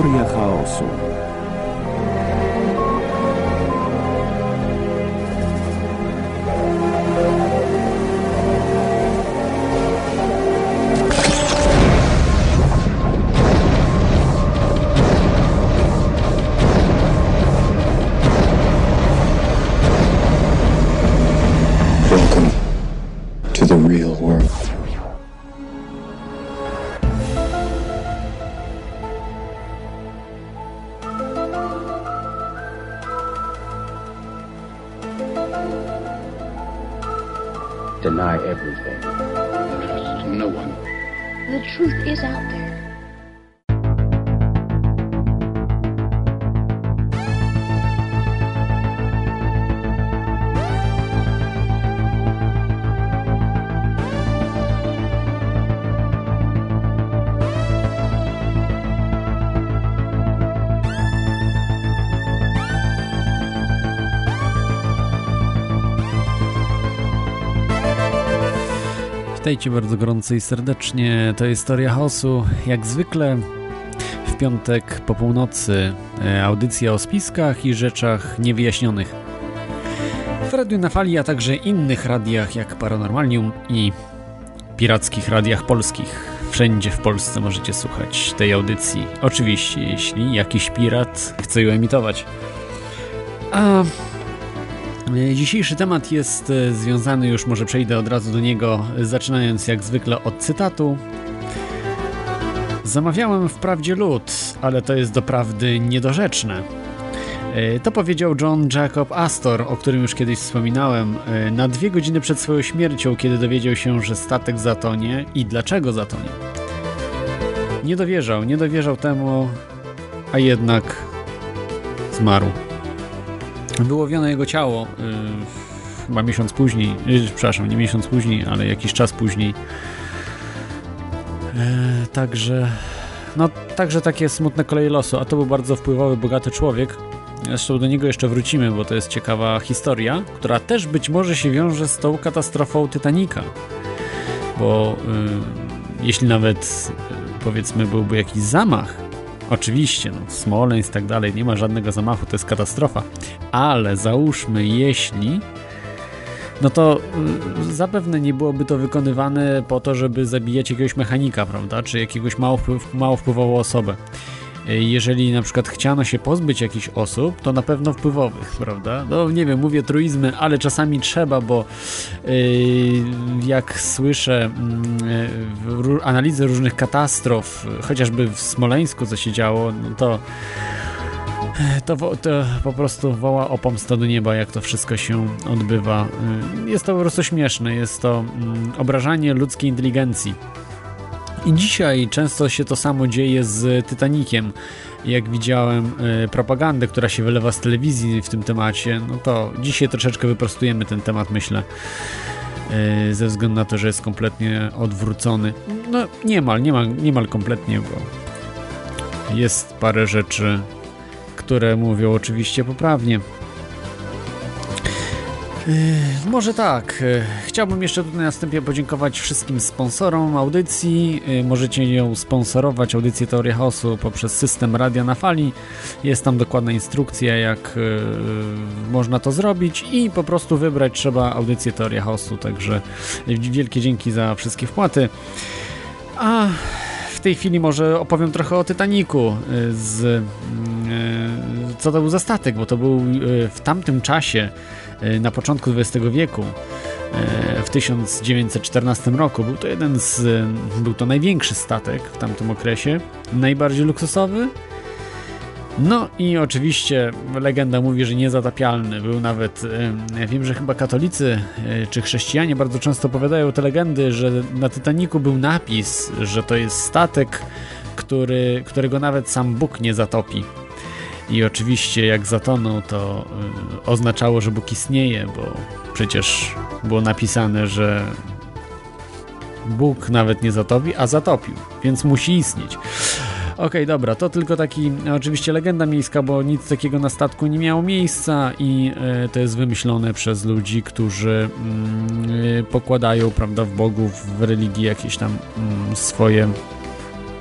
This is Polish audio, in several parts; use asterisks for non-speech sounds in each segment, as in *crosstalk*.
Teoria chaosu. Witajcie bardzo gorąco i serdecznie. To jest Teoria Chaosu. Jak zwykle w piątek po północy e, audycja o spiskach i rzeczach niewyjaśnionych. W Radiu na Fali, a także innych radiach jak Paranormalium i pirackich radiach polskich. Wszędzie w Polsce możecie słuchać tej audycji. Oczywiście, jeśli jakiś pirat chce ją emitować. A dzisiejszy temat jest e, związany, już może przejdę od razu do niego, zaczynając jak zwykle od cytatu. Zamawiałem wprawdzie lód, ale to jest doprawdy niedorzeczne. E, to powiedział John Jacob Astor, o którym już kiedyś wspominałem, na dwie godziny przed swoją śmiercią, kiedy dowiedział się, że statek zatonie i dlaczego zatonie. Nie dowierzał, nie dowierzał temu, a jednak zmarł. Wyłowiono jego ciało yy, chyba miesiąc później, yy, przepraszam, nie miesiąc później, ale jakiś czas później. Yy, także, no, także takie smutne koleje losu, a to był bardzo wpływowy, bogaty człowiek. Zresztą do niego jeszcze wrócimy, bo to jest ciekawa historia, która też być może się wiąże z tą katastrofą Titanica. Bo yy, jeśli nawet yy, powiedzmy byłby jakiś zamach, Oczywiście, no, Smoleńsk i tak dalej, nie ma żadnego zamachu, to jest katastrofa. Ale załóżmy, jeśli no to y, zapewne nie byłoby to wykonywane po to, żeby zabijać jakiegoś mechanika, prawda, czy jakiegoś mało, wpływ, mało wpływową osobę. Jeżeli na przykład chciano się pozbyć jakichś osób, to na pewno wpływowych, prawda? No nie wiem, mówię truizmy, ale czasami trzeba, bo yy, jak słyszę yy, analizy różnych katastrof, chociażby w Smoleńsku co się działo, no to to, to, po prostu woła o pomstę do nieba, jak to wszystko się odbywa. Y, jest to po prostu śmieszne, jest to mm, obrażanie ludzkiej inteligencji. I dzisiaj często się to samo dzieje z Titanikiem. Jak widziałem y, propagandę, która się wylewa z telewizji w tym temacie, no to dzisiaj troszeczkę wyprostujemy ten temat, myślę. Y, ze względu na to, że jest kompletnie odwrócony. No niemal, niemal, niemal kompletnie, bo jest parę rzeczy, które mówią oczywiście poprawnie. Yy, może tak. Yy, chciałbym jeszcze tutaj na wstępie podziękować wszystkim sponsorom audycji. Yy, możecie ją sponsorować, audycję Teoria Chaosu, poprzez system Radia na Fali. Jest tam dokładna instrukcja, jak można to zrobić i po prostu wybrać trzeba audycję Teoria Chaosu. Także wielkie dzięki za wszystkie wpłaty. A w tej chwili może opowiem trochę o Titaniku z co to był za statek, bo to był w tamtym czasie E, na początku XX wieku, e, w 1914 roku. Był to jeden z, był to największy statek w tamtym okresie, najbardziej luksusowy. No i oczywiście legenda mówi, że niezatapialny. Był nawet, e, wiem, że chyba katolicy czy chrześcijanie bardzo często opowiadają te legendy, że na Titaniku był napis, że to jest statek, który, którego nawet sam Bóg nie zatopi. I oczywiście jak zatonął, to y, oznaczało, że Bóg istnieje, bo przecież było napisane, że Bóg nawet nie zatopi, a zatopił, więc musi istnieć. Okej, okay, dobra, to tylko taki oczywiście legenda miejska, bo nic takiego na statku nie miało miejsca i y, to jest wymyślone przez ludzi, którzy y, pokładają, prawda, w bogów, w religii jakieś tam mm, swoje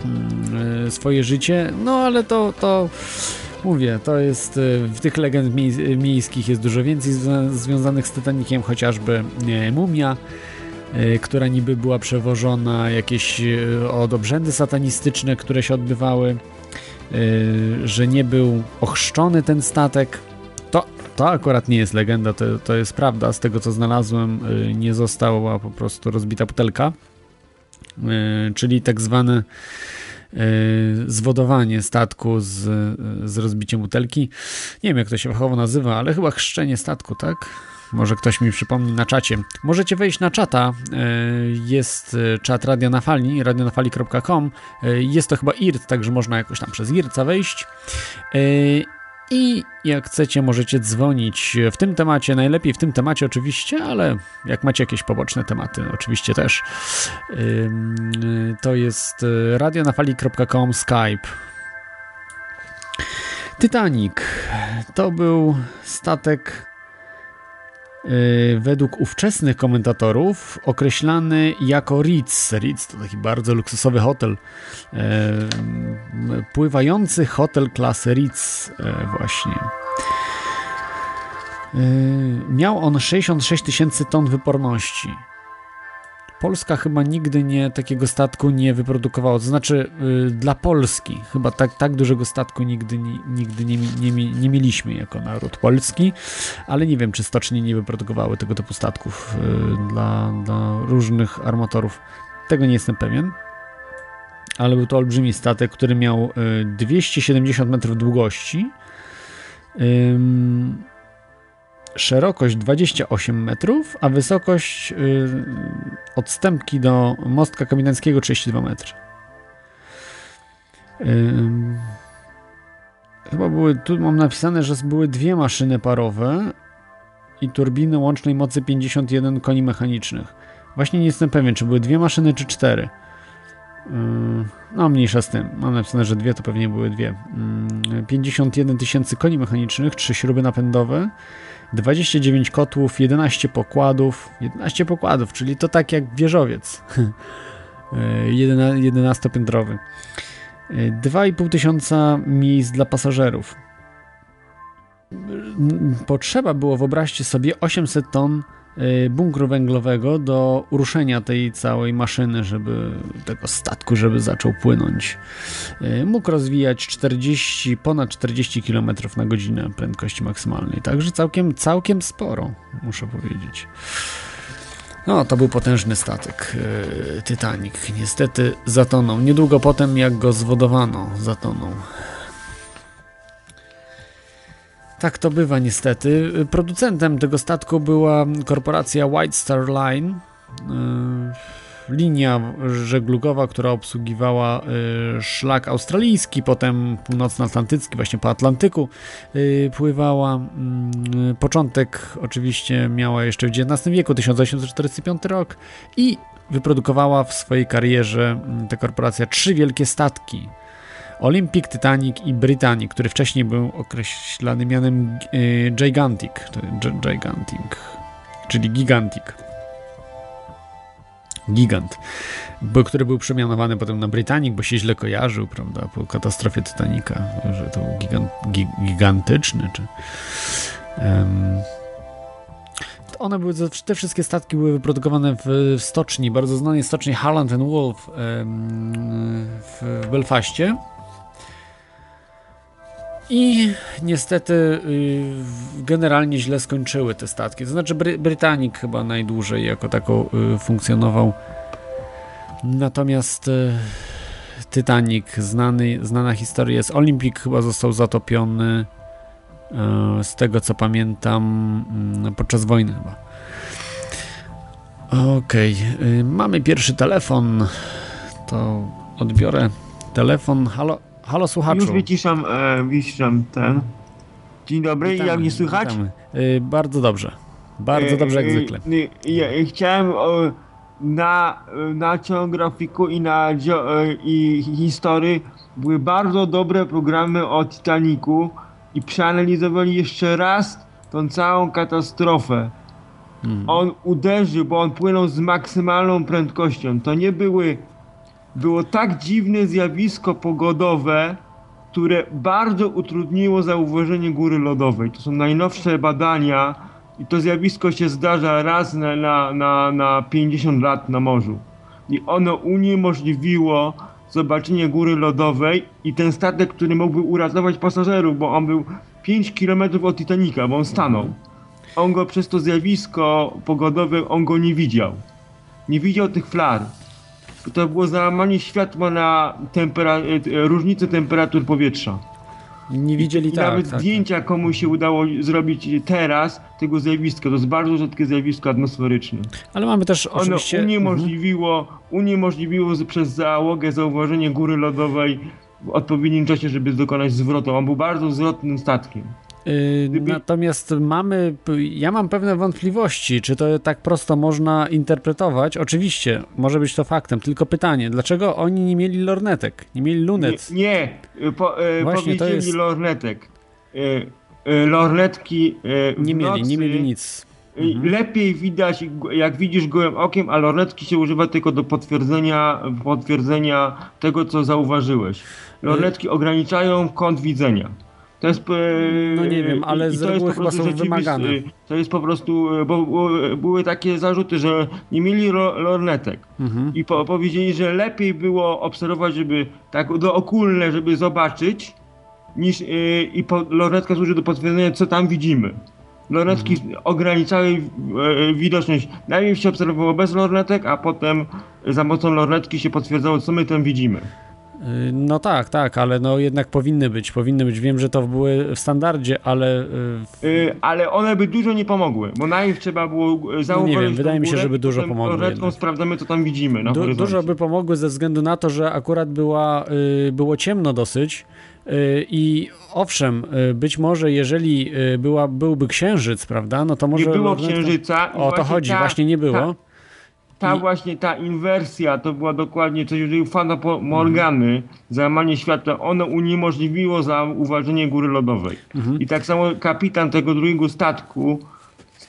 mm, swoje życie, no ale to, to mówię, to jest w tych legend miejskich jest dużo więcej związanych z Titanikiem, chociażby mumia, która niby była przewożona, jakieś od obrzędy satanistyczne, które się odbywały, że nie był ochrzczony ten statek, to akurat nie jest legenda, to, to jest prawda. Z tego co znalazłem, y, nie została po prostu rozbita butelka, y, czyli tak zwane y, zwodowanie statku z, z rozbiciem butelki. Nie wiem, jak to się fachowo nazywa, ale chyba chrzczenie statku, tak? Może ktoś mi przypomni na czacie. Możecie wejść na czata. Jest czat Radio na Fali, radionafali.com. Jest to chyba IRT, także można jakoś tam przez IRCA wejść. I jak chcecie, możecie dzwonić w tym temacie, najlepiej w tym temacie oczywiście, ale jak macie jakieś poboczne tematy, oczywiście też. To jest y, radionafali.com Skype. Titanic to był statek według ówczesnych komentatorów określany jako Ritz. Ritz to taki bardzo luksusowy hotel. Y, pływający hotel klasy Ritz y, właśnie. Miał on 66 tysięcy ton wyporności. Polska chyba nigdy nie takiego statku nie wyprodukowała. To znaczy yy, dla Polski chyba tak, tak dużego statku nigdy, nigdy nie, nie, nie, mieliśmy jako naród polski, ale nie wiem, czy stocznie nie wyprodukowały tego typu statków yy, dla, dla różnych armatorów. Tego nie jestem pewien. Ale był to olbrzymi statek, który miał yy, 270 metrów długości szerokość 28 metrów, a wysokość yy, odstępki do mostka kaminańskiego 32 metry. Yy, chyba były, tu mam napisane, że były dwie maszyny parowe i turbiny łącznej mocy 51 koni mechanicznych. Właśnie nie jestem pewien, czy były dwie maszyny, czy cztery. No, mniejsza z tym. Mam napisane, że dwie to pewnie były dwie. 51 yy, tysięcy koni mechanicznych, trzy śruby napędowe, 29 kotłów, 11 pokładów, 11 pokładów, czyli to tak jak wieżowiec *laughs* 11-piętrowy. 2,5 tysiąca miejsc dla pasażerów. Potrzeba było, wyobraźcie sobie, 800 ton bunkru węglowego do uruszenia tej całej maszyny, żeby tego statku, żeby zaczął płynąć. Y, mógł rozwijać 40, ponad 40 km na godzinę prędkości maksymalnej, także całkiem, całkiem sporo, muszę powiedzieć. No, to był potężny statek yy, Titanic. Niestety zatonął. Niedługo potem, jak go zwodowano, zatonął. Tak to bywa niestety. Producentem tego statku była korporacja White Star Line. Y, linia żeglugowa, która obsługiwała y, szlak australijski, potem północnoatlantycki, właśnie po Atlantyku y, pływała. Początek oczywiście miała jeszcze w XIX wieku, 1845 rok i wyprodukowała w swojej karierze ta korporacja trzy wielkie statki Olympic, Titanic i Britannic, który wcześniej był określany mianem y, Gigantic, Gigantic, czyli Gigantic. Gigant, bo, który był przemianowany potem na Britannic, bo się źle kojarzył, prawda, po katastrofie Titanica, że to był gigant, gigantyczny, czy... Um, one były, te wszystkie statki były wyprodukowane w, w stoczni, bardzo znanej stoczni Harland Wolf w, w Belfaście. I niestety y, generalnie źle skończyły te statki. To znaczy Bry Britannik chyba najdłużej jako tako y, funkcjonował. Natomiast y, Titanic, znany, znana historia jest Olympic chyba został zatopiony z tego co pamiętam mm, podczas wojny chyba. Okej, okay. mamy pierwszy telefon. To odbiorę telefon. Halo, Halo słuchaczu. Już wyciszam, e, wyciszam ten. Dzień dobry, witamy, jak mnie słychać? Y, bardzo dobrze. Bardzo dobrze jak y, zwykle. Chciałem na, na grafiku i na i historii były bardzo dobre programy o Titaniku i przeanalizowali jeszcze raz tą całą katastrofę. Hmm. On uderzył, bo on płynął z maksymalną prędkością. To nie były było tak dziwne zjawisko pogodowe, które bardzo utrudniło zauważenie góry lodowej. To są najnowsze badania i to zjawisko się zdarza raz na, na, na, na 50 lat na morzu. I ono uniemożliwiło zobaczenie góry lodowej i ten statek, który mógłby uratować pasażerów, bo on był 5 km od Titanica, bo on stanął. On go przez to zjawisko pogodowe, on go nie widział. Nie widział tych flar. To było załamanie światła na tempera- e, różnicę temperatur powietrza. Nie widzieli I tak. nawet tak, zdjęcia komu się udało zrobić teraz tego zjawiska. To jest bardzo rzadkie zjawisko atmosferyczne. Ale mamy też Ono oczywiście. Mhm. uniemożliwiło, uniemożliwiło z- przez załogę zauważenie góry lodowej w odpowiednim czasie, żeby dokonać zwrotu. On był bardzo zwrotnym statkiem. Y, Gdyby- Natomiast mamy, ja mam pewne wątpliwości, czy to tak prosto można interpretować. Oczywiście, może być to faktem, tylko pytanie, dlaczego oni nie mieli lornetek, nie mieli lunet? Nie, nie po, e, Właśnie, to jest- lornetek. E, e, lornetki e, Nie mieli, nie nocy, mieli nic. e, Lepiej widać, jak widzisz gołym okiem, a lornetki się używa tylko do potwierdzenia, potwierdzenia tego, co zauważyłeś. Lornetki ograniczają kąt widzenia. To jest. e, No nie wiem, ale z reguły chyba są wymagane. To jest po prostu, e, bo było- były takie zarzuty, że nie mieli lornetek. Mhm. I po, powiedzieli, że lepiej było obserwować, żeby tak dookulne, żeby zobaczyć, niż i po, lornetka służy do potwierdzenia, co tam widzimy. Lornetki ograniczały yy, widoczność. Najpierw się obserwowało bez lornetek, a potem za pomocą lornetki się potwierdzało, co my tam widzimy. Y, No tak, tak, ale no jednak powinny być, powinny być. Wiem, że to były w standardzie, ale Yy, ale one by dużo nie pomogły, bo najpierw trzeba było yy, zauważyć No wiem, wydaje mi się, żeby dużo pomogły jednak. sprawdzamy, co tam widzimy na du- dużo by pomogły ze względu na to, że akurat była, y, było ciemno dosyć. y, I owszem, być może jeżeli była, byłby księżyc, prawda, no to może... Nie było księżyca. O to chodzi, ta- właśnie nie było. ta- Ta I- właśnie ta inwersja to była dokładnie coś rodzaju fana Morgany, załamanie światła, ono uniemożliwiło zauważenie góry lodowej. Mhm. I tak samo kapitan tego drugiego statku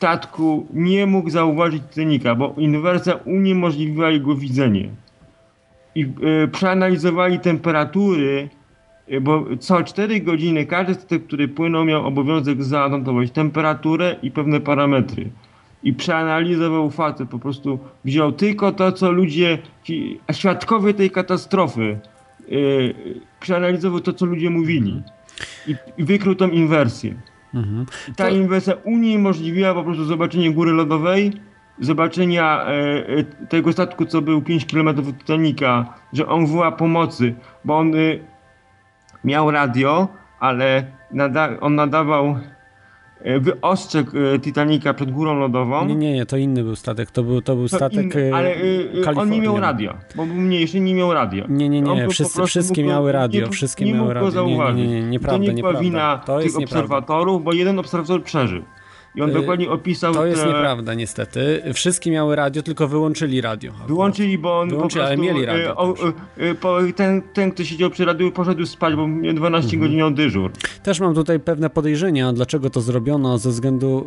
statku nie mógł zauważyć Titanica, bo inwersja uniemożliwiła jego widzenie. I e, przeanalizowali temperatury, e, bo co 4 godziny każdy statek, który płynął, miał obowiązek zanotować temperaturę i pewne parametry. I przeanalizował facet, po prostu wziął tylko to, co ludzie, ci świadkowie tej katastrofy, e, przeanalizował to, co ludzie mówili. I, i wykrył tą inwersję. Mhm. I ta To- inwersja uniemożliwiła po prostu zobaczenie góry lodowej, zobaczenia e, e, tego statku, co był 5 km od Titanica, że on woła pomocy, bo on e, miał radio, ale nada, on nadawał e, wyostrzeg e, Titanica przed górą lodową. Nie, nie, nie, to inny był statek, to był, to był To statek inny, ale e, e, on nie miał radio, bo był mniejszy, nie miał radio. Nie, nie, nie, wszyscy, wszystkie mógł miały radio, nie, wszystkie nie miały radio. Nie, nie, nie, nie, nieprawda, to nie była nieprawda. wina To tych nieprawda. obserwatorów, bo jeden obserwator przeżył. I on Y, dokładnie opisał To jest te... nieprawda, niestety. Wszystkie miały radio, tylko wyłączyli radio. akurat. Wyłączyli, bo on Wyłączyli, po ale prostu, mieli radio e, o, po, ten, ten, kto siedział przy radiu, poszedł spać, bo miał 12 Mhm. godzin miał dyżur. Też mam tutaj pewne podejrzenia, dlaczego to zrobiono, ze względu.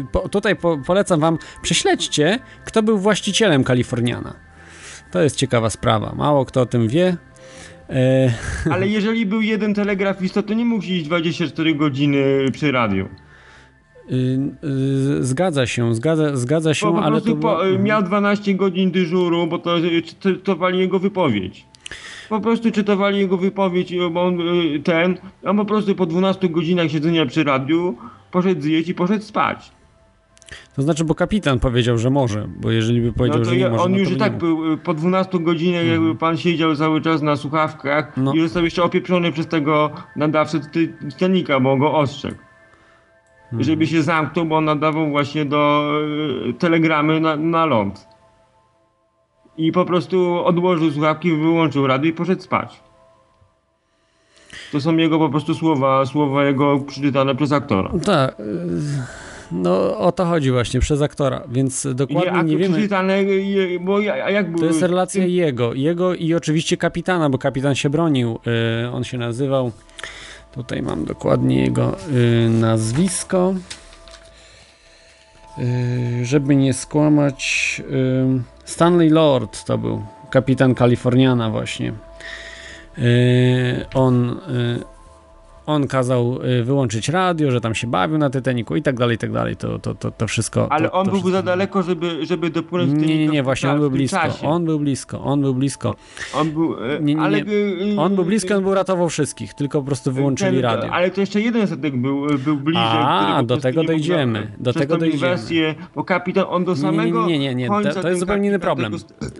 y, Po, tutaj po, polecam wam, prześledźcie, kto był właścicielem Kaliforniana. To jest ciekawa sprawa. Mało kto o tym wie. E, *laughs* Ale jeżeli był jeden telegrafista, to nie mógł siedzieć 24 godziny przy radiu. Y, y, zgadza się, zgadza, zgadza się, po ale to. po, było- miał 12 godzin dyżuru, bo to czytowali jego wypowiedź. Po prostu czytowali jego wypowiedź, bo on ten, on po prostu po 12 godzinach siedzenia przy radiu poszedł zjeść i poszedł spać. To znaczy, bo kapitan powiedział, że może, bo jeżeli by powiedział, No że nie ja, może, on no już i tak był y, po 12 godzinach, jakby pan siedział cały czas na słuchawkach No. i został jeszcze opieprzony przez tego nadawcę Titanica, bo on go ostrzegł. Mhm. Żeby się zamknął, bo on nadawał właśnie do y, telegramy na, na ląd. I po prostu odłożył słuchawki, wyłączył radio i poszedł spać. To są jego po prostu słowa, słowa jego przeczytane przez aktora. Tak. y, No o to chodzi właśnie, przez aktora, więc dokładnie ak- nie wiemy. Przeczytane, bo ja, jak To były- jest relacja jego, jego i oczywiście kapitana, bo kapitan się bronił. Y, on się nazywał. Tutaj mam dokładnie jego y, nazwisko. Y, żeby nie skłamać, y, Stanley Lord to był. kapitan Kaliforniana właśnie. Yy, on, yy, on kazał yy, wyłączyć radio, że tam się bawił na Titanicu i tak dalej, i tak dalej. To, to, to, to wszystko. Ale to, on to był wszystko... za daleko, żeby, żeby dopłynąć Nie, nie, nie, Titanica właśnie on był blisko. czasie. On był blisko, on był blisko. On był, e, Nie, nie, ale, nie. e, On był blisko, on był ratował wszystkich, tylko po prostu wyłączyli ten, radio. Ale to jeszcze jeden statek był, był bliżej. A, do tego nie mógł dojdziemy, do tego dojdziemy. inwersję, bo kapitan, on do Nie, nie, nie, samego nie, nie, nie, to- to jest zupełnie inny problem.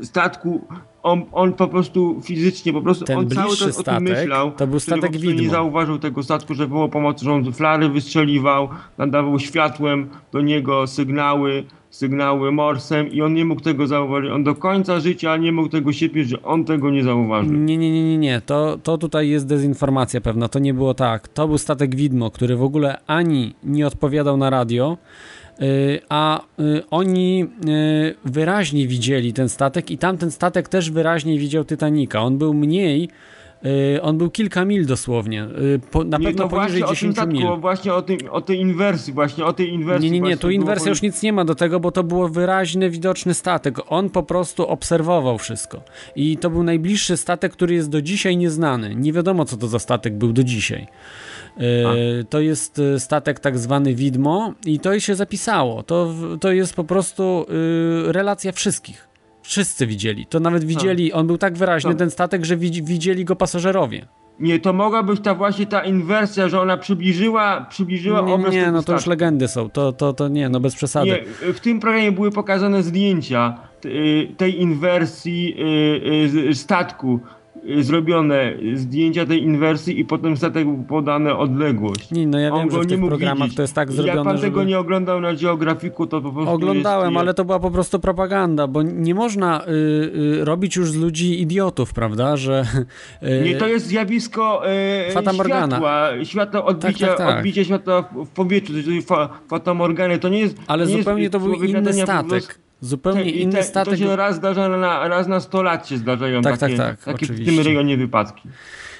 statku, on, on po prostu fizycznie, po prostu Ten on cały czas o tym statek myślał. to był który statek nie widmo. zauważył tego statku, że było pomocy, że on flary wystrzeliwał, nadawał światłem do niego sygnały, sygnały morsem i on nie mógł tego zauważyć. On do końca życia nie mógł tego siepieć, że on tego nie zauważył. Nie, nie, nie, nie, nie. To, to tutaj jest dezinformacja pewna. To nie było tak. To był statek widmo, który w ogóle ani nie odpowiadał na radio, a yy, oni yy, wyraźnie widzieli ten statek i tamten statek też wyraźnie widział Titanica. On był mniej. On był kilka mil dosłownie, po, na Nie, pewno no poniżej właśnie o tym 10 statku, mil. właśnie o, tym, o tej inwersji, właśnie o tej inwersji. Nie, nie, nie, tu było inwersja już nic nie ma do tego, bo to było wyraźny, widoczny statek. On po prostu obserwował wszystko. I to był najbliższy statek, który jest do dzisiaj nieznany. Nie wiadomo, co to za statek był do dzisiaj. E, to jest e, statek tak zwany widmo i to się zapisało. To, to jest po prostu y, relacja wszystkich. Wszyscy widzieli. To nawet widzieli, on był tak wyraźny, ten statek, że widzi, widzieli go pasażerowie. Nie, to mogła być ta właśnie ta inwersja, że ona przybliżyła, przybliżyła Nie, obraz nie, no to już legendy są. To, to, to nie, no bez przesady. Nie, w tym programie były pokazane zdjęcia tej inwersji statku. Y, Zrobione zdjęcia tej inwersji i potem statek podane odległość. Nie, no ja On wiem, że w tych programach widzieć. to jest tak Jak zrobione, pan żeby... tego nie oglądał na geografiku, to po prostu Oglądałem, jest, ale to była po prostu propaganda, bo nie można y, y, robić już z ludzi idiotów, prawda, że... Y, Nie, to jest zjawisko Fata Morgana. światła, światła odbicia, Tak, tak, tak. odbicia światła w, powietrzu, czyli fa, fatamorgany, to nie jest... ale nie zupełnie jest to był inny statek. Zupełnie i inny te- statek. To się raz zdarza na, raz na 100 lat się zdarzają Tak, takie, tak, tak, takie w tym rejonie wypadki.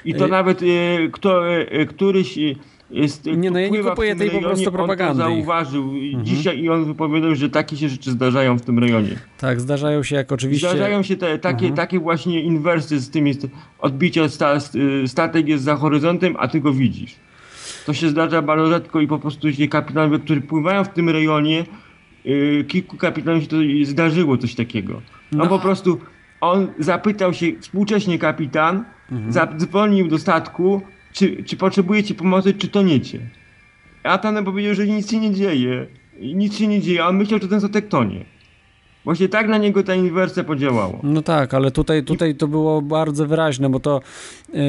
I to Y- nawet e, kto, e, któryś e, jest, Nie, no ja nie kupuję tej po rejonie, prostu propagandy On to zauważył dzisiaj i on wypowiadał, że takie się rzeczy zdarzają w tym rejonie. Tak, zdarzają się jak oczywiście... Zdarzają się te, takie, Mhm. takie właśnie inwersy z tymi odbicia sta, st- statek jest za horyzontem, a ty go widzisz. To się zdarza bardzo rzadko i po prostu się kapitanowie, którzy pływają w tym rejonie, kilku kapitanów się to zdarzyło coś takiego. On No. po prostu, on zapytał się, współcześnie kapitan, Mhm. zadzwonił do statku, czy, czy potrzebujecie pomocy, czy toniecie. A ten powiedział, że nic się nie dzieje. Nic się nie dzieje, a on myślał, że ten statek tonie. Właśnie tak na niego ta inwersja podziałała. No tak, ale tutaj, tutaj to było bardzo wyraźne, bo to yy,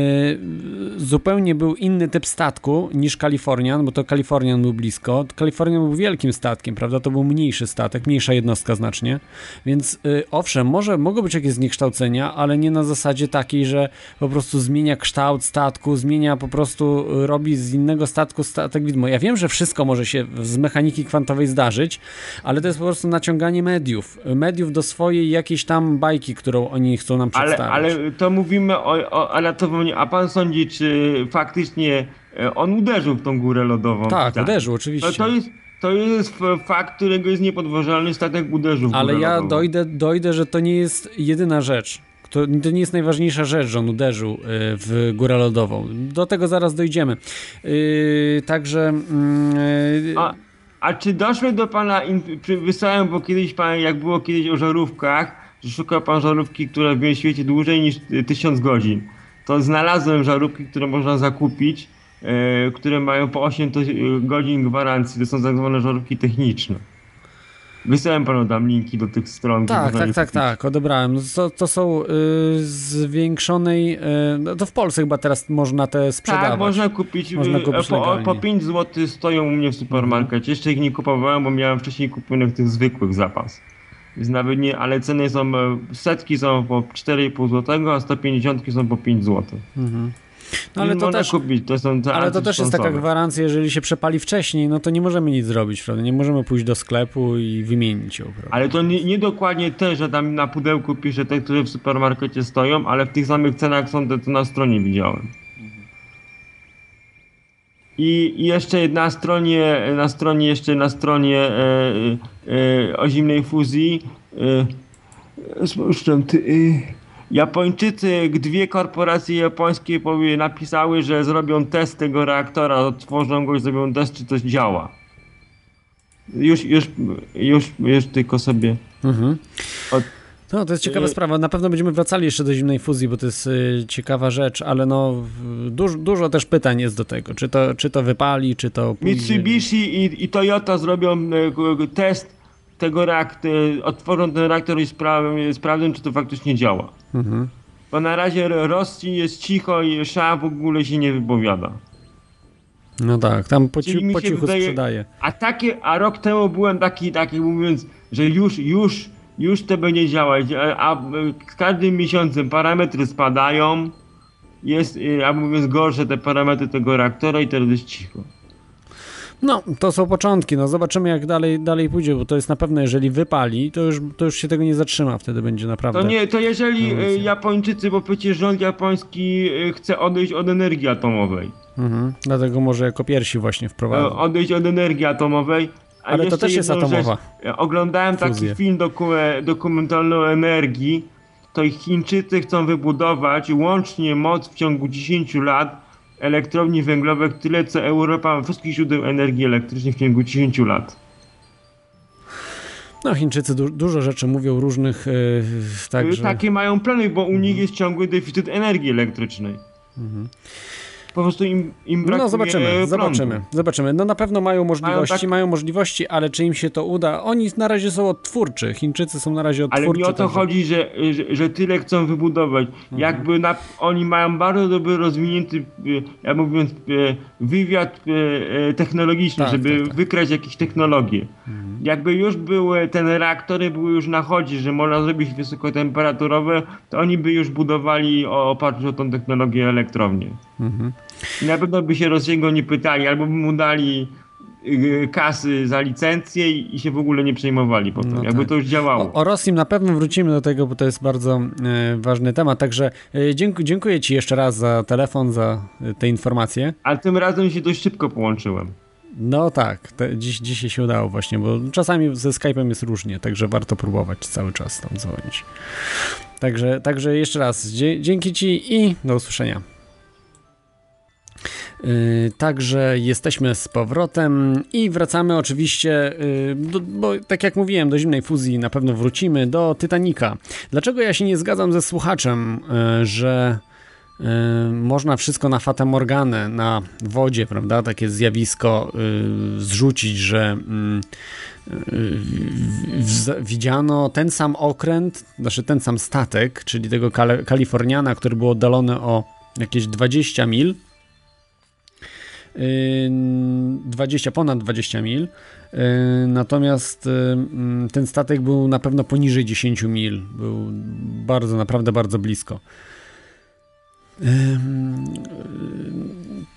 zupełnie był inny typ statku niż Kalifornian, bo to Kalifornian był blisko. Kalifornian był wielkim statkiem, prawda? To był mniejszy statek, mniejsza jednostka znacznie. Więc yy, owszem, może mogą być jakieś zniekształcenia, ale nie na zasadzie takiej, że po prostu zmienia kształt statku, zmienia po prostu, yy, robi z innego statku statek widmo. Ja wiem, że wszystko może się z mechaniki kwantowej zdarzyć, ale to jest po prostu naciąganie mediów. Mediów do swojej jakiejś tam bajki, którą oni chcą nam Ale, przedstawić. ale to mówimy o, o. A pan sądzi, czy faktycznie e, on uderzył w tą górę lodową? Tak, Tak. uderzył, To, oczywiście. to, jest, to jest fakt, którego jest niepodważalny. Statek uderzył w górę Ale ja lodową. dojdę, dojdę, że to nie jest jedyna rzecz. To, to nie jest najważniejsza rzecz, że on uderzył y, w górę lodową. Do tego zaraz dojdziemy. Yy, także. Yy, A, a czy doszły do pana, wysłałem, bo kiedyś pan, jak było kiedyś o żarówkach, że szukał pan żarówki, która w świecie dłużej niż y, 1000 godzin. To znalazłem żarówki, które można zakupić, e, które mają po 8 to, y, godzin gwarancji. To są tak zwane żarówki techniczne. Wysłałem panu tam linki do tych stron. tak, można tak, tak, tak, odebrałem. No To, to są y, zwiększonej. Y, no to w Polsce chyba teraz można te sprzedawać. Tak, można kupić. Można y, kupić po, po 5 zł stoją u mnie w supermarkecie. Jeszcze ich nie kupowałem, bo miałem wcześniej kupiony tych zwykłych zapas. Więc nawet nie, ale ceny są, e, setki są po 4,5 zł, a 150 są po 5 zł. Mhm. No, ale to też. kupić, to są te Ale to też jest taka gwarancja, jeżeli się przepali wcześniej, no to nie możemy nic zrobić, prawda? Nie możemy pójść do sklepu i wymienić ją, prawda? Ale to nie, nie dokładnie te, że tam na pudełku pisze te, które w supermarkecie stoją, ale w tych samych cenach są te, co na stronie widziałem. I, I jeszcze na stronie, na stronie jeszcze na stronie e, e, o zimnej fuzji e, spuszczam ty, Japończycy, dwie korporacje japońskie powie, napisały, że zrobią test tego reaktora, otworzą go i zrobią test, czy to działa. Już, już, już, już tylko sobie. Mhm. Od, No, to jest ciekawa Y- sprawa. Na pewno będziemy wracali jeszcze do zimnej fuzji, bo to jest y, ciekawa rzecz, ale no dużo, dużo też pytań jest do tego. Czy to, czy to wypali, czy to pójdzie... Mitsubishi i, i Toyota zrobią k- test tego reaktor, otworzą ten reaktor i spra sprawdzą, czy to faktycznie działa. Mhm. Bo na razie Rosji jest cicho i Sza w ogóle się nie wypowiada. No tak, tam po, ci, po cichu wydaje, sprzedaje. A, takie, a rok temu byłem taki, taki mówiąc, że już, już, już to będzie działać, a z każdym miesiącem parametry spadają, jest, y, a mówiąc gorsze te parametry tego reaktora i teraz jest cicho. No, to są początki, no zobaczymy jak dalej, dalej pójdzie, bo to jest na pewno, jeżeli wypali, to już, to już się tego nie zatrzyma, wtedy będzie naprawdę... To nie, to jeżeli No, racja. Japończycy, bo przecież rząd japoński y, chce odejść od energii atomowej. Mhm. Dlatego może jako pierwsi właśnie E, wprowadzą. Odejść od energii atomowej. A Ale to też jest atomowa. Rzecz, E, oglądałem taki film doku- dokumentalny o energii. To ich Chińczycy chcą wybudować łącznie moc w ciągu 10 lat elektrowni węglowych tyle co Europa wszystkich źródeł energii elektrycznej w ciągu 10 lat. No, Chińczycy du dużo rzeczy mówią różnych, yy, także... Takie mają plany, bo u Mhm. nich jest ciągły deficyt energii elektrycznej. Po prostu im, im brakuje No zobaczymy, prądu. zobaczymy, zobaczymy. No na pewno mają możliwości, mają, tak- możliwości, ale czy im się to uda? Oni na razie są odtwórczy, Chińczycy są na razie odtwórczy. Ale mi o to także- chodzi, że, że, że tyle chcą wybudować. Mhm. Jakby na, oni mają bardzo dobry rozwinięty, e, ja mówiąc, e, wywiad e, technologiczny, Tak, żeby tak, tak. wykrać jakieś technologie. Jakby już były, te reaktory były już na chodzie, że można zrobić wysokotemperaturowe, to oni by już budowali oparciu o tą technologię elektrownię. Mhm. Na pewno by się Rosjego nie pytali, albo by mu dali y, kasy za licencję i, się w ogóle nie przejmowali potem, No jakby tak. to już działało. O, o Rosji na pewno wrócimy do tego, bo to jest bardzo e, ważny temat. Także e, dziękuję, dziękuję Ci jeszcze raz za telefon, za e, te informacje. Ale tym razem się dość szybko połączyłem. No tak, te, dziś, dzisiaj się udało właśnie, bo czasami ze Skype'em jest różnie, także warto próbować cały czas tam dzwonić. Także, także jeszcze raz dzięki Ci i do usłyszenia. Yy, Także jesteśmy z powrotem i wracamy oczywiście, yy, do, bo tak jak mówiłem, do zimnej fuzji na pewno wrócimy, do Titanica. Dlaczego ja się nie zgadzam ze słuchaczem, yy, że można wszystko na Fata Morganę, na wodzie, prawda, takie zjawisko zrzucić, że w- widziano ten sam okręt, znaczy ten sam statek, czyli tego Kal- Kaliforniana, który był oddalony o jakieś 20 mil, 20, ponad 20 mil. Natomiast ten statek był na pewno poniżej 10 mil. Był bardzo, naprawdę bardzo blisko.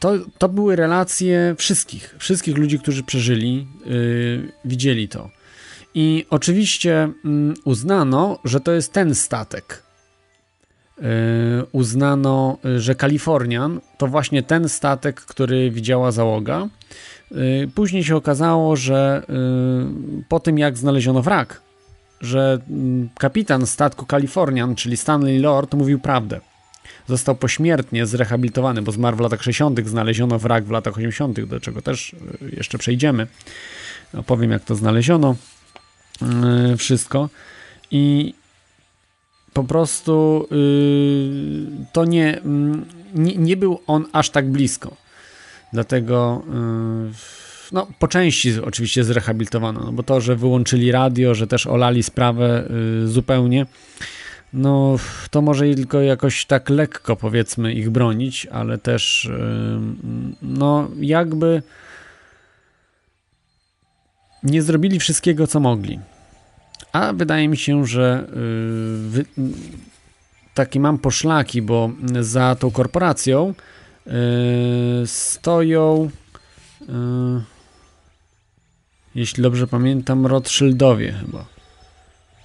To, to były relacje wszystkich, wszystkich ludzi, którzy przeżyli, yy, widzieli to. I oczywiście uznano, że to jest ten statek. Yy, uznano, że Kalifornian to właśnie ten statek, który widziała załoga. Yy, Później się okazało, że yy, po tym jak znaleziono wrak, że mm, kapitan statku Kalifornian, czyli Stanley Lord, mówił prawdę. Został pośmiertnie zrehabilitowany, bo zmarł w latach 60., znaleziono wrak w latach 80., do czego też jeszcze przejdziemy. Opowiem, jak to znaleziono. Wszystko. I po prostu yy, to nie, mm, nie, nie był on aż tak blisko. Dlatego yy, no, po części oczywiście zrehabilitowano, no bo to, że wyłączyli radio, że też olali sprawę yy, zupełnie, no to może tylko jakoś tak lekko powiedzmy ich bronić, ale też yy, no jakby nie zrobili wszystkiego, co mogli. A wydaje mi się, że yy, wy, takie mam poszlaki, bo za tą korporacją yy, stoją, yy, jeśli dobrze pamiętam, Rothschildowie chyba.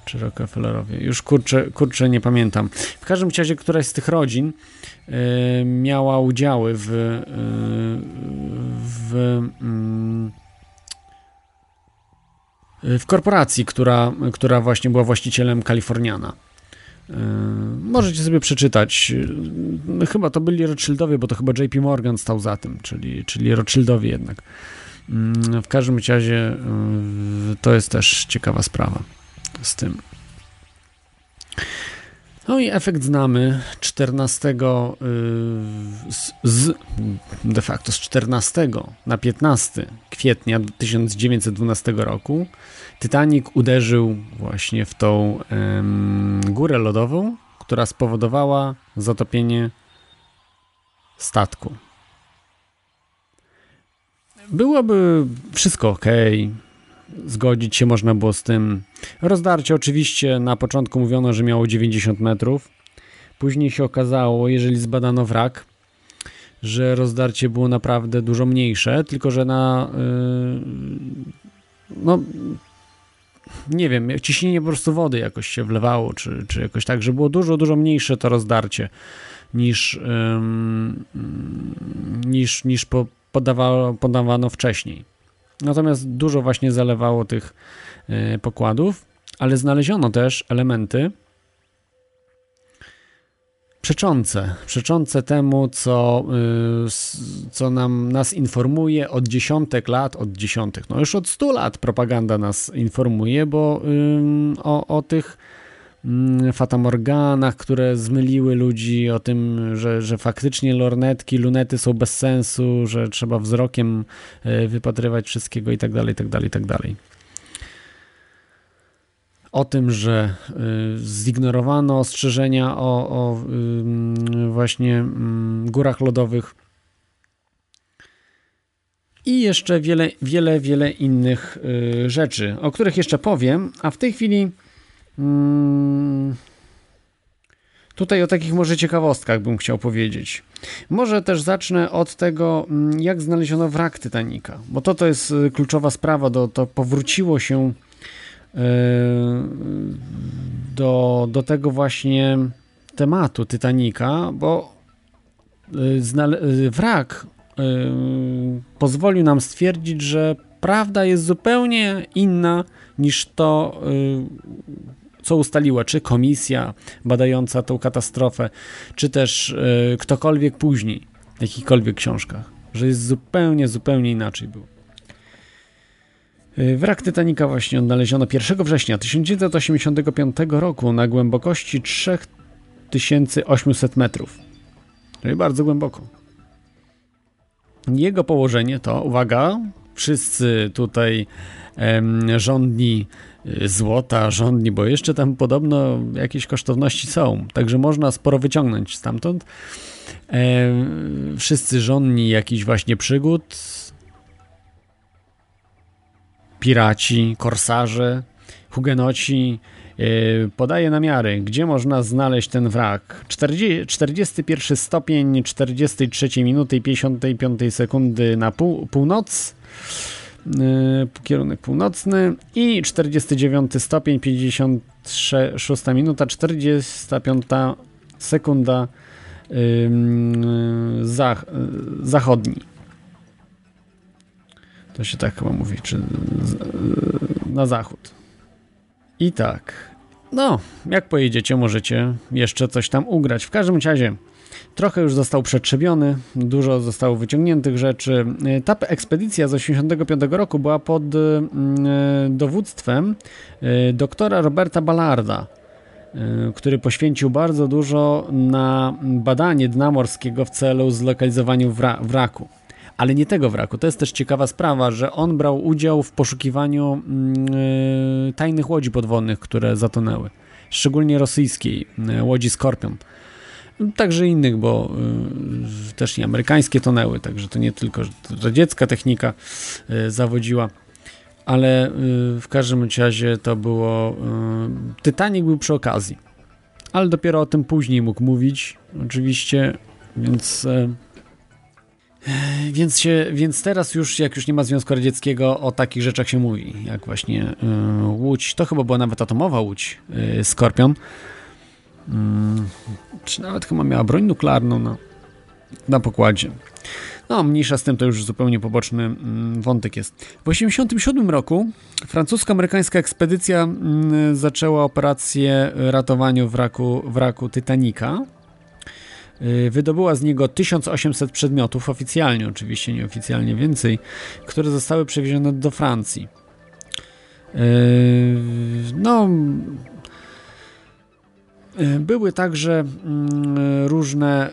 Czy Rockefellerowie. Już kurczę, kurczę nie pamiętam. W każdym razie któraś z tych rodzin miała udziały w, w mm, w korporacji, która, która właśnie była właścicielem Kaliforniana. Możecie sobie przeczytać. Chyba to byli Rothschildowie, bo to chyba JP Morgan stał za tym, czyli, czyli Rothschildowie jednak. Mm, w każdym razie to jest też ciekawa sprawa z tym. No i efekt znamy 14 y, z, z, de facto z 14 na 15 kwietnia 1912 roku Titanic uderzył właśnie w tą um, górę lodową, która spowodowała zatopienie statku. Byłoby wszystko ok, zgodzić się można było z tym. Rozdarcie oczywiście na początku mówiono, że miało 90 metrów. Później się okazało, jeżeli zbadano wrak, że rozdarcie było naprawdę dużo mniejsze, tylko że na yy, no nie wiem, ciśnienie po prostu wody jakoś się wlewało, czy, czy jakoś tak, że było dużo, dużo mniejsze to rozdarcie niż, yy, niż, niż po, podawało, podawano wcześniej. Natomiast dużo właśnie zalewało tych e, pokładów, ale znaleziono też elementy przeczące, przeczące temu, co, y, co nam, nas informuje od dziesiątek lat, od dziesiątek, no już od stu lat propaganda nas informuje, bo o, o tych Mm, fatamorganach, które zmyliły ludzi, o tym, że, że faktycznie lornetki, lunety są bez sensu, że trzeba wzrokiem e, wypatrywać wszystkiego i tak dalej, i tak dalej, i tak dalej. O tym, że e, zignorowano ostrzeżenia o, o właśnie górach lodowych i jeszcze wiele, wiele, wiele innych e, rzeczy, o których jeszcze powiem, a w tej chwili. Tutaj o takich może ciekawostkach bym chciał powiedzieć. Może też zacznę od tego, jak znaleziono wrak Titanica, bo to to jest y, kluczowa sprawa, do, to powróciło się y, do, do tego właśnie tematu Titanica, bo y, wrak pozwolił nam stwierdzić, że prawda jest zupełnie inna niż to, co ustaliła, czy komisja badająca tą katastrofę, czy też ktokolwiek później w jakichkolwiek książkach, że jest zupełnie, zupełnie inaczej było. E, wrak Titanica właśnie odnaleziono 1 września 1985 roku na głębokości 3800 metrów. Czyli bardzo głęboko. Jego położenie to, uwaga, wszyscy tutaj em, rządni Y, złota, żądni, bo jeszcze tam podobno jakieś kosztowności są, także można sporo wyciągnąć stamtąd. E, wszyscy żonni jakichś właśnie przygód, piraci, korsarze, hugenoci, e, podaje namiary, gdzie można znaleźć ten wrak. 40, 41 stopień, 43 minuty i 55 sekundy na pół, północ. Y, kierunek północny i 49 stopień, 56 minuta, 45 sekunda zach zachodni. To się tak chyba mówi, czy na zachód. I tak. No, jak pojedziecie, możecie jeszcze coś tam ugrać. W każdym razie Trochę już został przetrzebiony, dużo zostało wyciągniętych rzeczy. Ta ekspedycja z 1985 roku była pod e, dowództwem doktora Roberta Ballarda, który poświęcił bardzo dużo na badanie dna morskiego w celu zlokalizowania wra wraku. Ale nie tego wraku. To jest też ciekawa sprawa, że on brał udział w poszukiwaniu yy, tajnych łodzi podwodnych, które zatonęły. Szczególnie rosyjskiej, yy, łodzi Skorpion. Także innych, bo y, też i amerykańskie tonęły, także to nie tylko radziecka technika y, zawodziła, ale y, w każdym razie to było. Titanic był przy okazji, ale dopiero o tym później mógł mówić, oczywiście, więc. Więc, się, więc teraz już, jak już nie ma Związku Radzieckiego, o takich rzeczach się mówi, jak właśnie łódź, to chyba była nawet atomowa łódź Skorpion, Hmm, czy nawet chyba miała broń nuklearną na, na pokładzie. No, mniejsza z tym, to już zupełnie poboczny mm, wątek jest. W 1987 roku francusko-amerykańska ekspedycja mm, zaczęła operację ratowaniu wraku, wraku Titanica. Y, wydobyła z niego 1800 przedmiotów, oficjalnie oczywiście, nieoficjalnie więcej, które zostały przewiezione do Francji. Y, no, y, były także mm, różne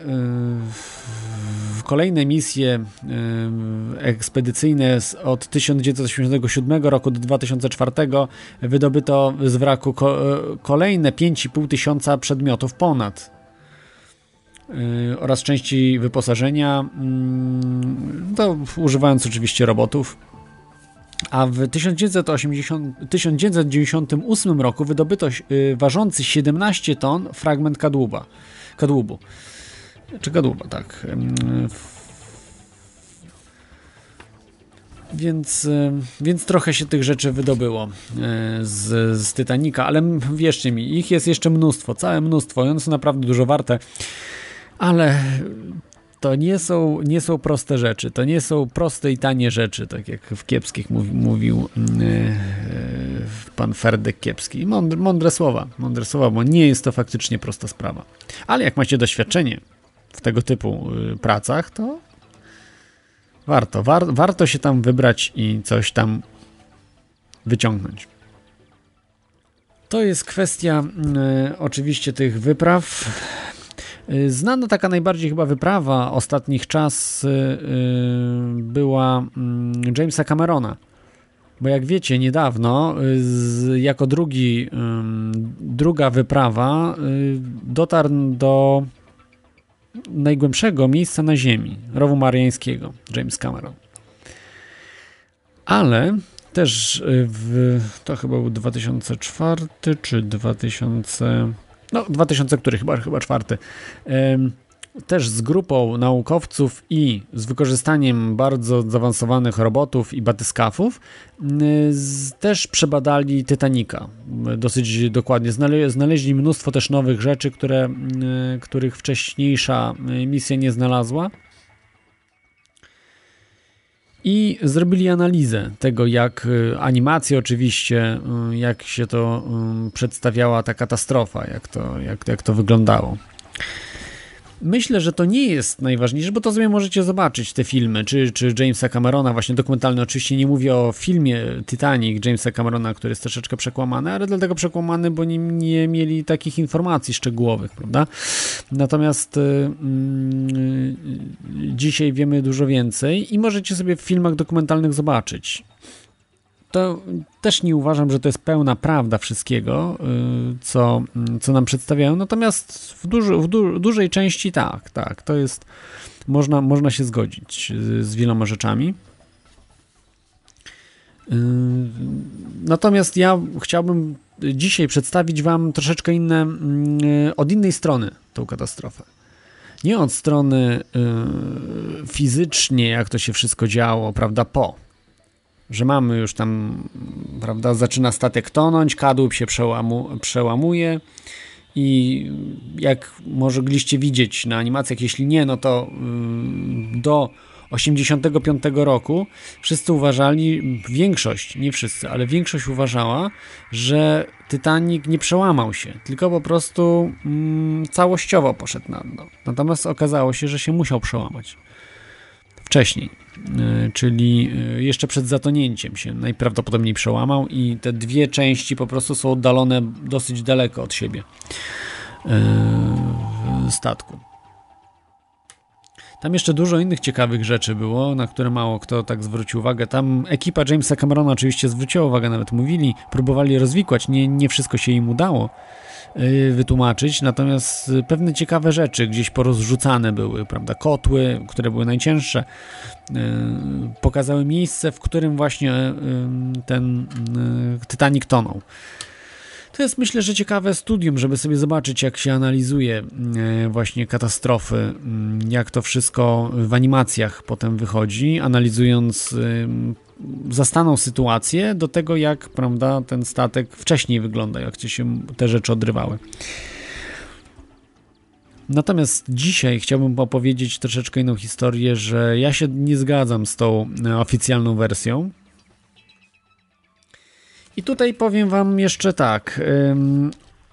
kolejne misje ekspedycyjne od 1987 roku do 2004 wydobyto z wraku kolejne 5,5 tysiąca przedmiotów ponad oraz części wyposażenia, mm, to używając oczywiście robotów. A w 1980, 1998 roku wydobyto y, ważący 17 ton fragment kadłuba, kadłubu. Czy kadłuba, tak. Więc, y, więc trochę się tych rzeczy wydobyło z, z ale wierzcie mi, ich jest jeszcze mnóstwo, całe mnóstwo i one są naprawdę dużo warte. Ale to nie są, nie są proste rzeczy, to nie są proste i tanie rzeczy, tak jak w kiepskich mów, mówił yy, pan Ferdek Kiepski. Mądre, mądre słowa, mądre słowa, bo nie jest to faktycznie prosta sprawa. Ale jak macie doświadczenie w tego typu yy, pracach, to warto, war, warto się tam wybrać i coś tam wyciągnąć. To jest kwestia yy, oczywiście tych wypraw. Y, znana taka najbardziej chyba wyprawa ostatnich czas y, y, była mm, Jamesa Camerona. Bo jak wiecie, niedawno jako drugi, druga wyprawa dotarł do najgłębszego miejsca na Ziemi, rowu mariańskiego, James Cameron. Ale też w, to chyba był 2004 czy 2000 no 2000 który chyba, chyba czwarty, też z grupą naukowców i z wykorzystaniem bardzo zaawansowanych robotów i batyskafów też przebadali Titanica dosyć dokładnie. Znaleźli mnóstwo też nowych rzeczy, które, których wcześniejsza misja nie znalazła. I zrobili analizę tego, jak y, animacje oczywiście, y, jak się to y, przedstawiała ta katastrofa, jak to, jak, jak to wyglądało. Myślę, że to nie jest najważniejsze, bo to sobie możecie zobaczyć te filmy, czy, czy Jamesa Camerona, właśnie dokumentalny. Oczywiście nie mówię o filmie Titanic Jamesa Camerona, który jest troszeczkę przekłamany, ale dlatego przekłamany, bo nie, nie mieli takich informacji szczegółowych, prawda? Natomiast y, y, dzisiaj wiemy dużo więcej i możecie sobie w filmach dokumentalnych zobaczyć to też nie uważam, że to jest pełna prawda wszystkiego, y, co, co nam przedstawiają, natomiast w, duży, w du, dużej części tak, tak, to jest, można, można się zgodzić z, wieloma rzeczami. Y, natomiast ja chciałbym dzisiaj przedstawić Wam troszeczkę inne, y, od innej strony tą katastrofę. Nie od strony fizycznie, jak to się wszystko działo, prawda, po, że mamy już tam, prawda, zaczyna statek tonąć, kadłub się przełamu, przełamuje i jak mogliście widzieć na animacjach, jeśli nie, no to yy, do 85 roku wszyscy uważali, większość, nie wszyscy, ale większość uważała, że Titanic nie przełamał się, tylko po prostu mm, całościowo poszedł na dno. Natomiast okazało się, że się musiał przełamać wcześniej, czyli e, jeszcze przed zatonięciem się najprawdopodobniej przełamał i te dwie części po prostu są oddalone dosyć daleko od siebie e, statku. Tam jeszcze dużo innych ciekawych rzeczy było, na które mało kto tak zwrócił uwagę. Tam ekipa Jamesa Camerona oczywiście zwróciła uwagę, nawet mówili, próbowali rozwikłać, nie, nie wszystko się im udało wytłumaczyć, natomiast pewne ciekawe rzeczy gdzieś porozrzucane były, prawda, kotły, które były najcięższe, y, pokazały miejsce, w którym właśnie y, ten Titanic tonął. To jest myślę, że ciekawe studium, żeby sobie zobaczyć, jak się analizuje właśnie katastrofy, jak to wszystko w animacjach potem wychodzi, analizując zastaną sytuację do tego, jak prawda, ten statek wcześniej wygląda, jak się te rzeczy odrywały. Natomiast dzisiaj chciałbym opowiedzieć troszeczkę inną historię, że ja się nie zgadzam z tą e, oficjalną wersją. I tutaj powiem Wam jeszcze tak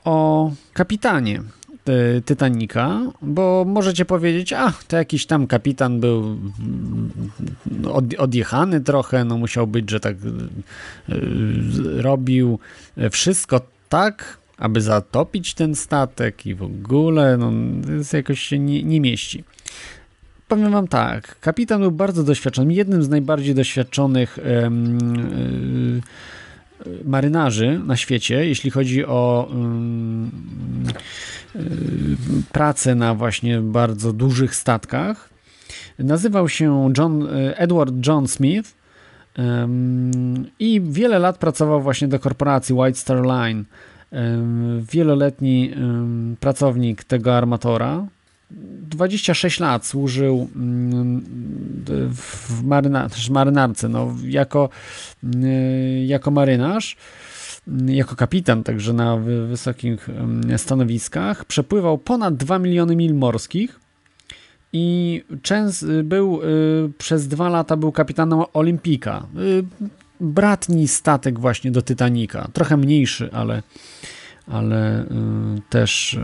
o kapitanie Titanica, bo możecie powiedzieć, a to jakiś tam kapitan był mm, od, odjechany trochę, no musiał być, że tak y, y, robił wszystko tak, aby zatopić ten statek i w ogóle, no jakoś się nie, nie mieści. Powiem wam tak, kapitan był bardzo doświadczony, jednym z najbardziej doświadczonych yy, marynarzy na świecie, jeśli chodzi o yy, pracę na właśnie bardzo dużych statkach. Nazywał się John, Edward John Smith i wiele lat pracował właśnie do korporacji White Star Line wieloletni pracownik tego armatora. 26 lat służył w maryna, marynarce, no, jako, jako marynarz, jako kapitan, także na wysokich stanowiskach. Przepływał ponad 2 miliony mil morskich i był y, przez dwa lata był kapitanem Olimpika. Y, bratni statek właśnie do Titanica. Trochę mniejszy, ale, ale y, też y,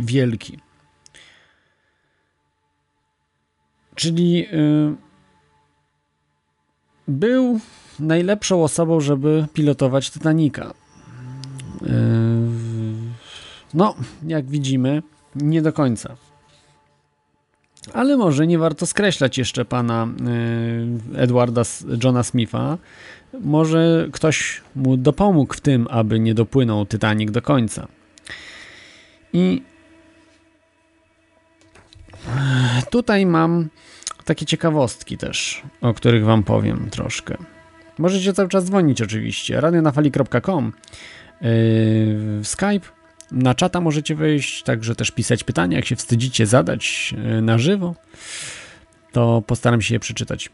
wielki. Czyli y, był najlepszą osobą, żeby pilotować Titanica. No, jak widzimy, nie do końca. Ale może nie warto skreślać jeszcze pana Edwarda Johna Smitha, może ktoś mu dopomógł w tym, aby nie dopłynął Titanic do końca. I tutaj mam takie ciekawostki też, o których wam powiem troszkę. Możecie cały czas dzwonić oczywiście. radionafali.com yy, Skype na czata możecie wejść, także też pisać pytania, jak się wstydzicie zadać yy, na żywo, to postaram się je przeczytać.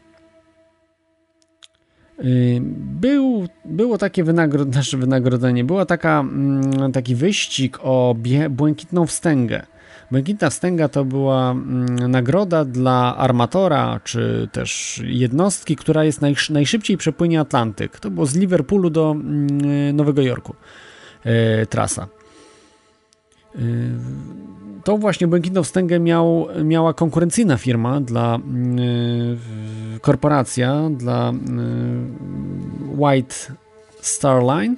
Y, był, było takie wynagro, *laughs* nasze wynagrodzenie, była taka, mm, taki wyścig o błękitną wstęgę. Błękitna wstęga to była mm, nagroda dla armatora, czy też jednostki, która jest najszybciej przepłynie Atlantyk. To było z Liverpoolu do mm, Nowego Jorku y, trasa. Y, tą właśnie błękitną wstęgę miał, miała konkurencyjna firma dla yy, korporacja dla White Star Line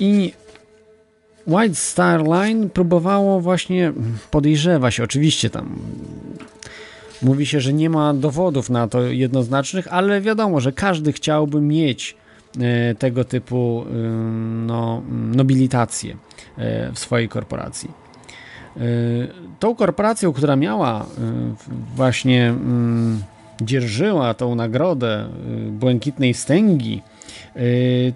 i White Star Line próbowało właśnie, podejrzewa się oczywiście tam mówi się, że nie ma dowodów na to jednoznacznych, ale wiadomo, że każdy chciałby mieć E, tego typu no, nobilitację e, w swojej korporacji. E, tą korporacją, która miała właśnie dzierżyła tą nagrodę błękitnej wstęgi,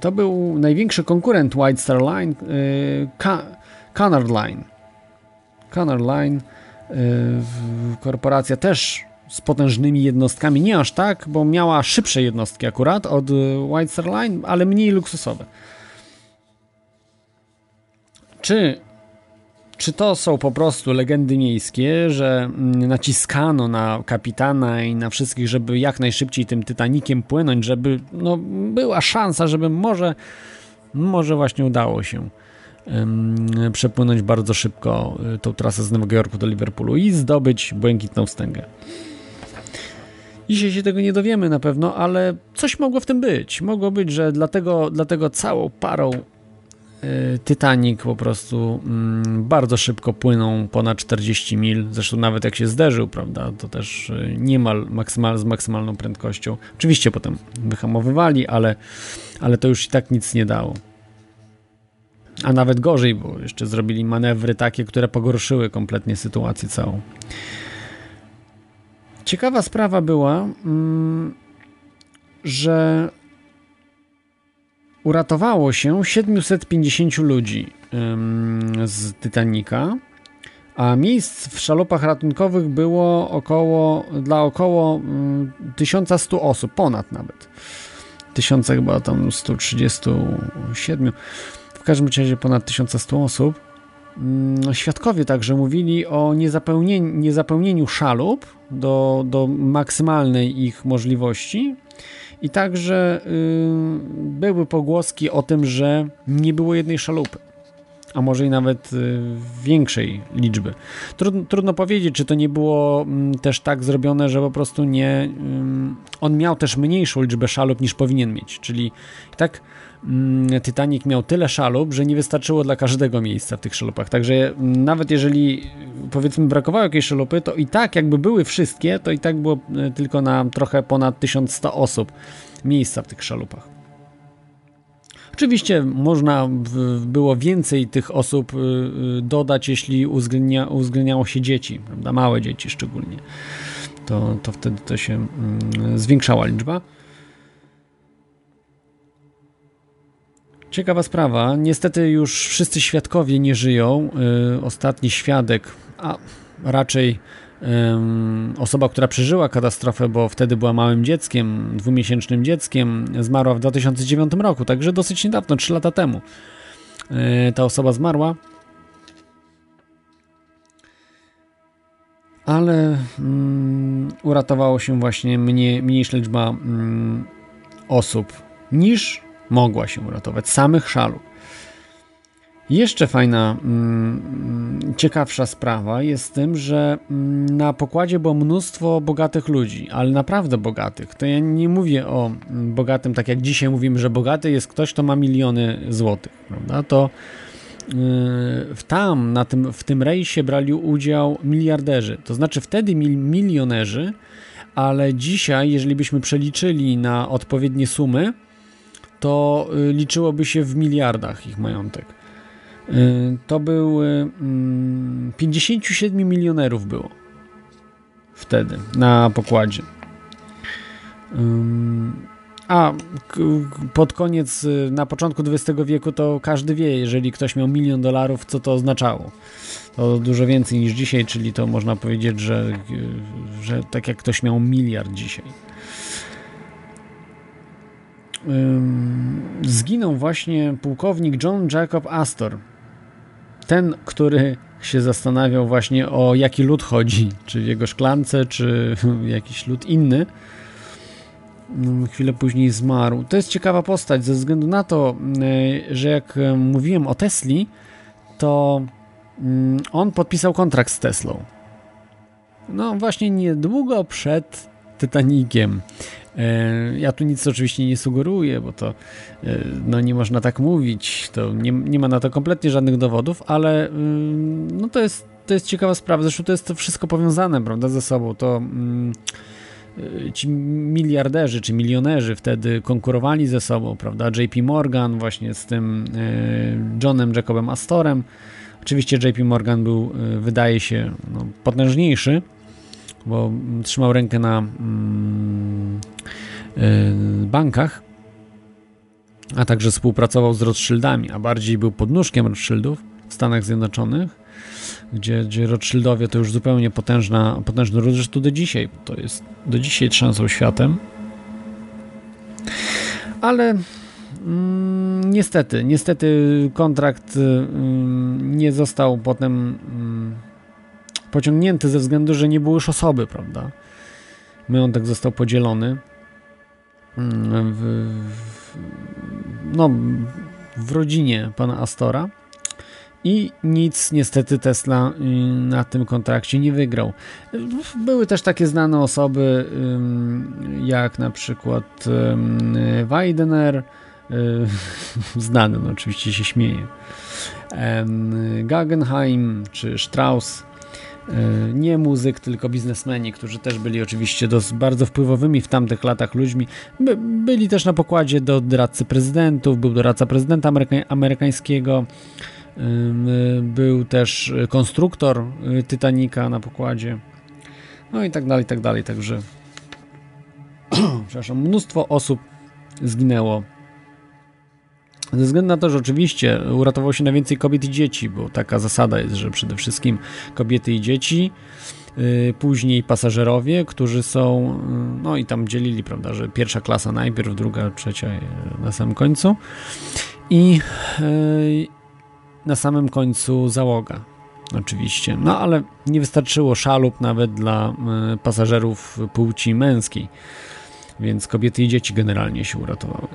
to był największy konkurent White Star Line, Cunard Line. Cunard Line, korporacja też z potężnymi jednostkami, nie aż tak, bo miała szybsze jednostki akurat od y, White Star Line, ale mniej luksusowe. Czy, czy to są po prostu legendy miejskie, że mm, naciskano na kapitana i na wszystkich, żeby jak najszybciej tym Titanikiem płynąć, żeby no, była szansa, żeby może, może właśnie udało się przepłynąć bardzo szybko y, tą trasę z Nowego Jorku do Liverpoolu i zdobyć błękitną wstęgę. Dzisiaj się tego nie dowiemy na pewno, ale coś mogło w tym być. Mogło być, że dlatego, dlatego całą parą Titanic po prostu y, bardzo szybko płyną ponad 40 mil. Zresztą nawet jak się zderzył, prawda, to też y, niemal maksymal, z maksymalną prędkością. Oczywiście potem wyhamowywali, ale, ale to już i tak nic nie dało. A nawet gorzej, bo jeszcze zrobili manewry takie, które pogorszyły kompletnie sytuację całą. Ciekawa sprawa była, mm, że uratowało się 750 ludzi z Titanica, a miejsc w szalupach ratunkowych było około, dla około 1100 mm, osób, ponad nawet. 1000 chyba tam 137 każdym razie ponad 1100 osób. Mm, świadkowie także mówili o niezapełnieniu, niezapełnieniu szalup do, do maksymalnej ich możliwości. I także y, były pogłoski o tym, że nie było jednej szalupy a może i nawet y, większej liczby. Trudno, trudno, powiedzieć, czy to nie było mm, też tak zrobione, że po prostu nie. On miał też mniejszą liczbę szalup niż powinien mieć, czyli tak. Mm, Titanic miał tyle szalup, że nie wystarczyło dla każdego miejsca w tych szalupach. Także mm, nawet jeżeli powiedzmy brakowało jakiejś szalupy, to i tak jakby były wszystkie, to i tak było y, tylko na trochę ponad 1100 osób miejsca w tych szalupach. Oczywiście można było więcej tych osób y, y, dodać, jeśli uwzględnia, uwzględniało się dzieci, prawda? małe dzieci szczególnie. To, to wtedy to się mm, zwiększała liczba. Ciekawa sprawa. Niestety już wszyscy świadkowie nie żyją. Y, ostatni świadek, a raczej osoba, która przeżyła katastrofę, bo wtedy była małym dzieckiem, dwumiesięcznym dzieckiem, zmarła w 2009 roku, także dosyć niedawno, 3 lata temu. E, ta osoba zmarła. Ale um, uratowało się właśnie mniej, mniejsza liczba um, osób niż mogła się uratować, samych szalów. Jeszcze fajna, mm, ciekawsza sprawa jest tym, że mm, na pokładzie było mnóstwo bogatych ludzi, ale naprawdę bogatych. To ja nie mówię o mm, bogatym, tak jak dzisiaj mówimy, że bogaty jest ktoś, kto ma miliony złotych, prawda? To w tam, na tym, w tym rejsie brali udział miliarderzy, to znaczy wtedy mil, milionerzy, ale dzisiaj, jeżeli byśmy przeliczyli na odpowiednie sumy, to y, liczyłoby się w miliardach ich majątek. Y, to był 57 mm, milionerów było wtedy na pokładzie. A pod koniec, y, na początku XX wieku, to każdy wie, jeżeli ktoś miał milion dolarów, co to oznaczało. To dużo więcej niż dzisiaj, czyli to można powiedzieć, że, że tak jak ktoś miał miliard dzisiaj. Zginął właśnie pułkownik John Jacob Astor ten, który się zastanawiał właśnie o jaki lód chodzi, czy w jego szklance, czy *laughs* jakiś lód inny, mm, chwilę później zmarł. To jest ciekawa postać ze względu na to, e, że jak e, mówiłem o Tesli, to mm, on podpisał kontrakt z Teslą. No właśnie niedługo przed Titanikiem. E, ja tu nic oczywiście nie sugeruję, bo to e, no, nie można tak mówić, to nie, nie ma na to kompletnie żadnych dowodów, ale mm, no, to, jest, to jest ciekawa sprawa. Zresztą to jest to wszystko powiązane prawda, ze sobą. To mm, e, ci miliarderzy czy milionerzy wtedy konkurowali ze sobą, prawda? JP Morgan właśnie z tym Johnem Jacobem Astorem. Oczywiście JP Morgan był, wydaje się, no, potężniejszy, bo trzymał rękę na mm, y, bankach, a także współpracował z Rothschildami, a bardziej był podnóżkiem Rothschildów w Stanach Zjednoczonych, gdzie, gdzie Rothschildowie to już zupełnie potężna, potężny ród, zresztą do dzisiaj, to jest do dzisiaj trzęsą światem. Ale mm, niestety, niestety kontrakt mm, nie został potem mm, pociągnięty ze względu, że nie było już osoby, prawda? Majątek został podzielony mm, w, no, w rodzinie pana Astora i nic niestety Tesla y, na tym kontrakcie nie wygrał. Były też takie znane osoby, jak na przykład Weidener, y, *laughs* znany, no oczywiście się śmieje, Guggenheim czy Strauss, nie muzyk, tylko biznesmeni, którzy też byli oczywiście bardzo wpływowymi w tamtych latach ludźmi. By, byli też na pokładzie do doradcy prezydentów, był doradca prezydenta ameryka amerykańskiego, był też konstruktor y, Titanica na pokładzie, no i tak dalej, i tak dalej, także *clears throat* przepraszam, mnóstwo osób zginęło ze względu na to, że oczywiście uratowało się najwięcej kobiet i dzieci, bo taka zasada jest, że przede wszystkim kobiety i dzieci, yy, później pasażerowie, którzy są, yy, no i tam dzielili, prawda, że pierwsza klasa najpierw, druga, trzecia yy, na samym końcu. I na samym końcu załoga. Oczywiście. No ale nie wystarczyło szalub nawet dla pasażerów płci męskiej. Więc kobiety i dzieci generalnie się uratowały.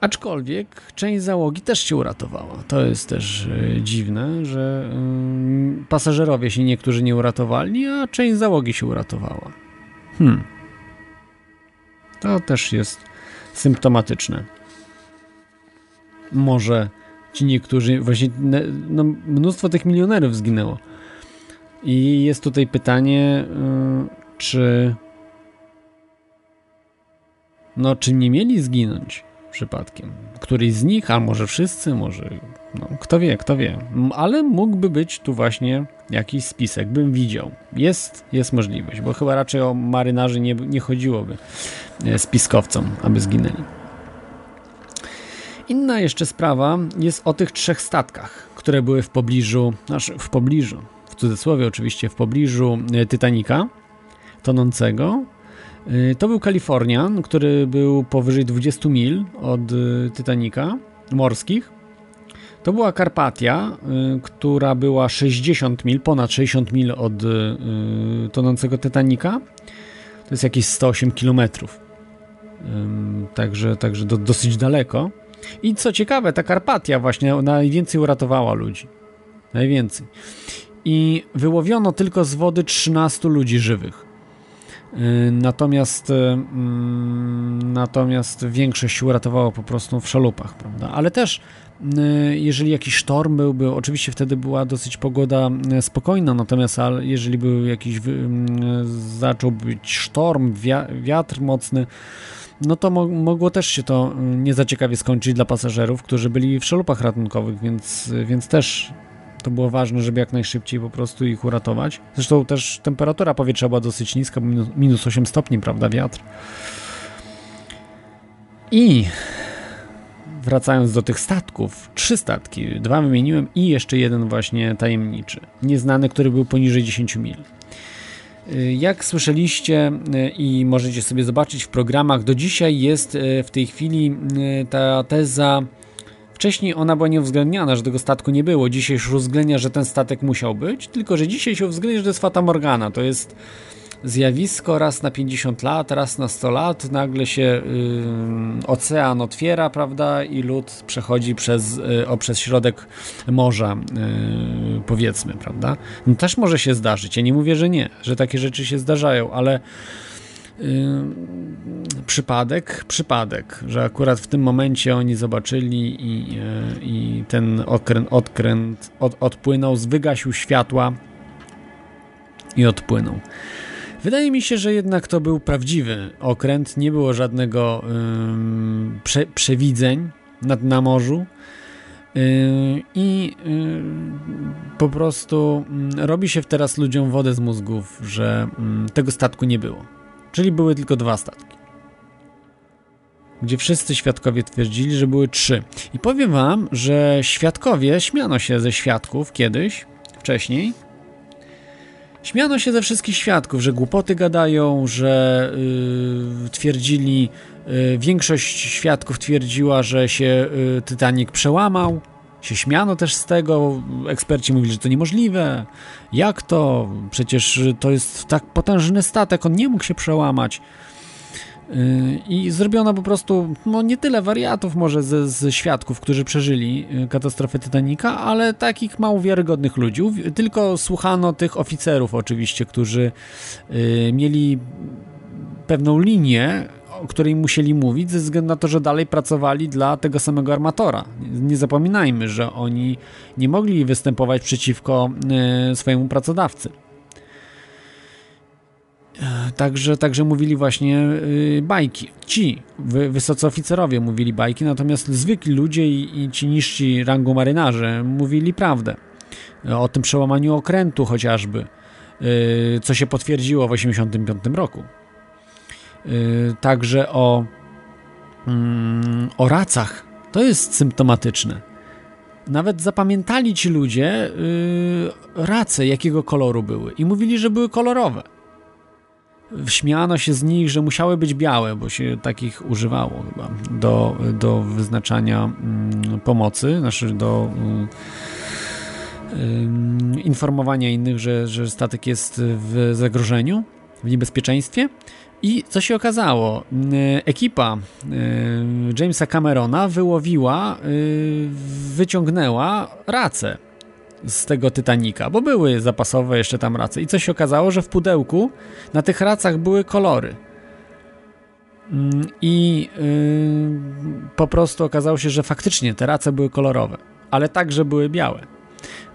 Aczkolwiek część załogi też się uratowała. To jest też y, dziwne, że y, pasażerowie się niektórzy nie uratowali, a część załogi się uratowała. Hmm. To też jest symptomatyczne. Może ci niektórzy, właśnie no, mnóstwo tych milionerów zginęło. I jest tutaj pytanie, y, czy no, czy nie mieli zginąć? Przypadkiem. Któryś z nich, a może wszyscy, może no, kto wie, kto wie. Ale mógłby być tu właśnie jakiś spisek, bym widział. Jest, jest możliwość, bo chyba raczej o marynarzy nie, nie chodziłoby e, spiskowcom, aby zginęli. Inna jeszcze sprawa jest o tych trzech statkach, które były w pobliżu, znaczy w pobliżu, w cudzysłowie oczywiście, w pobliżu e, Titanica tonącego, to był Kalifornian, który był powyżej 20 mil od y, Titanica morskich. To była Karpatia, y, która była 60 mil, ponad 60 mil od tonącego Titanica. To jest jakieś 108 kilometrów. Także, także do, dosyć daleko. I co ciekawe, ta Karpatia właśnie najwięcej uratowała ludzi. Najwięcej. I wyłowiono tylko z wody 13 ludzi żywych. Y, natomiast, y, mm, natomiast większość się uratowała po prostu w szalupach, prawda? Ale też y, jeżeli jakiś sztorm byłby, oczywiście wtedy była dosyć pogoda spokojna, natomiast jeżeli był jakiś, mm, zaczął być sztorm, wiatr mocny, no to mogło też się to nie za ciekawie skończyć dla pasażerów, którzy byli w szalupach ratunkowych, więc, więc też to było ważne, żeby jak najszybciej po prostu ich uratować. Zresztą też temperatura powietrza była dosyć niska, minus, minus 8 stopni, prawda, wiatr. I wracając do tych statków, trzy statki, dwa wymieniłem i jeszcze jeden właśnie tajemniczy, nieznany, który był poniżej 10 mil. Jak słyszeliście y, i możecie sobie zobaczyć w programach, do dzisiaj jest y, w tej chwili y, ta teza Wcześniej ona była nieuwzględniana, że tego statku nie było. Dzisiaj już uwzględnia, że ten statek musiał być, tylko że dzisiaj się uwzględnia, że to jest Fata Morgana. To jest zjawisko raz na 50 lat, raz na 100 lat. Nagle się ocean otwiera, prawda, i lód przechodzi przez, yy, o, przez środek morza, yy, powiedzmy, prawda. No, też może się zdarzyć. Ja nie mówię, że nie, że takie rzeczy się zdarzają, ale przypadek, przypadek, że akurat w tym momencie oni zobaczyli i, e, i ten odkręt, odkręt od, odpłynął, wygasił światła i odpłynął. Wydaje mi się, że jednak to był prawdziwy okręt, nie było żadnego prze, przewidzeń nad, na morzu. Yy, I yy, po prostu yy, robi się teraz ludziom wodę z mózgów, że tego statku nie było. Czyli były tylko dwa statki. Gdzie wszyscy świadkowie twierdzili, że były trzy. I powiem wam, że świadkowie śmiano się ze świadków kiedyś, wcześniej. Śmiano się ze wszystkich świadków, że głupoty gadają, że yy, twierdzili, yy, większość świadków twierdziła, że się yy, Titanic przełamał się śmiano też z tego, eksperci mówili, że to niemożliwe. Jak to? Przecież to jest tak potężny statek, on nie mógł się przełamać. Yy, I zrobiono po prostu, no nie tyle wariatów może ze, ze świadków, którzy przeżyli yy, katastrofę Titanica, ale takich mało wiarygodnych ludzi. Tylko słuchano tych oficerów oczywiście, którzy yy, mieli pewną linię, o której musieli mówić, ze względu na to, że dalej pracowali dla tego samego armatora. Nie zapominajmy, że oni nie mogli występować przeciwko e, swojemu pracodawcy. E, także, także mówili właśnie e, bajki. Ci wysocy oficerowie mówili bajki, natomiast zwykli ludzie i, i ci niżsi rangą marynarze mówili prawdę. O tym przełamaniu okrętu chociażby, co się potwierdziło w 1985 roku. Y, także o, mm, o racach. To jest symptomatyczne. Nawet zapamiętali ci ludzie y, race, jakiego koloru były i mówili, że były kolorowe. śmiano się z nich, że musiały być białe, bo się takich używało chyba do, do wyznaczania mm, pomocy, znaczy do y, informowania innych, że, że statek jest w zagrożeniu, w niebezpieczeństwie. I co się okazało? Ekipa Jamesa Camerona wyłowiła, wyciągnęła racę z tego Titanica, bo były zapasowe jeszcze tam race. I co się okazało, że w pudełku na tych racach były kolory. Mm, I po prostu okazało się, że faktycznie te race były kolorowe, ale także były białe.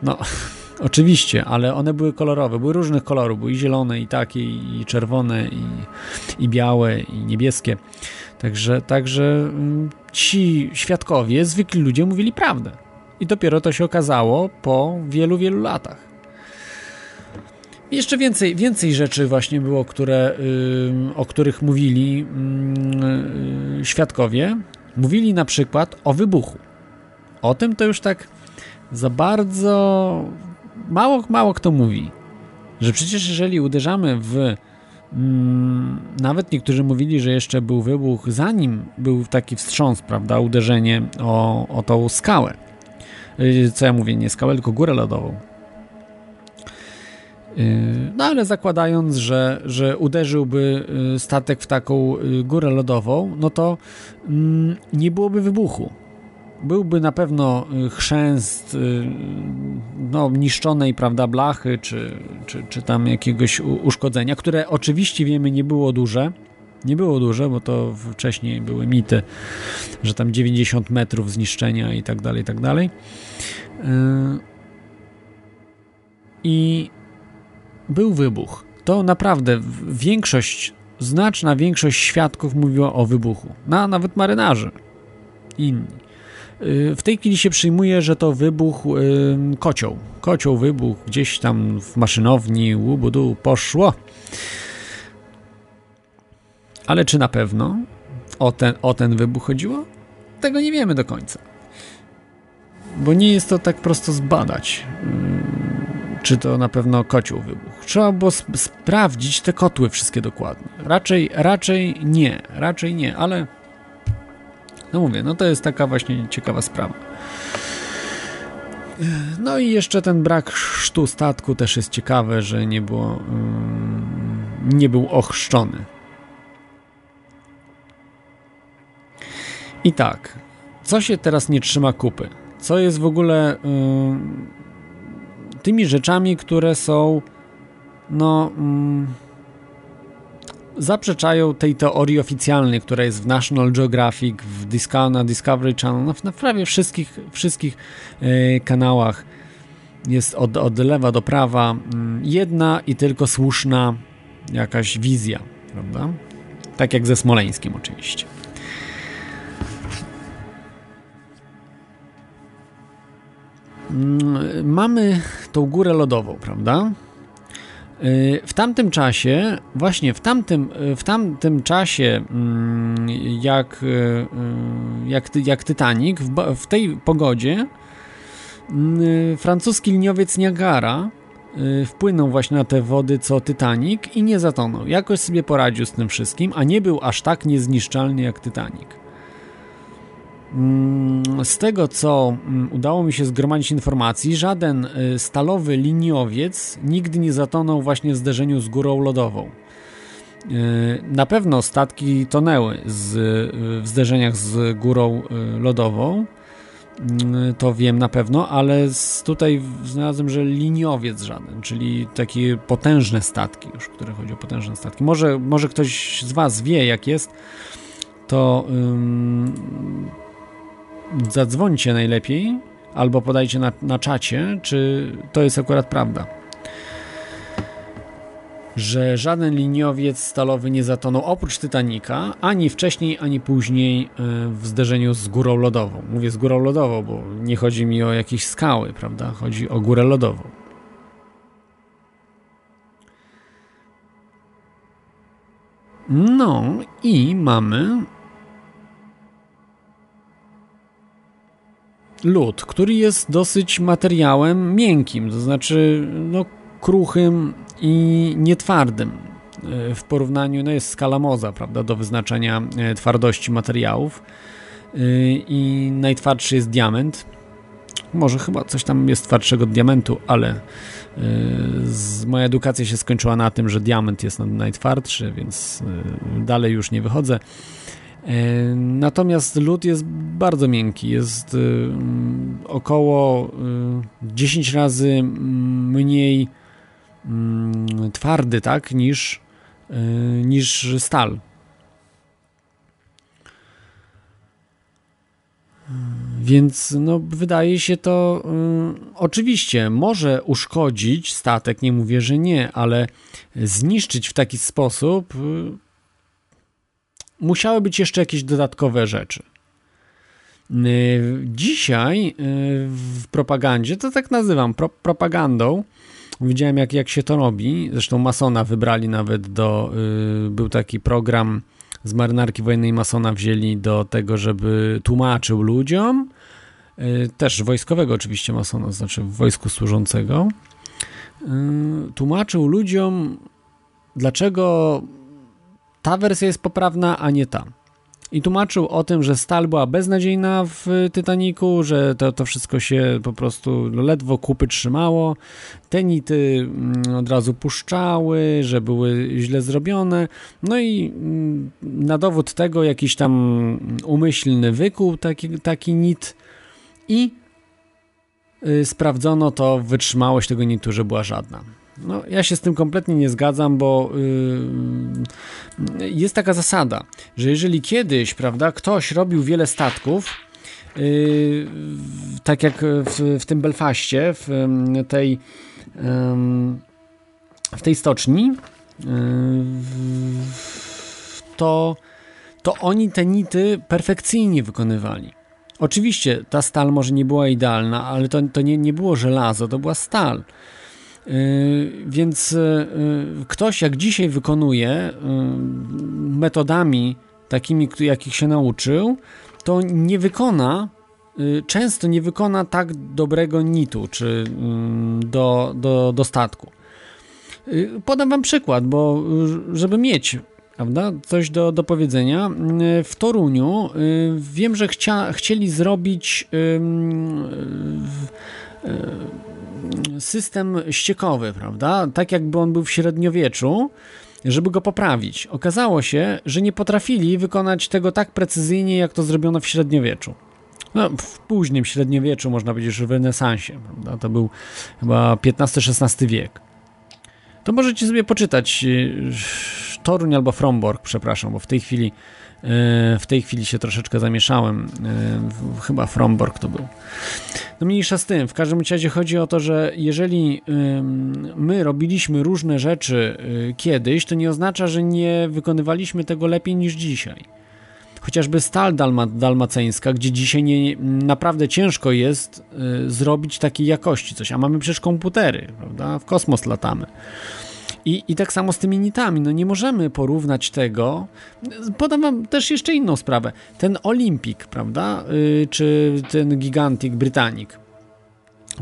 No, *laughs* oczywiście, ale one były kolorowe, były różnych kolorów, były i zielone, i takie, i czerwone, i, i białe, i niebieskie. Także, także mm, ci świadkowie, zwykli ludzie mówili prawdę. I dopiero to się okazało po wielu, wielu latach. jeszcze więcej, więcej rzeczy właśnie było, które, o których mówili yy, świadkowie. Mówili na przykład o wybuchu. O tym to już tak za bardzo mało, mało kto mówi. Że przecież jeżeli uderzamy w mm, nawet niektórzy mówili, że jeszcze był wybuch, zanim był taki wstrząs, prawda, uderzenie o, o tą skałę. Y, co ja mówię, nie skałę, tylko górę lodową. Y, no ale zakładając, że, że uderzyłby y, statek w taką górę lodową, no to mm, nie byłoby wybuchu. Byłby na pewno chrzęst no, niszczonej prawda, blachy, czy, czy, czy tam jakiegoś uszkodzenia, które oczywiście wiemy nie było duże, nie było duże, bo to wcześniej były mity, że tam 90 metrów zniszczenia i tak dalej, i tak dalej. Yy, I był wybuch. To naprawdę większość, znaczna większość świadków mówiła o wybuchu. Na, nawet marynarze. Inni. Yy, w tej chwili się przyjmuje, że to wybuch yy, kocioł. Kocioł wybuch gdzieś tam w maszynowni, łubudu, poszło. Ale czy na pewno o ten, o ten wybuch chodziło? Tego nie wiemy do końca. Bo nie jest to tak prosto zbadać, mm, czy to na pewno kocioł wybuch. Trzeba było sp sprawdzić te kotły wszystkie dokładnie. Raczej, raczej nie, raczej nie, ale no mówię, no to jest taka właśnie ciekawa sprawa. No i jeszcze ten brak chrztu statku też jest ciekawe, że nie było, mm, nie był ochrzczony. I tak, co się teraz nie trzyma kupy? Co jest w ogóle tymi rzeczami, które są no yy, zaprzeczają tej teorii oficjalnej, która jest w National Geographic, w Discovery, na Discovery Channel, na, na prawie wszystkich, wszystkich yy, kanałach jest od, od lewa do prawa mm, jedna i tylko słuszna jakaś wizja, prawda? Tak jak ze Smoleńskim oczywiście. Mm, mamy tą górę lodową, prawda? Y, w tamtym czasie, właśnie w tamtym, w tamtym czasie, mm, jak, y, jak, jak Titanic, w, w tej pogodzie, mm, francuski liniowiec Niagara y, wpłynął właśnie na te wody co Titanic i nie zatonął. Jakoś sobie poradził z tym wszystkim, a nie był aż tak niezniszczalny jak Titanic. Mm, z tego, co mm, udało mi się zgromadzić informacji, żaden y, stalowy liniowiec nigdy nie zatonął właśnie w zderzeniu z górą lodową. Y, na pewno statki tonęły z, y, w zderzeniach z górą lodową, to wiem na pewno, ale tutaj znalazłem, że liniowiec żaden, czyli takie potężne statki, już które chodzi o potężne statki. Może, może ktoś z Was wie, jak jest, to zadzwońcie najlepiej albo podajcie na, na czacie, czy to jest akurat prawda. Że żaden liniowiec stalowy nie zatonął oprócz Titanika, ani wcześniej, ani później e, w zderzeniu z górą lodową. Mówię z górą lodową, bo nie chodzi mi o jakieś skały, prawda? Chodzi o górę lodową. No i mamy lód, który jest dosyć materiałem miękkim, to znaczy no, kruchym i nietwardym. w porównaniu, no jest skala Moza, prawda, do wyznaczania twardości materiałów i najtwardszy jest diament. Może chyba coś tam jest twardszego od diamentu, ale z, moja edukacja się skończyła na tym, że diament jest najtwardszy, więc dalej już nie wychodzę. E, natomiast lód jest bardzo miękki, jest y, około 10 y, razy mniej mm, twardy, tak, niż, y, niż stal. Więc no, wydaje się to y, oczywiście może uszkodzić statek, nie mówię, że nie, ale zniszczyć w taki sposób y, musiały być jeszcze jakieś dodatkowe rzeczy. Y, dzisiaj y, w propagandzie, to tak nazywam, pro, propagandą, widziałem jak, jak się to robi, zresztą Masona wybrali nawet do, y, był taki program z marynarki wojennej Masona wzięli do tego, żeby tłumaczył ludziom, też wojskowego oczywiście Masona, znaczy w wojsku służącego, tłumaczył ludziom, dlaczego ta wersja jest poprawna, a nie ta. I tłumaczył o tym, że stal była beznadziejna w Titaniku, że to, to wszystko się po prostu ledwo kupy trzymało. Te nity mm, od razu puszczały, że były źle zrobione. No i mm, na dowód tego jakiś tam umyślny wykuł taki, taki nit i y, sprawdzono to wytrzymałość tego nitu, że była żadna. No, ja się z tym kompletnie nie zgadzam, bo yy, jest taka zasada, że jeżeli kiedyś, prawda, ktoś robił wiele statków, yy, tak jak w, w tym Belfaście, w tej, yy, w tej stoczni, y, to, to oni te nity perfekcyjnie wykonywali. Oczywiście ta stal może nie była idealna, ale to, to nie, nie było żelazo, to była stal. Y, więc y, y, ktoś jak dzisiaj wykonuje metodami takimi, jakich się nauczył, to nie wykona, często nie wykona tak dobrego nitu czy do, do, do statku. Podam Wam przykład, bo żeby mieć prawda, coś do, do powiedzenia, w Toruniu wiem, że chcia, chcieli zrobić system ściekowy, prawda? Tak jakby on był w średniowieczu, żeby go poprawić. Okazało się, że nie potrafili wykonać tego tak precyzyjnie, jak to zrobiono w średniowieczu. No, w późnym średniowieczu, można powiedzieć, w renesansie. Prawda? To był chyba XV-XVI wiek. To możecie sobie poczytać y, Toruń albo Fromborg, przepraszam, bo w tej chwili w tej chwili się troszeczkę zamieszałem. Chyba Fromborg to był. No mniejsza z tym. W każdym razie chodzi o to, że jeżeli my robiliśmy różne rzeczy y, kiedyś, to nie oznacza, że nie wykonywaliśmy tego lepiej niż dzisiaj. Chociażby stal dalma, dalmaceńska, gdzie dzisiaj nie, naprawdę ciężko jest y, zrobić takiej jakości coś, a mamy przecież komputery, prawda? W kosmos latamy. I, I tak samo z tymi nitami. No nie możemy porównać tego. Podam wam też jeszcze inną sprawę. Ten Olympic, prawda? Yy, czy ten Gigantic Britannic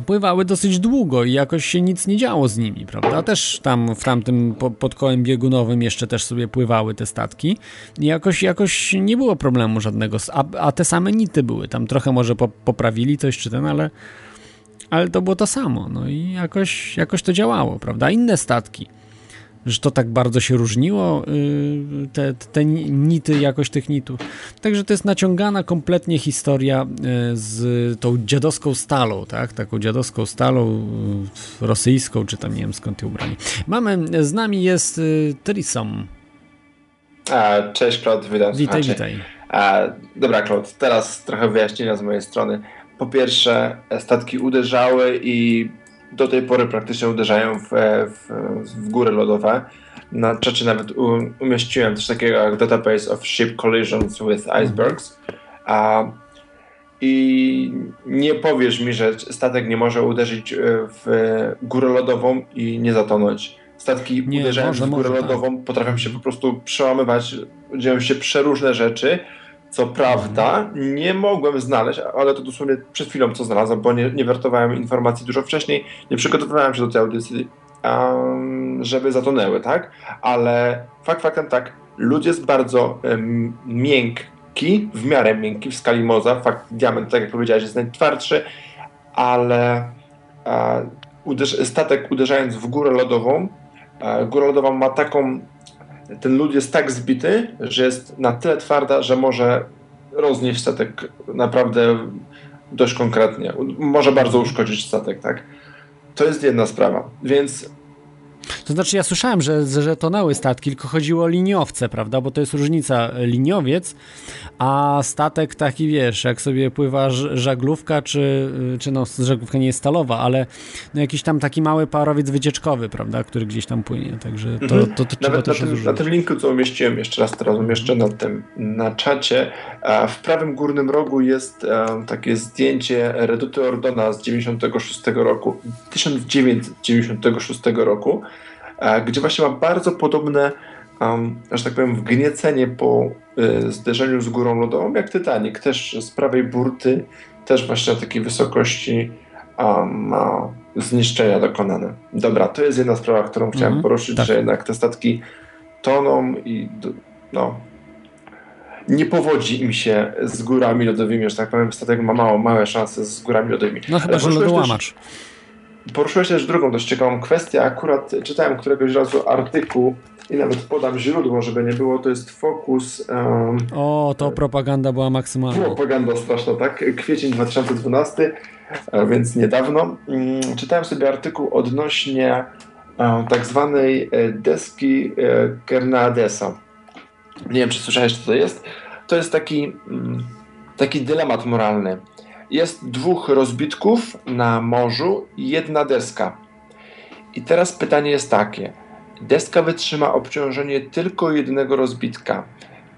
pływały dosyć długo i jakoś się nic nie działo z nimi, prawda? Też tam w tamtym po, pod kołem biegunowym jeszcze też sobie pływały te statki i jakoś, jakoś nie było problemu żadnego, a, a te same nity były, tam trochę może po, poprawili coś czy ten, ale, ale to było to samo, no i jakoś, jakoś to działało, prawda? Inne statki że to tak bardzo się różniło, y, te, te nity, jakość tych nitów. Także to jest naciągana kompletnie historia y, z tą dziadowską stalą, tak? Taką dziadowską stalą y, rosyjską, czy tam nie wiem skąd ją ubrali. Mamy, z nami jest Trisom. Cześć Claude, witam. Witaj, witaj. A, dobra Claude, teraz trochę wyjaśnienia z mojej strony. Po pierwsze, statki uderzały i do tej pory praktycznie uderzają w, w, w góry lodowe. Na czacie nawet umieściłem coś takiego jak Database of Ship Collisions with Icebergs. A, I nie powiesz mi, że statek nie może uderzyć e, w górę lodową i nie zatonąć. Statki nie, uderzając może, w górę może, tak. lodową tak. potrafią się po prostu przełamywać, dzieją się przeróżne rzeczy co prawda nie mogłem znaleźć, ale to dosłownie przed chwilą co znalazłem, bo nie, nie wertowałem informacji dużo wcześniej, nie przygotowywałem się do tej audycji um, żeby zatonęły, tak? Ale fakt faktem tak, lód jest bardzo um, miękki, w miarę miękki w skali Moza. Fakt, diament, tak jak powiedziałeś, jest najtwardszy, ale e, uderz statek uderzając w górę lodową, e, góra lodowa ma taką, ten lód jest tak zbity, że jest na tyle twarda, że może roznieść statek naprawdę dość konkretnie. Może bardzo uszkodzić statek, tak? To jest jedna sprawa. Więc to znaczy, ja słyszałem, że, że tonęły statki, tylko chodziło o liniowce, prawda? Bo to jest różnica liniowiec, a statek taki, wiesz, jak sobie pływa żaglówka, czy, czy no, żaglówka nie jest stalowa, ale no, jakiś tam taki mały parowiec wycieczkowy, prawda? Który gdzieś tam płynie, także to, mhm. to, to, to Nawet na tym, na tym linku, co umieściłem, jeszcze raz teraz umieszczę na tym, na czacie, w prawym górnym rogu jest takie zdjęcie Reduty Ordona z 96 roku, 1996 roku, E, gdzie właśnie ma bardzo podobne, um, że tak powiem, wgniecenie po y, zderzeniu z górą lodową, jak Titanic, też z prawej burty, też właśnie na takiej wysokości um, zniszczenia dokonane. Dobra, to jest jedna sprawa, którą chciałem -hmm, poruszyć, tak. że jednak te statki toną i no, nie powodzi im się z górami lodowymi, że tak powiem, statek ma mało, małe szanse z górami lodowymi. No chyba, że lodołamacz. Też, Poruszyłeś też drugą dość ciekawą kwestię. Akurat czytałem któregoś razu artykuł i nawet podam źródło, żeby nie było. To jest Focus. Um, o, to propaganda była maksymalna. Propaganda straszna, tak? Kwiecień 2012, e, więc niedawno. Mm, czytałem sobie artykuł odnośnie um, tak zwanej e, deski e, Kernadesa. Nie wiem, czy słyszałeś, co to jest. To jest taki, mm, taki dylemat moralny jest dwóch rozbitków na morzu i jedna deska. I teraz pytanie jest takie: deska wytrzyma obciążenie tylko jednego rozbitka.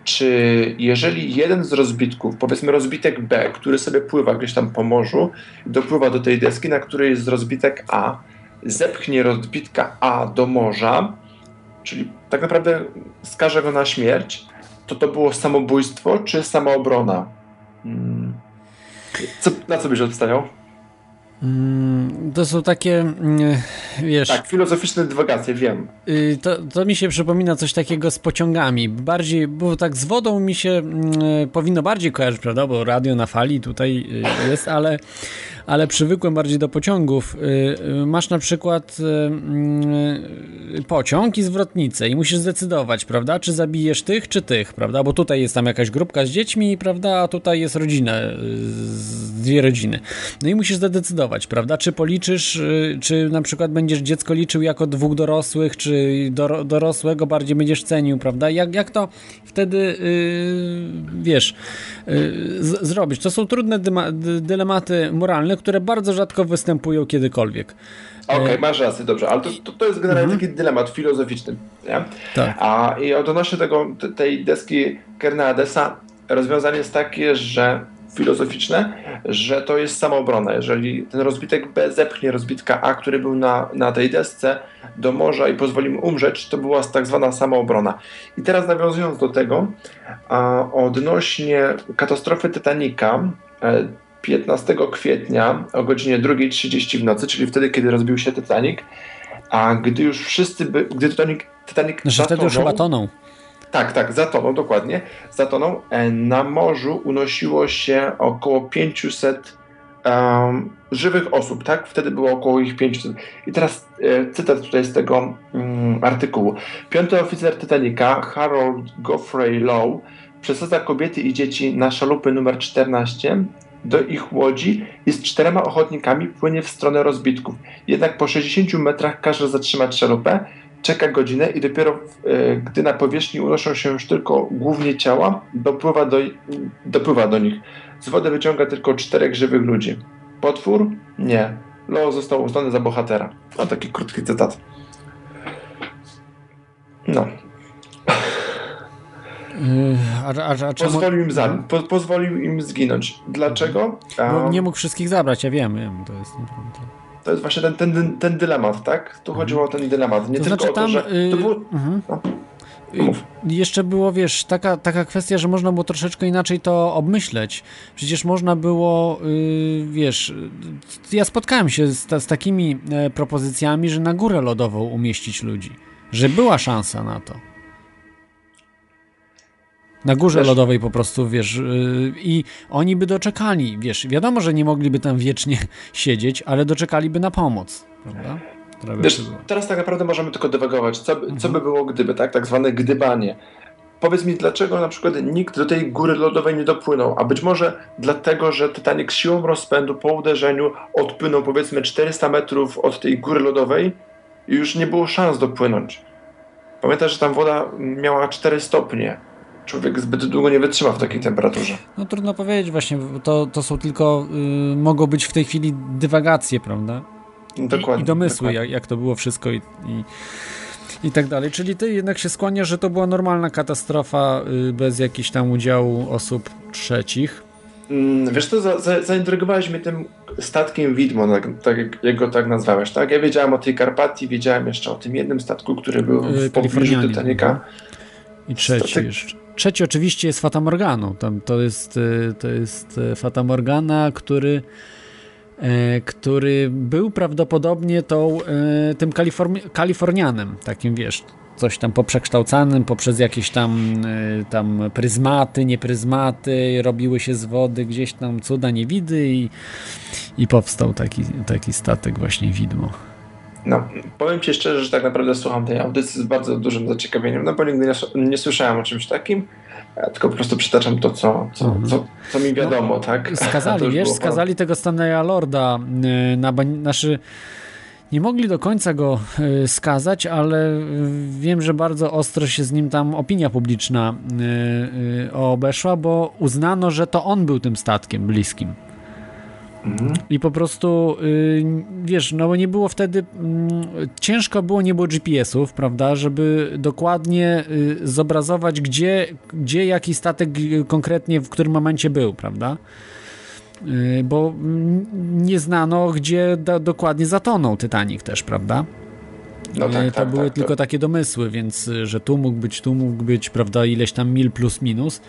Czy jeżeli jeden z rozbitków, powiedzmy rozbitek B, który sobie pływa gdzieś tam po morzu, dopływa do tej deski, na której jest rozbitek A, zepchnie rozbitka A do morza, czyli tak naprawdę skaże go na śmierć, to to było samobójstwo czy samoobrona? Hmm. Co, na co byś obstawiał? Mm, to są takie, mm, wiesz... Tak, filozoficzne dywagacje, wiem. Y, to, to mi się przypomina coś takiego z pociągami. Bardziej, bo tak z wodą mi się mm, powinno bardziej kojarzyć, prawda? Bo radio na fali tutaj y, jest, ale ale przywykłem bardziej do pociągów. Y, y, masz na przykład y, pociąg i zwrotnicę i musisz zdecydować, prawda, czy zabijesz tych, czy tych, prawda, bo tutaj jest tam jakaś grupka z dziećmi, prawda, a tutaj jest rodzina, dwie rodziny. No i musisz zdecydować, prawda, czy policzysz, czy na przykład będziesz dziecko liczył jako dwóch dorosłych, czy dorosłego bardziej będziesz cenił, prawda, jak, jak to wtedy, wiesz, zrobić. To są trudne dylematy moralne, które bardzo rzadko występują kiedykolwiek. Okej, okay, e, masz rację, dobrze, ale to, to, to jest generalnie mhm. taki dylemat filozoficzny. Nie? Tak. A i odnośnie tego, tej deski Kernadesa, rozwiązanie jest takie, że filozoficzne, że to jest samoobrona. Jeżeli ten rozbitek B zepchnie rozbitka A, który był na, na tej desce do morza i pozwoli mu umrzeć, to była tak zwana samoobrona. I teraz nawiązując do tego, a, odnośnie katastrofy Titanica, e, 15 kwietnia o godzinie 2.30 w nocy, czyli wtedy, kiedy rozbił się Titanic, a gdy już wszyscy, by, gdy Titanic, Titanic znaczy zatonął, wtedy już chyba tonął. Tak, tak, zatonął, dokładnie. Zatonął. E, na morzu unosiło się około 500 um, żywych osób, tak? Wtedy było około ich 500. I teraz e, cytat tutaj z tego um, artykułu. Piąty oficer Titanica, Harold Goffrey Lowe, przesadza kobiety i dzieci na szalupy numer 14 do ich łodzi i z czterema ochotnikami płynie w stronę rozbitków. Jednak po 60 metrach każe zatrzymać szalupę, czeka godzinę i dopiero e, gdy na powierzchni unoszą się już tylko głównie ciała, dopływa do, dopływa do nich. Z wody wyciąga tylko czterech żywych ludzi. Potwór? Nie. Lo został uznany za bohatera. A taki krótki cytat. No. A, a, a czemu... pozwolił, im za, po, pozwolił im zginąć. Dlaczego? Bo nie mógł wszystkich zabrać, ja wiem, wiem to jest To jest właśnie ten, ten, ten dylemat, tak? Tu chodziło o ten dylemat. Nie to tylko znaczy, tam, o to, że to było... Mhm. No. Mów. Jeszcze było, wiesz, taka, taka kwestia, że można było troszeczkę inaczej to obmyśleć. Przecież można było, yy, wiesz, ja spotkałem się z, z takimi e, propozycjami, że na górę lodową umieścić ludzi. Że była szansa na to. Na górze Wiesz- lodowej po prostu, wiesz, yy, i oni by doczekali, wiesz, wiadomo, że nie mogliby tam wiecznie *laughs* siedzieć, ale doczekaliby na pomoc, prawda? Wiesz, teraz tak naprawdę możemy tylko dywagować, co, by- co by było gdyby, tak? Tak zwane gdybanie. Powiedz mi, dlaczego na przykład nikt do tej góry lodowej nie dopłynął? A być może dlatego, że Titanic siłą rozpędu po uderzeniu odpłynął powiedzmy 400 metrów od tej góry lodowej i już nie było szans dopłynąć. Pamiętasz, że tam woda miała 4 stopnie. Człowiek zbyt długo nie wytrzyma w takiej temperaturze. No trudno powiedzieć właśnie, bo to, to są tylko, y, mogą być w tej chwili dywagacje, prawda? I, Dokładnie. i domysły, dokładnie. jak, jak to było wszystko i, i, i tak dalej. Czyli ty jednak się skłaniasz, że to była normalna katastrofa y, bez jakichś tam udziału osób trzecich. Mm, Wiesz za, za, zaintrygowałeś mnie tym statkiem Widmo, tak, tak jak- go tak nazwałeś, tak? Ja wiedziałem o tej Karpatii, wiedziałem jeszcze o tym jednym statku, który był Y, w pobliżu Kalifornianin, Titanica. I trzeci Statek- jeszcze. Trzeci oczywiście jest Fata Morganą. Tam to jest, y, to jest y, Fata Morgana, który, e, który był prawdopodobnie tą, e, tym Kaliforni- Kalifornianem, takim wiesz, coś tam poprzekształcanym poprzez jakieś tam, e, tam pryzmaty, niepryzmaty, robiły się z wody gdzieś tam cuda, niewidy i, i powstał taki, taki statek właśnie widmo. No, powiem Ci szczerze, że tak naprawdę słucham tej audycji z bardzo dużym zaciekawieniem, no bo nigdy nie, słyszałem o czymś takim, ja tylko po prostu przytaczam to, co, co, Mhm. co, co mi wiadomo, tak? *laughs* To Skazali, wiesz, skazali tego Stanleya Lorda y, na. Znaczy, nie mogli do końca go y, skazać, ale y, wiem, że bardzo ostro się z nim tam opinia publiczna obeszła, bo uznano, że to on był tym statkiem bliskim. Mhm. I po prostu, y, wiesz, no bo nie było wtedy, mm, ciężko było, nie było GPS-ów, prawda, żeby dokładnie y, zobrazować, gdzie, gdzie jaki statek y, konkretnie w którym momencie był, prawda? Bo mm, nie znano, gdzie do, dokładnie zatonął Titanic też, prawda? No tak, to tak, były tak, tylko to- takie domysły, więc że tu mógł być, tu mógł być, prawda, ileś tam mil plus minus.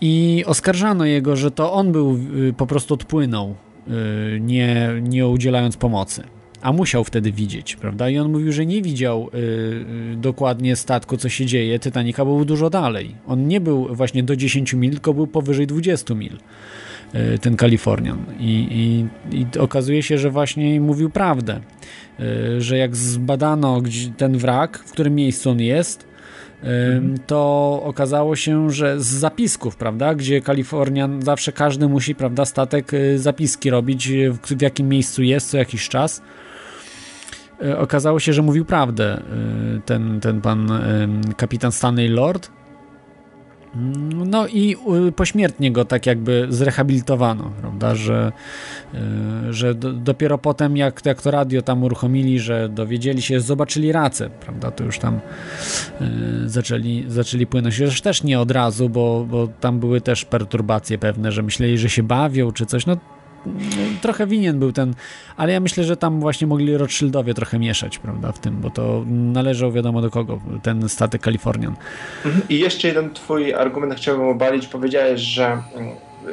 I oskarżano jego, że to on był, y, po prostu odpłynął, y, nie, nie udzielając pomocy. A musiał wtedy widzieć, prawda? I on mówił, że nie widział y, dokładnie statku, co się dzieje. Titanica był dużo dalej. On nie był właśnie do 10 mil, tylko był powyżej 20 mil. Ten Kalifornian. I, i, I okazuje się, że właśnie mówił prawdę. Że jak zbadano ten wrak, w którym miejscu on jest, to okazało się, że z zapisków, prawda, gdzie Kalifornian zawsze każdy musi, prawda, statek y, zapiski robić, y, w, jakim miejscu jest co jakiś czas. Y, Okazało się, że mówił prawdę y, ten, ten pan kapitan Stanley Lord. Mm, No i y, pośmiertnie go tak jakby zrehabilitowano, prawda, że, y, że do, dopiero potem jak, jak to radio tam uruchomili, że dowiedzieli się, zobaczyli racę, prawda, to już tam y, zaczęli, zaczęli płynąć. Już też nie od razu, bo, bo tam były też perturbacje pewne, że myśleli, że się bawią czy coś. No trochę winien był ten, ale ja myślę, że tam właśnie mogli Rothschildowie trochę mieszać, prawda, w tym, bo to należał wiadomo do kogo, ten statek Kalifornian. Mhm. I jeszcze jeden twój argument chciałbym obalić. Powiedziałeś, że mm,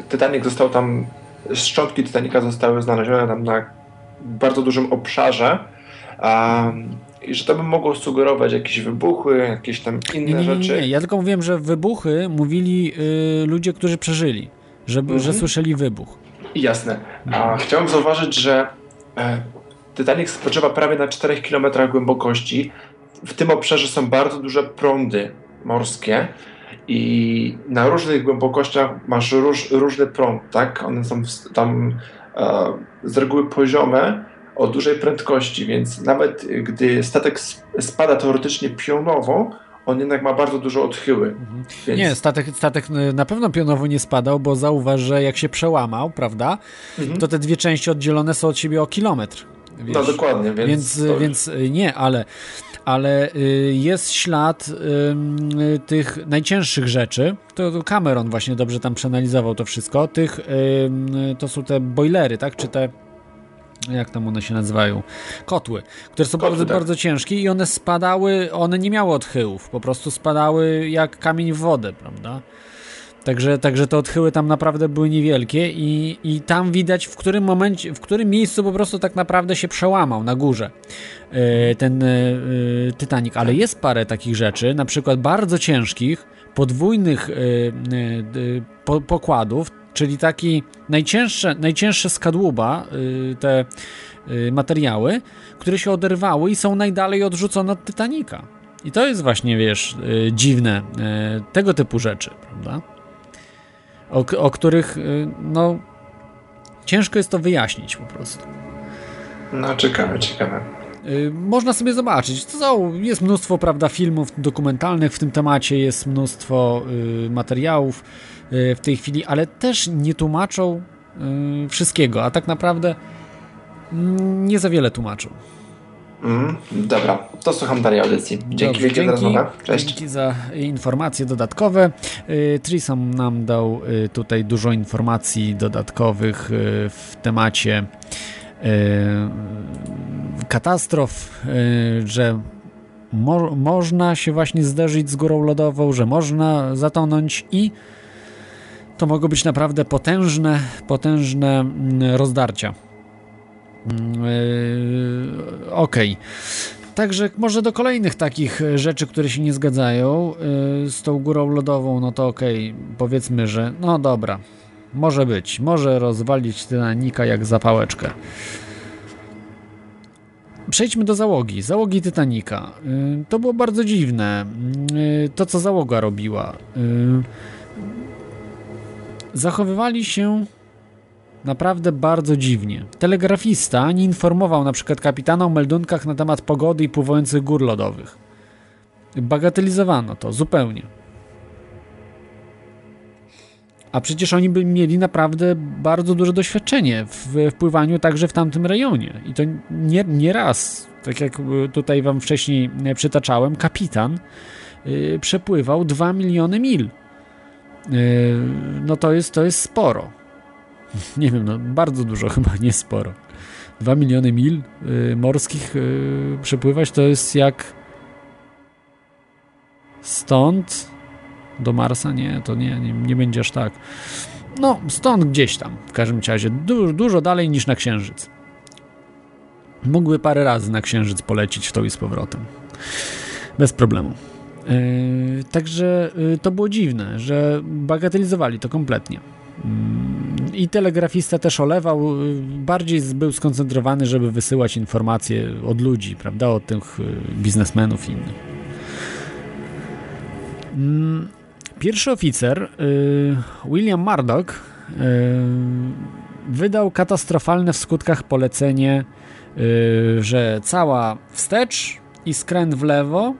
Titanic został tam, szczątki Titanica zostały znalezione tam na bardzo dużym obszarze a, i że to by mogło sugerować jakieś wybuchy, jakieś tam inne Nie, nie, nie, rzeczy. nie, ja tylko mówiłem, że wybuchy mówili y, ludzie, którzy przeżyli, że, Mhm. że słyszeli wybuch. Jasne. A chciałem zauważyć, że e, Titanic spoczywa prawie na 4 km głębokości. W tym obszarze są bardzo duże prądy morskie i na różnych głębokościach masz róż, różny prąd, tak? One są tam e, z reguły poziome o dużej prędkości, więc nawet gdy statek spada teoretycznie pionowo, on jednak ma bardzo dużo odchyły. Więc... Nie, statek, statek y, na pewno pionowo nie spadał, bo zauważ, że jak się przełamał, prawda, Mhm. to te dwie części oddzielone są od siebie o kilometr. Wiesz? No dokładnie, więc, Więc, to- więc y, nie, ale, ale y, jest ślad tych najcięższych rzeczy. To Cameron właśnie dobrze tam przeanalizował to wszystko. Tych, to są te boilery, tak? Czy te jak tam one się nazywają, kotły, które są Kotły, bardzo, tak. bardzo ciężkie i one spadały, one nie miały odchyłów, po prostu spadały jak kamień w wodę, prawda? Także, także te odchyły tam naprawdę były niewielkie i, i tam widać w którym momencie, w którym miejscu po prostu tak naprawdę się przełamał na górze yy, ten yy, Titanic. Ale jest parę takich rzeczy, na przykład bardzo ciężkich, podwójnych po, pokładów, czyli taki najcięższe, najcięższe skadłuba, te materiały, które się oderwały i są najdalej odrzucone od Titanica. I to jest właśnie, wiesz, dziwne, tego typu rzeczy, prawda? o, o których y, no ciężko jest to wyjaśnić po prostu. No ciekawe, ciekawe. Y, można sobie zobaczyć. To jest mnóstwo, prawda, filmów dokumentalnych w tym temacie, jest mnóstwo y, materiałów y, w tej chwili, ale też nie tłumaczą y, wszystkiego, a tak naprawdę mm, nie za wiele tłumaczą. Mm, dobra, to słucham dalej audycji. Dzięki wielkie za rozmowę. Cześć. Dzięki za informacje dodatkowe. Y, Trisam nam dał y, tutaj dużo informacji dodatkowych w temacie katastrof, że mo można się właśnie zderzyć z górą lodową, że można zatonąć i to mogą być naprawdę potężne, potężne mm, rozdarcia. Yy, okej. Okay. Także może do kolejnych takich rzeczy, które się nie zgadzają yy, z tą górą lodową, no to okej, okay. powiedzmy, że no dobra, może być, może rozwalić Titanica jak zapałeczkę. Przejdźmy do załogi. Załogi Titanica. Yy, to było bardzo dziwne. To, co załoga robiła. Zachowywali się naprawdę bardzo dziwnie. Telegrafista nie informował na przykład kapitana o meldunkach na temat pogody i pływających gór lodowych. Bagatelizowano to zupełnie. A przecież oni by mieli naprawdę bardzo duże doświadczenie w, w pływaniu także w tamtym rejonie. I to nie, nie raz, tak jak tutaj wam wcześniej przytaczałem, kapitan yy, przepływał 2 miliony mil. No to jest, to jest sporo. *laughs* nie wiem, no bardzo dużo *laughs* chyba, nie sporo. 2 miliony mil y, morskich y, przepływać to jest jak stąd do Marsa? Nie, to nie, nie, nie będzie aż tak. No, stąd gdzieś tam, w każdym razie, du dużo dalej niż na Księżyc. Mógłby parę razy na Księżyc polecić w to i z powrotem. Bez problemu. Yy, także yy, to było dziwne, że bagatelizowali to kompletnie. I telegrafista też olewał, bardziej był skoncentrowany, żeby wysyłać informacje od ludzi, prawda, od tych biznesmenów i innych. Mm, pierwszy oficer, William Murdoch, wydał katastrofalne w skutkach polecenie, że cała wstecz i skręt w lewo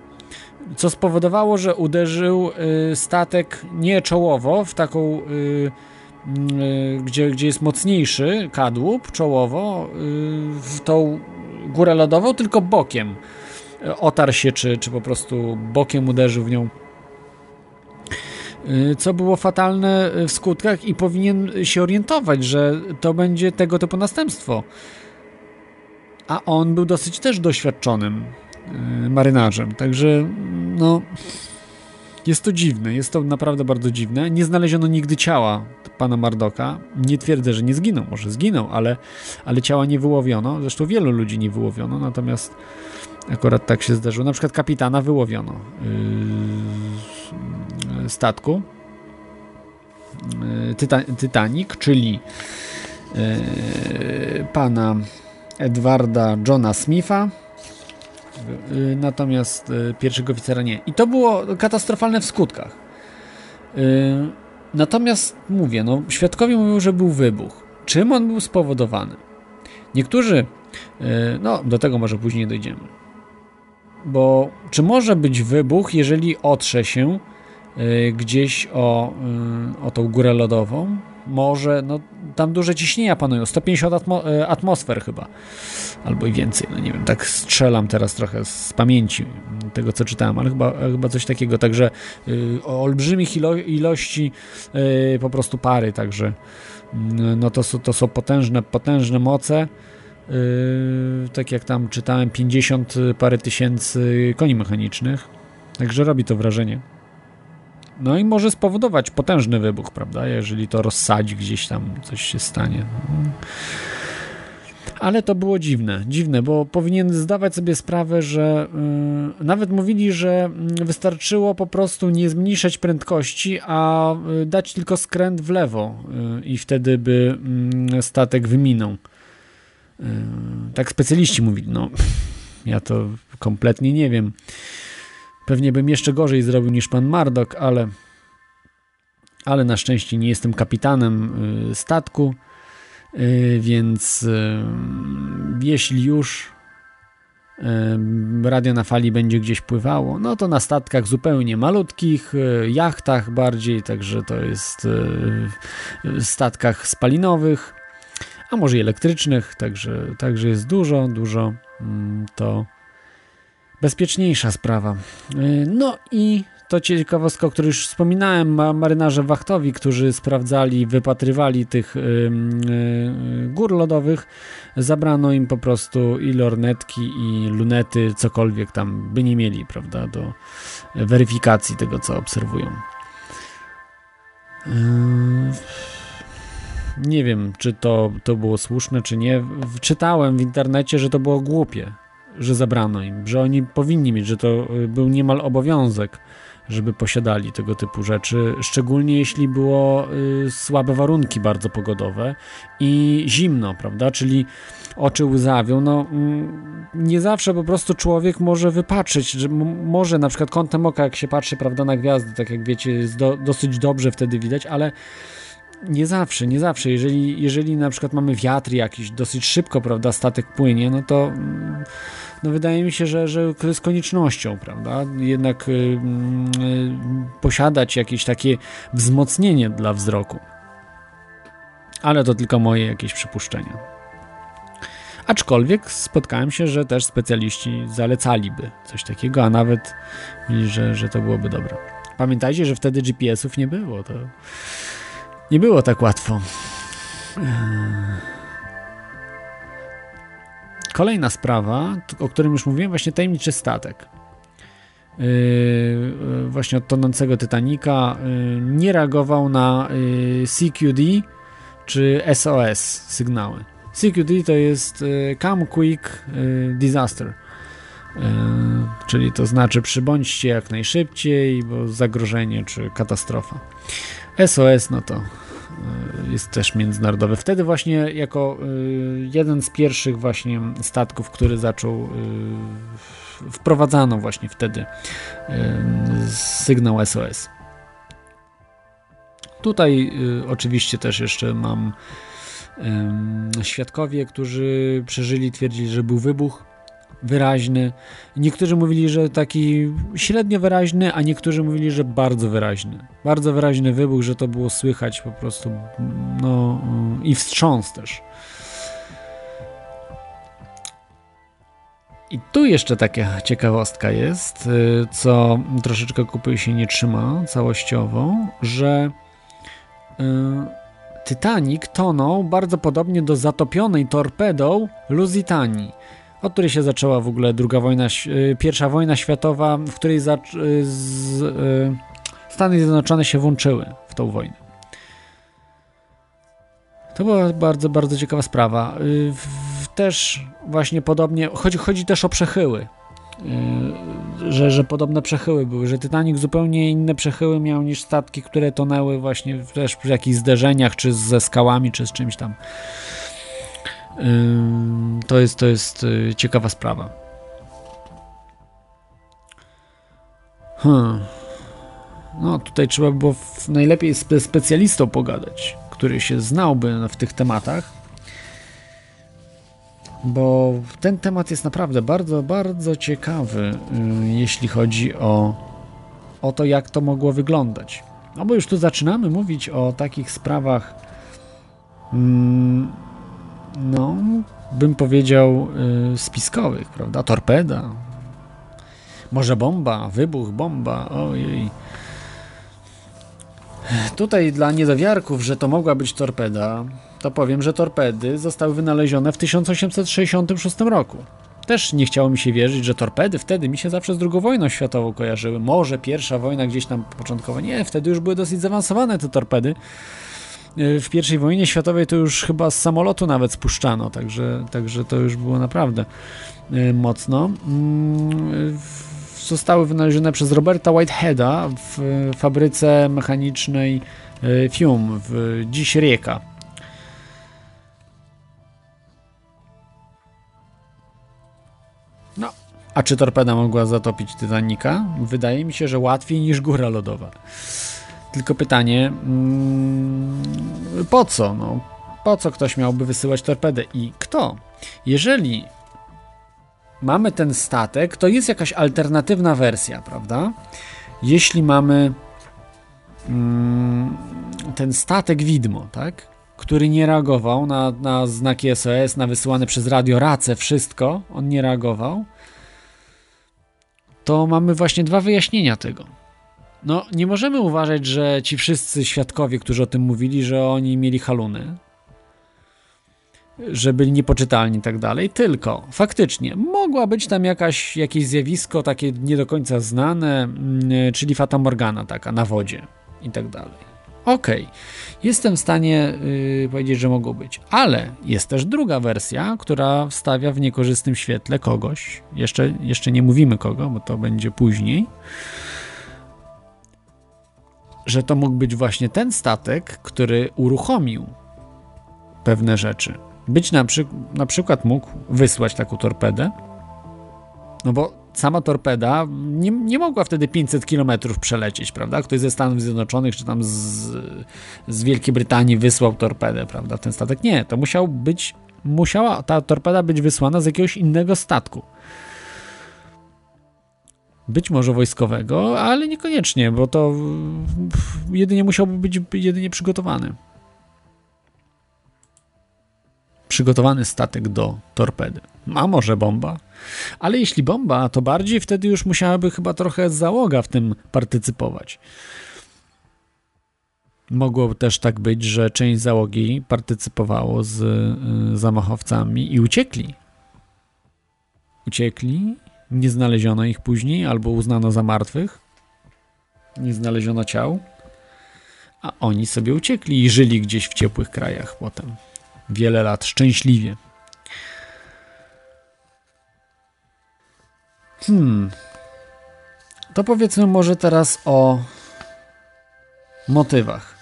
co spowodowało, że uderzył statek nie czołowo w taką Mm, y, gdzie, gdzie jest mocniejszy kadłub czołowo y, w tą górę lodową, tylko bokiem. Otarł się, czy, czy po prostu bokiem uderzył w nią. Y, co było fatalne w skutkach i powinien się orientować, że to będzie tego typu następstwo. A on był dosyć też doświadczonym marynarzem, także no jest to dziwne, jest to naprawdę bardzo dziwne. Nie znaleziono nigdy ciała pana Mardoka. Nie twierdzę, że nie zginął, może zginął, ale, ale ciała nie wyłowiono. Zresztą wielu ludzi nie wyłowiono, natomiast akurat tak się zdarzyło. Na przykład kapitana wyłowiono yy, statku yy, Tyta Titanic, czyli yy, pana Edwarda Johna Smitha Y, natomiast y, pierwszego oficera nie. I to było katastrofalne w skutkach. Y, natomiast mówię, no, świadkowie mówią, że był wybuch. Czym on był spowodowany? Niektórzy, no do tego może później dojdziemy. Bo czy może być wybuch, jeżeli otrze się gdzieś o, o tą górę lodową? Może, no tam duże ciśnienia panują, 150 atmo atmosfer chyba. Albo i więcej, no nie wiem, tak strzelam teraz trochę z pamięci tego, co czytałem, ale chyba, chyba coś takiego, także y, o olbrzymich ilo ilości y, po prostu pary, także y, no to, to są potężne, potężne moce, tak jak tam czytałem, 50 parę tysięcy koni mechanicznych. Także robi to wrażenie. No i może spowodować potężny wybuch, prawda? Jeżeli to rozsadzi gdzieś tam, coś się stanie. Ale to było dziwne, dziwne, bo powinien zdawać sobie sprawę, że yy, nawet mówili, że wystarczyło po prostu nie zmniejszać prędkości, a yy, dać tylko skręt w lewo yy, i wtedy by yy, statek wyminął. Tak specjaliści mówili. No, ja to kompletnie nie wiem. Pewnie bym jeszcze gorzej zrobił niż pan Mardok, ale, ale na szczęście nie jestem kapitanem yy, statku. Y, więc y, jeśli już y, radio na fali będzie gdzieś pływało, no to na statkach zupełnie malutkich, jachtach bardziej, także to jest statkach spalinowych, a może i elektrycznych, także, także jest dużo, dużo mm, to bezpieczniejsza sprawa. No i to ciekawostka, o której już wspominałem, marynarze wachtowi, którzy sprawdzali, wypatrywali tych yy, gór lodowych, zabrano im po prostu i lornetki, i lunety, cokolwiek tam by nie mieli, prawda, do weryfikacji tego, co obserwują. Nie wiem, czy to, to było słuszne, czy nie. Czytałem w internecie, że to było głupie, że zabrano im, że oni powinni mieć, że to y, był niemal obowiązek żeby posiadali tego typu rzeczy, szczególnie jeśli było y, słabe warunki bardzo pogodowe i zimno, prawda? Czyli oczy łzawią, no mm, nie zawsze po prostu człowiek może wypatrzeć, że może na przykład kątem oka, jak się patrzy, prawda, na gwiazdy, tak jak wiecie, jest do, dosyć dobrze wtedy widać, ale nie zawsze, nie zawsze. Jeżeli, jeżeli na przykład mamy wiatr jakiś, dosyć szybko, prawda, statek płynie, no to mm, no wydaje mi się, że, że jest koniecznością, prawda? Jednak y, y, posiadać jakieś takie wzmocnienie dla wzroku. Ale to tylko moje jakieś przypuszczenia. Aczkolwiek spotkałem się, że też specjaliści zalecaliby coś takiego, a nawet że, że to byłoby dobre. Pamiętajcie, że wtedy GPS-ów nie było. To nie było tak łatwo. Eee. Kolejna sprawa, o którym już mówiłem, właśnie tajemniczy statek. Yy, yy, właśnie od tonącego Titanica yy, nie reagował na yy, CQD czy SOS sygnały. CQD to jest Come Quick Disaster, czyli to znaczy przybądźcie jak najszybciej, bo zagrożenie czy katastrofa. SOS no to Y, jest też międzynarodowy. Wtedy właśnie jako y, jeden z pierwszych właśnie statków, który zaczął y, wprowadzano właśnie wtedy sygnał SOS. Tutaj oczywiście też jeszcze mam świadkowie, którzy przeżyli, twierdzili, że był wybuch wyraźny. Niektórzy mówili, że taki średnio wyraźny, a niektórzy mówili, że bardzo wyraźny. Bardzo wyraźny wybuch, że to było słychać po prostu, no i wstrząs też. I tu jeszcze taka ciekawostka jest, y, co troszeczkę kupy się nie trzyma całościowo, że y, Titanic tonął bardzo podobnie do zatopionej torpedą Lusitanii od której się zaczęła w ogóle druga wojna, y, pierwsza wojna światowa, w której y, z, y, Stany Zjednoczone się włączyły w tą wojnę. To była bardzo, bardzo ciekawa sprawa. Też właśnie podobnie, chodzi, chodzi też o przechyły, że, że podobne przechyły były, że Titanic zupełnie inne przechyły miał niż statki, które tonęły właśnie też przy jakichś zderzeniach, czy ze skałami, czy z czymś tam. To jest, to jest y, ciekawa sprawa. Hmm. No, tutaj trzeba było najlepiej z specjalistą pogadać, który się znałby w tych tematach. Bo ten temat jest naprawdę bardzo, bardzo ciekawy, y, jeśli chodzi o, o to, jak to mogło wyglądać. No bo już tu zaczynamy mówić o takich sprawach. Hmm, no, bym powiedział, y, spiskowych, prawda? Torpeda, może bomba, wybuch, bomba, ojej. Tutaj dla niedowiarków, że to mogła być torpeda, to powiem, że torpedy zostały wynalezione w 1866 roku. Też nie chciało mi się wierzyć, że torpedy wtedy mi się zawsze z II wojną światową kojarzyły. Może pierwsza wojna gdzieś tam początkowa. Nie, wtedy już były dosyć zaawansowane te torpedy. W pierwszej wojnie światowej to już chyba z samolotu nawet spuszczano, także, także to już było naprawdę y, mocno. Mm, zostały wynalezione przez Roberta Whiteheada w fabryce mechanicznej Fium, w dziś Rieka. No, a czy torpeda mogła zatopić Titanica? Wydaje mi się, że łatwiej niż góra lodowa. Tylko pytanie, mm, po co? No, po co ktoś miałby wysyłać torpedę i kto? Jeżeli mamy ten statek, to jest jakaś alternatywna wersja, prawda? Jeśli mamy mm, ten statek widmo, tak? Który nie reagował na, na znaki SOS, na wysyłane przez radio race, wszystko, on nie reagował, to mamy właśnie dwa wyjaśnienia tego. No, nie możemy uważać, że ci wszyscy świadkowie, którzy o tym mówili, że oni mieli haluny, że byli niepoczytalni i tak dalej, tylko faktycznie mogła być tam jakaś, jakieś zjawisko takie nie do końca znane, mm, czyli Fata Morgana taka na wodzie i tak dalej. Okej, okay. jestem w stanie yy, powiedzieć, że mogą być, ale jest też druga wersja, która wstawia w niekorzystnym świetle kogoś, jeszcze, jeszcze nie mówimy kogo, bo to będzie później, że to mógł być właśnie ten statek, który uruchomił pewne rzeczy. Być na, przy, na przykład mógł wysłać taką torpedę, no bo sama torpeda nie, nie mogła wtedy 500 km przelecieć, prawda? Ktoś ze Stanów Zjednoczonych czy tam z, z Wielkiej Brytanii wysłał torpedę, prawda? Ten statek nie, to musiał być, musiała ta torpeda być wysłana z jakiegoś innego statku być może wojskowego, ale niekoniecznie, bo to jedynie musiałby być jedynie przygotowany. Przygotowany statek do torpedy. A może bomba? Ale jeśli bomba, to bardziej wtedy już musiałaby chyba trochę załoga w tym partycypować. Mogło też tak być, że część załogi partycypowało z y, zamachowcami i uciekli. Uciekli nie znaleziono ich później, albo uznano za martwych. Nie znaleziono ciał. A oni sobie uciekli i żyli gdzieś w ciepłych krajach potem. Wiele lat szczęśliwie. Hmm. To powiedzmy może teraz o motywach.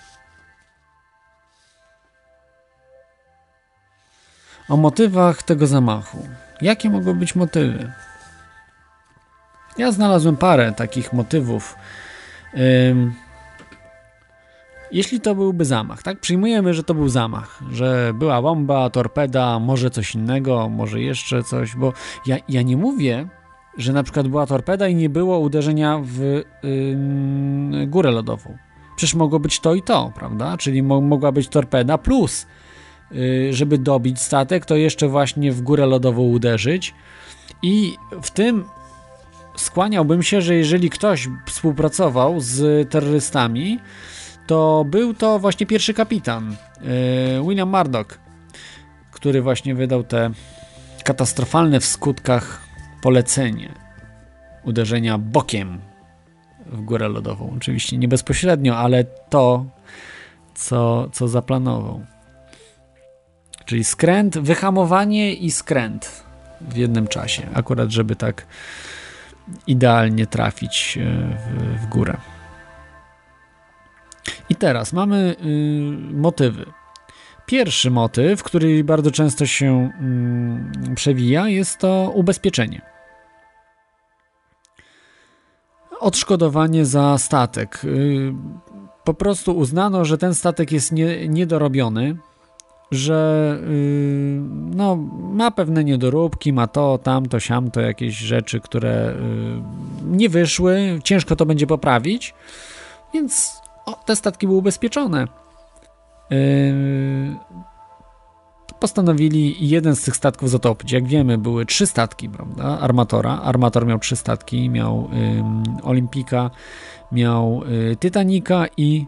O motywach tego zamachu. Jakie mogą być motywy? Ja znalazłem parę takich motywów. Jeśli to byłby zamach, tak? Przyjmujemy, że to był zamach, że była bomba, torpeda, może coś innego, może jeszcze coś, bo ja, ja nie mówię, że na przykład była torpeda i nie było uderzenia w yy, górę lodową. Przecież mogło być to i to, prawda? Czyli mo mogła być torpeda plus, yy, żeby dobić statek, to jeszcze właśnie w górę lodową uderzyć. I w tym skłaniałbym się, że jeżeli ktoś współpracował z terrorystami, to był to właśnie pierwszy kapitan, yy, William Murdoch, który właśnie wydał te katastrofalne w skutkach polecenie uderzenia bokiem w górę lodową. Oczywiście nie bezpośrednio, ale to, co, co zaplanował. Czyli skręt, wyhamowanie i skręt w jednym czasie. Akurat, żeby tak idealnie trafić e, w, w górę. I teraz mamy y, motywy. Pierwszy motyw, który bardzo często się y, przewija, jest to ubezpieczenie. Odszkodowanie za statek. Y, po prostu uznano, że ten statek jest nie, niedorobiony, że yy, no, ma pewne niedoróbki, ma to, tamto, siamto, jakieś rzeczy, które yy, nie wyszły, ciężko to będzie poprawić, więc o, te statki były ubezpieczone. Yy, postanowili jeden z tych statków zatopić. Jak wiemy, były trzy statki, prawda? Armatora. Armator miał trzy statki, miał Olimpika, miał y, i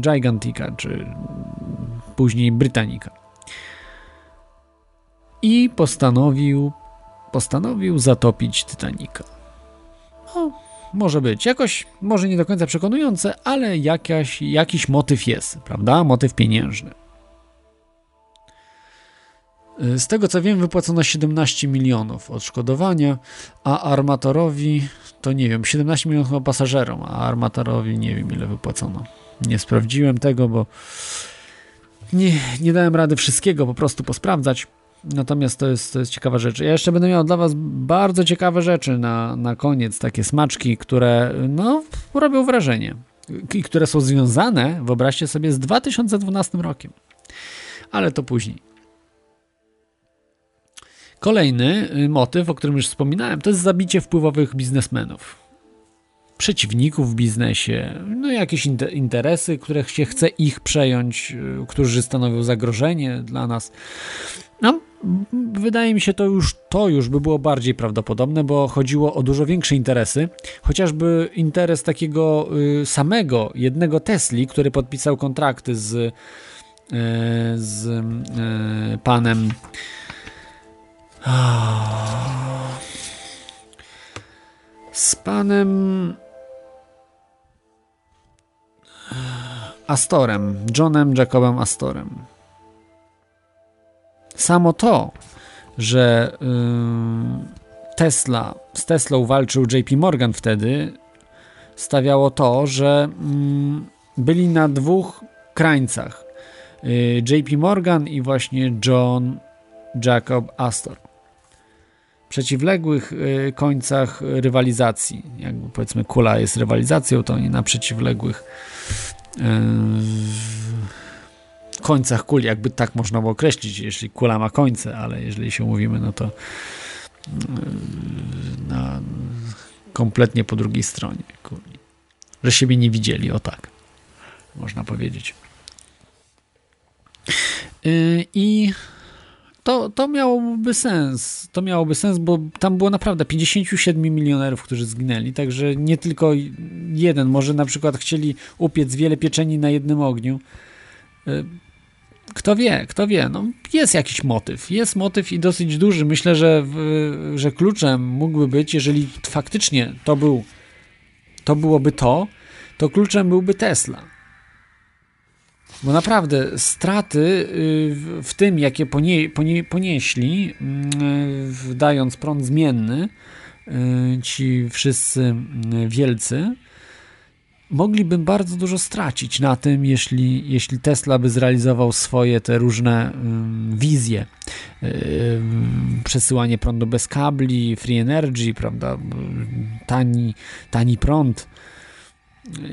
Gigantica, czy później Britannica. I postanowił, postanowił zatopić Titanica. No, może być. Jakoś, może nie do końca przekonujące, ale jakaś, jakiś motyw jest, prawda? Motyw pieniężny. Z tego co wiem, wypłacono 17 milionów odszkodowania, a armatorowi to nie wiem, 17 milionów pasażerom, a armatorowi nie wiem ile wypłacono. Nie sprawdziłem tego, bo nie, nie dałem rady wszystkiego po prostu posprawdzać. Natomiast to jest, to jest ciekawa rzecz. Ja jeszcze będę miał dla Was bardzo ciekawe rzeczy na, na koniec, takie smaczki, które no, robią wrażenie i które są związane, wyobraźcie sobie, z 2012 rokiem. Ale to później. Kolejny y, motyw, o którym już wspominałem, to jest zabicie wpływowych biznesmenów. Przeciwników w biznesie, no jakieś interesy, które się chce ich przejąć, y, którzy stanowią zagrożenie dla nas. No, wydaje mi się to już, to już by było bardziej prawdopodobne, bo chodziło o dużo większe interesy. Chociażby interes takiego y, samego, jednego Tesli, który podpisał kontrakty z, z panem z panem Astorem, Johnem Jacobem Astorem. Samo to, że yy, Tesla, z Teslą walczył JP Morgan wtedy, stawiało to, że yy, byli na dwóch krańcach. Yy, JP Morgan i właśnie John Jacob Astor przeciwległych y, końcach rywalizacji. Jakby powiedzmy kula jest rywalizacją, to oni na przeciwległych y, końcach kuli, jakby tak można było określić, jeśli kula ma końce, ale jeżeli się mówimy, no to y, na, kompletnie po drugiej stronie kuli. Że siebie nie widzieli, o tak można powiedzieć. I to, to miałoby sens. To miałoby sens, bo tam było naprawdę 57 milionerów, którzy zginęli, także nie tylko jeden. Może na przykład chcieli upiec wiele pieczeni na jednym ogniu. Y, kto wie, kto wie. No, jest jakiś motyw. Jest motyw i dosyć duży. Myślę, że, że kluczem mógłby być, jeżeli faktycznie to był, to byłoby to, to kluczem byłby Tesla bo naprawdę straty y, w tym, jakie ponie, ponie, ponieśli, y, dając prąd zmienny, y, ci wszyscy wielcy, mogliby bardzo dużo stracić na tym, jeśli, jeśli Tesla by zrealizował swoje te różne wizje. Przesyłanie prądu bez kabli, free energy, prawda, tani, tani prąd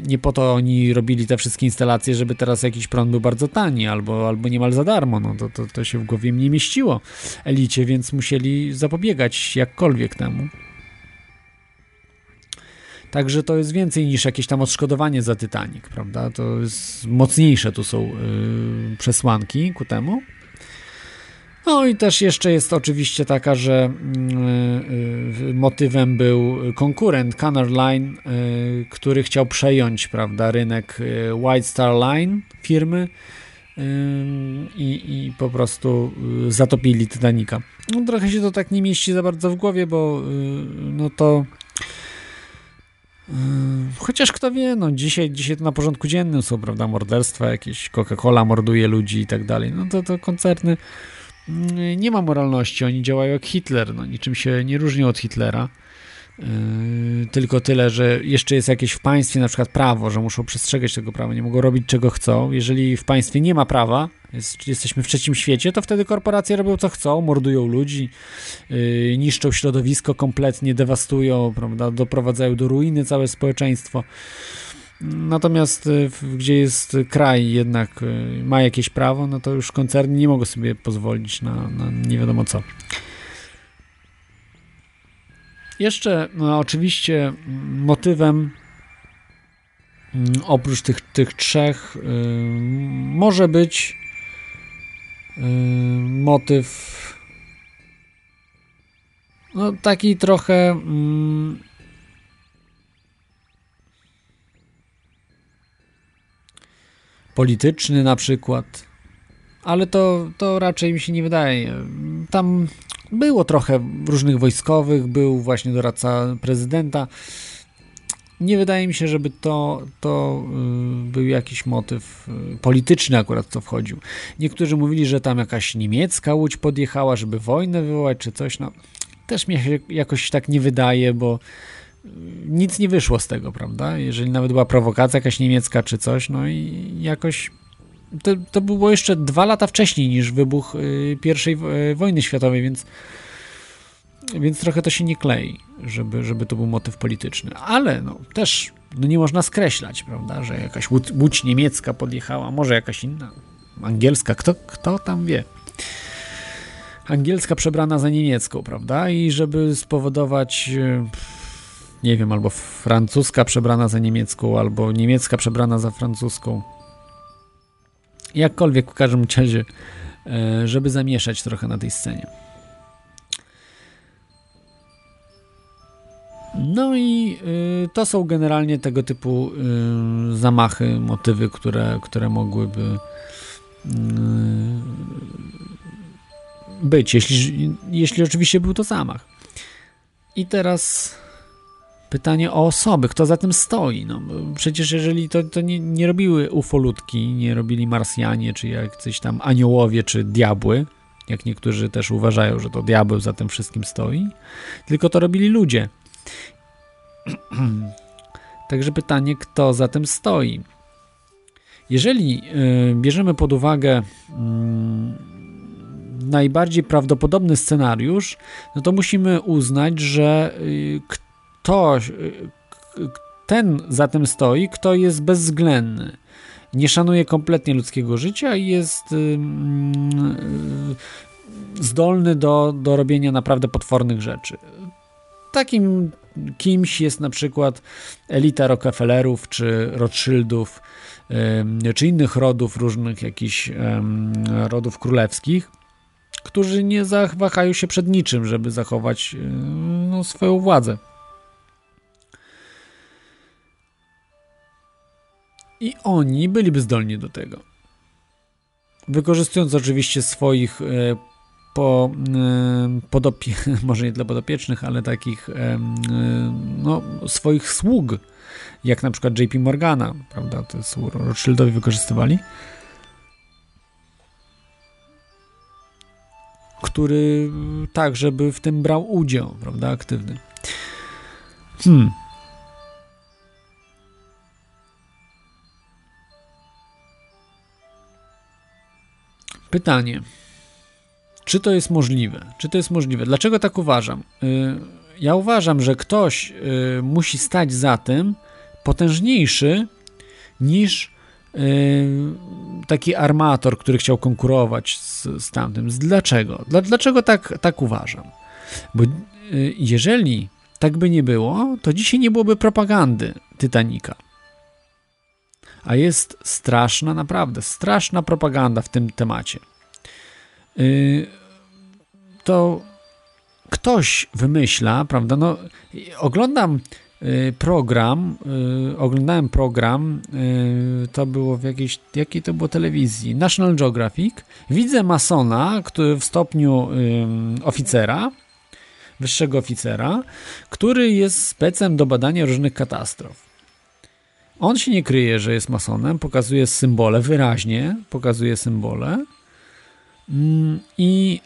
nie po to oni robili te wszystkie instalacje, żeby teraz jakiś prąd był bardzo tani albo, albo niemal za darmo. No to, to, to się w głowie nie mieściło elicie, więc musieli zapobiegać jakkolwiek temu. Także to jest więcej niż jakieś tam odszkodowanie za Titanic, prawda? To jest mocniejsze tu są yy, przesłanki ku temu. No i też jeszcze jest oczywiście taka, że y, y, motywem był konkurent Canard Line, y, który chciał przejąć prawda, rynek White Star Line firmy i, i po prostu zatopili Titanica. No, trochę się to tak nie mieści za bardzo w głowie, bo no to Chociaż kto wie, no dzisiaj, dzisiaj to na porządku dziennym są, prawda, morderstwa, jakieś Coca-Cola morduje ludzi i tak dalej. No to, to koncerny Mm, nie ma moralności, oni działają jak Hitler, no, niczym się nie różnią od Hitlera. Yy, tylko tyle, że jeszcze jest jakieś w państwie na przykład prawo, że muszą przestrzegać tego prawa, nie mogą robić czego chcą. Jeżeli w państwie nie ma prawa, jest, jesteśmy w trzecim świecie, to wtedy korporacje robią co chcą, mordują ludzi, yy, niszczą środowisko kompletnie, dewastują, prawda, doprowadzają do ruiny całe społeczeństwo. Natomiast y, gdzie jest kraj jednak y, ma jakieś prawo, no to już koncerny nie mogą sobie pozwolić na, na nie wiadomo co. Jeszcze no, oczywiście mm, motywem mm, oprócz tych, tych trzech y, może być motyw no taki trochę mm, polityczny na przykład. ale to, to raczej mi się nie wydaje. Tam było trochę różnych wojskowych, był właśnie doradca prezydenta. Nie wydaje mi się, żeby to, to y, był jakiś motyw y, polityczny akurat, co wchodził. Niektórzy mówili, że tam jakaś niemiecka łódź podjechała, żeby wojnę wywołać czy coś. No, też mi się jakoś tak nie wydaje, bo nic nie wyszło z tego, prawda? Jeżeli nawet była prowokacja jakaś niemiecka czy coś, no i jakoś to, to było jeszcze dwa lata wcześniej niż wybuch y, pierwszej y, wojny światowej, więc więc trochę to się nie klei, żeby, żeby to był motyw polityczny. Ale no, też no nie można skreślać, prawda, że jakaś łódź, łódź niemiecka podjechała, może jakaś inna, angielska, kto, kto tam wie. Angielska przebrana za niemiecką, prawda, i żeby spowodować, y, nie wiem, albo francuska przebrana za niemiecką, albo niemiecka przebrana za francuską. Jakkolwiek w każdym razie, e, żeby zamieszać trochę na tej scenie. No i y, to są generalnie tego typu y, zamachy, motywy, które, które mogłyby być, jeśli, jeśli oczywiście był to zamach. I teraz pytanie o osoby, kto za tym stoi. No, przecież jeżeli to, to nie, nie robiły ufolutki, nie robili Marsjanie, czy jacyś tam aniołowie, czy diabły, jak niektórzy też uważają, że to diabeł za tym wszystkim stoi, tylko to robili ludzie. *clears throat* Także pytanie, kto za tym stoi? Jeżeli y, bierzemy pod uwagę y, najbardziej prawdopodobny scenariusz, no to musimy uznać, że y, ktoś, ten za tym stoi, kto jest bezwzględny. Nie szanuje kompletnie ludzkiego życia i jest zdolny do, do robienia naprawdę potwornych rzeczy. Takim kimś jest na przykład elita Rockefellerów, czy Rothschildów, czy innych rodów, różnych jakichś rodów królewskich, którzy nie zawahają się przed niczym, żeby zachować no, swoją władzę. I oni byliby zdolni do tego. Wykorzystując oczywiście swoich e, po, podopie, *laughs* może nie dla podopiecznych, ale takich no, swoich sług, jak na przykład JP Morgana, prawda, to jest Rothschildowi wykorzystywali, który tak, żeby w tym brał udział, prawda, aktywny. Hmm. Pytanie. Czy to jest możliwe? Czy to jest możliwe? Dlaczego tak uważam? Y, ja uważam, że ktoś y, musi stać za tym potężniejszy niż y, taki armator, który chciał konkurować z, z tamtym. Dlaczego? Dlaczego tak, tak uważam? Bo jeżeli tak by nie było, to dzisiaj nie byłoby propagandy Titanica. A jest straszna, naprawdę straszna propaganda w tym temacie. Y, to ktoś wymyśla, prawda? No, oglądam y, program, y, oglądałem program, to było w jakiejś, jakiej to było telewizji, National Geographic. Widzę masona, który w stopniu oficera, wyższego oficera, który jest specem do badania różnych katastrof. On się nie kryje, że jest masonem, pokazuje symbole wyraźnie, pokazuje symbole Mm, I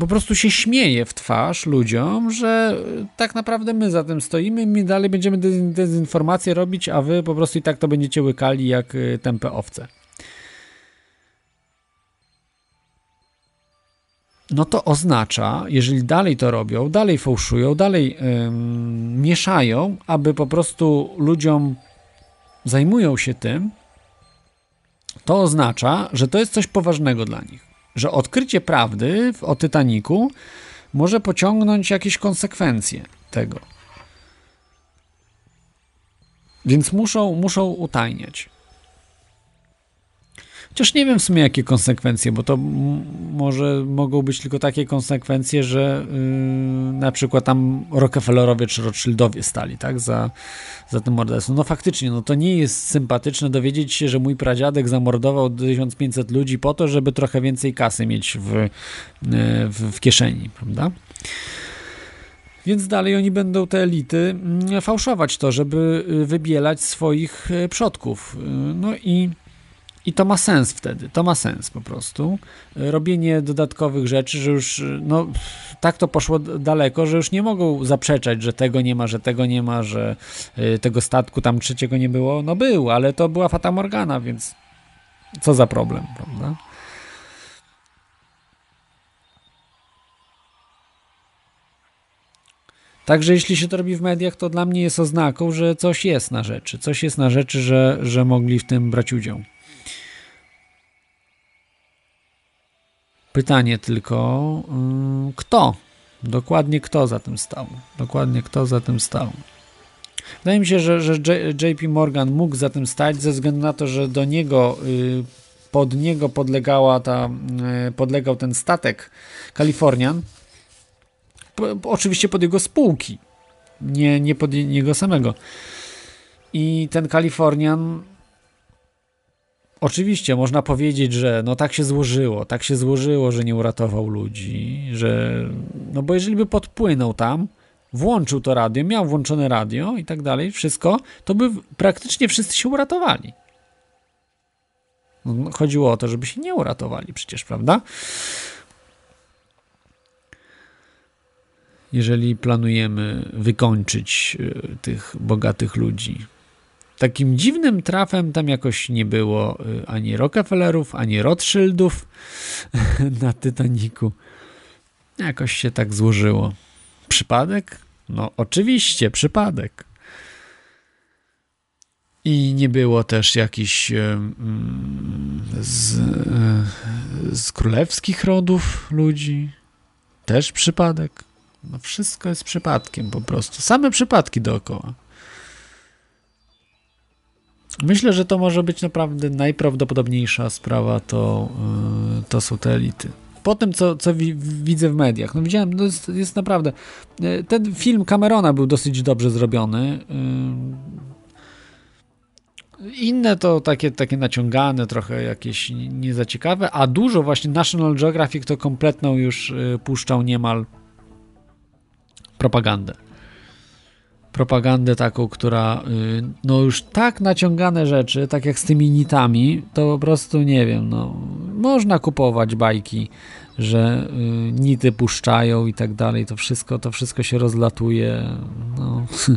po prostu się śmieje w twarz ludziom, że tak naprawdę my za tym stoimy, my dalej będziemy dezinformację robić, a wy po prostu i tak to będziecie łykali jak y, tępe owce. No to oznacza, jeżeli dalej to robią, dalej fałszują, dalej ym, mieszają, aby po prostu ludziom zajmują się tym, to oznacza, że to jest coś poważnego dla nich. Że odkrycie prawdy o Titaniku może pociągnąć jakieś konsekwencje tego. Więc muszą, muszą utajniać. Chociaż nie wiem w sumie jakie konsekwencje, bo to może mogą być tylko takie konsekwencje, że yy, na przykład tam Rockefellerowie czy Rothschildowie stali, tak, za, za tym morderstwem. No faktycznie, no to nie jest sympatyczne dowiedzieć się, że mój pradziadek zamordował 1500 ludzi po to, żeby trochę więcej kasy mieć w, yy, w, w kieszeni, prawda? Więc dalej oni będą te elity mm, fałszować to, żeby y, wybielać swoich y, przodków. Y, no i, i to ma sens wtedy. To ma sens po prostu. Robienie dodatkowych rzeczy, że już no, tak to poszło daleko, że już nie mogą zaprzeczać, że tego nie ma, że tego nie ma, że tego statku tam trzeciego nie było. No był, ale to była Fata Morgana, więc co za problem, prawda? Także jeśli się to robi w mediach, to dla mnie jest oznaką, że coś jest na rzeczy. Coś jest na rzeczy, że, że mogli w tym brać udział. Pytanie tylko, yy, kto? Dokładnie kto za tym stał? Dokładnie kto za tym stał? Wydaje mi się, że, że JP Morgan mógł za tym stać ze względu na to, że do niego, yy, pod niego podlegała ta, yy, podlegał ten statek Kalifornian, oczywiście pod jego spółki, nie, nie pod niego samego. I ten Kalifornian Oczywiście można powiedzieć, że no tak się złożyło, tak się złożyło, że nie uratował ludzi, że no bo jeżeli by podpłynął tam, włączył to radio, miał włączone radio i tak dalej, wszystko, to by praktycznie wszyscy się uratowali. No, chodziło o to, żeby się nie uratowali przecież, prawda? jeżeli planujemy wykończyć e, tych bogatych ludzi. Takim dziwnym trafem tam jakoś nie było e, ani Rockefellerów, ani Rothschildów *laughs* na Titaniku. Jakoś się tak złożyło. Przypadek? No, oczywiście, przypadek. I nie było też jakichś e, z, z królewskich rodów ludzi. Też przypadek. No wszystko jest przypadkiem po prostu. Same przypadki dookoła. Myślę, że to może być naprawdę najprawdopodobniejsza sprawa, to, yy, to są te elity. Po tym, co, co wi widzę w mediach, no widziałem, no jest, jest naprawdę. Yy, ten film Camerona był dosyć dobrze zrobiony. Yy, inne to takie, takie naciągane, trochę jakieś nie za ciekawe, a dużo właśnie National Geographic to kompletną już puszczał niemal propagandę. Propagandę taką, która y, no już tak naciągane rzeczy, tak jak z tymi nitami, to po prostu nie wiem, no można kupować bajki, że y, nity puszczają i tak dalej, to wszystko, to wszystko się rozlatuje, no *laughs*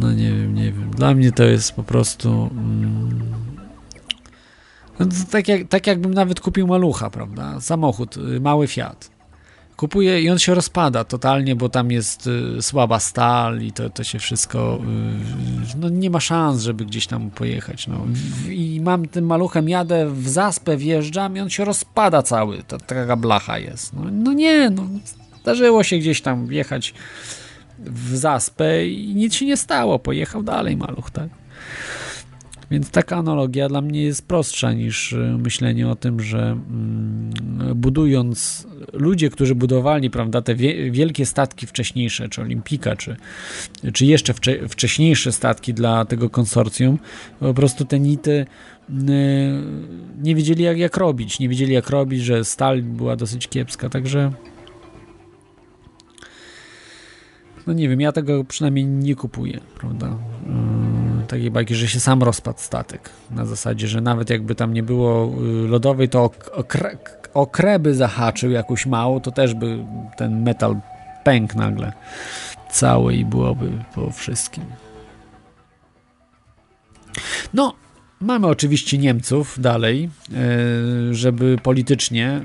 no nie wiem, nie wiem. Dla mnie to jest po prostu mm, no, tak, jak, tak jakbym nawet kupił malucha, prawda? Samochód, y, mały Fiat kupuje i on się rozpada totalnie, bo tam jest y, słaba stal i to, to się wszystko, y, no nie ma szans, żeby gdzieś tam pojechać. No. I mam tym maluchem, jadę w zaspę, wjeżdżam i on się rozpada cały, to taka blacha jest. No, no nie, no zdarzyło się gdzieś tam wjechać w zaspę i nic się nie stało, pojechał dalej maluch, tak? Więc taka analogia dla mnie jest prostsza niż y, myślenie o tym, że mm, budując ludzie, którzy budowali prawda, te wielkie statki wcześniejsze, czy Olimpika, czy, czy jeszcze wcze wcześniejsze statki dla tego konsorcjum, po prostu te nity y, nie wiedzieli jak, jak robić, nie wiedzieli jak robić, że stal była dosyć kiepska, także no nie wiem, ja tego przynajmniej nie kupuję, prawda? Takiej bajki, że się sam rozpadł statek. Na zasadzie, że nawet jakby tam nie było yy, lodowej, to okre, okreby zahaczył jakąś małą, to też by ten metal pękł nagle cały i byłoby po wszystkim. No, Mamy oczywiście Niemców dalej, e, żeby politycznie, e,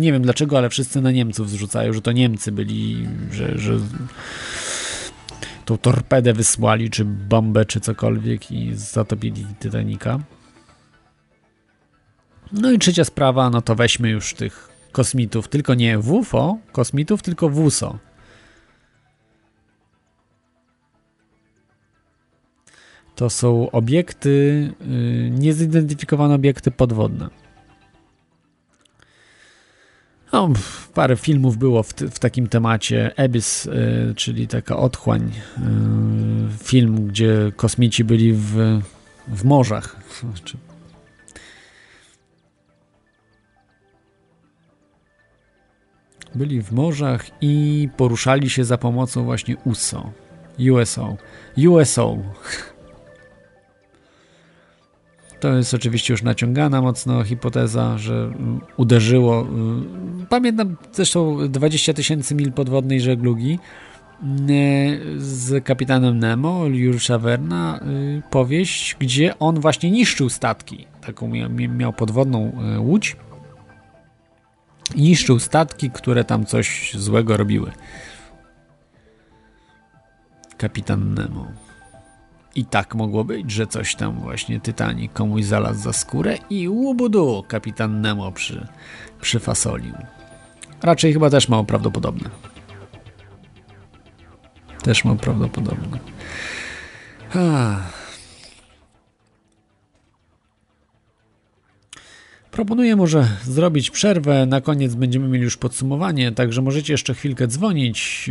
nie wiem dlaczego, ale wszyscy na Niemców zrzucają, że to Niemcy byli, że, że tą torpedę wysłali, czy bombę, czy cokolwiek i zatopili Titanica. No i trzecia sprawa, no to weźmy już tych kosmitów, tylko nie w UFO kosmitów, tylko w USO. To są obiekty, y, niezidentyfikowane obiekty podwodne. No, parę filmów było w, w takim temacie. Abyss, y, czyli taka otchłań. Y, film, gdzie kosmici byli w, w morzach. Byli w morzach i poruszali się za pomocą właśnie USO. USO. USO. To jest oczywiście już naciągana mocno hipoteza, że uderzyło. Pamiętam zresztą 20 tysięcy mil podwodnej żeglugi z kapitanem Nemo, Juliusza Werna, powieść, gdzie on właśnie niszczył statki. Taką miał podwodną łódź. Niszczył statki, które tam coś złego robiły. Kapitan Nemo. I tak mogło być, że coś tam właśnie Titanic komuś zalazł za skórę i łubudu kapitan Nemo przy, przyfasolił. Raczej chyba też mało prawdopodobne. Też mało prawdopodobne. Proponuję może zrobić przerwę. Na koniec będziemy mieli już podsumowanie, także możecie jeszcze chwilkę dzwonić.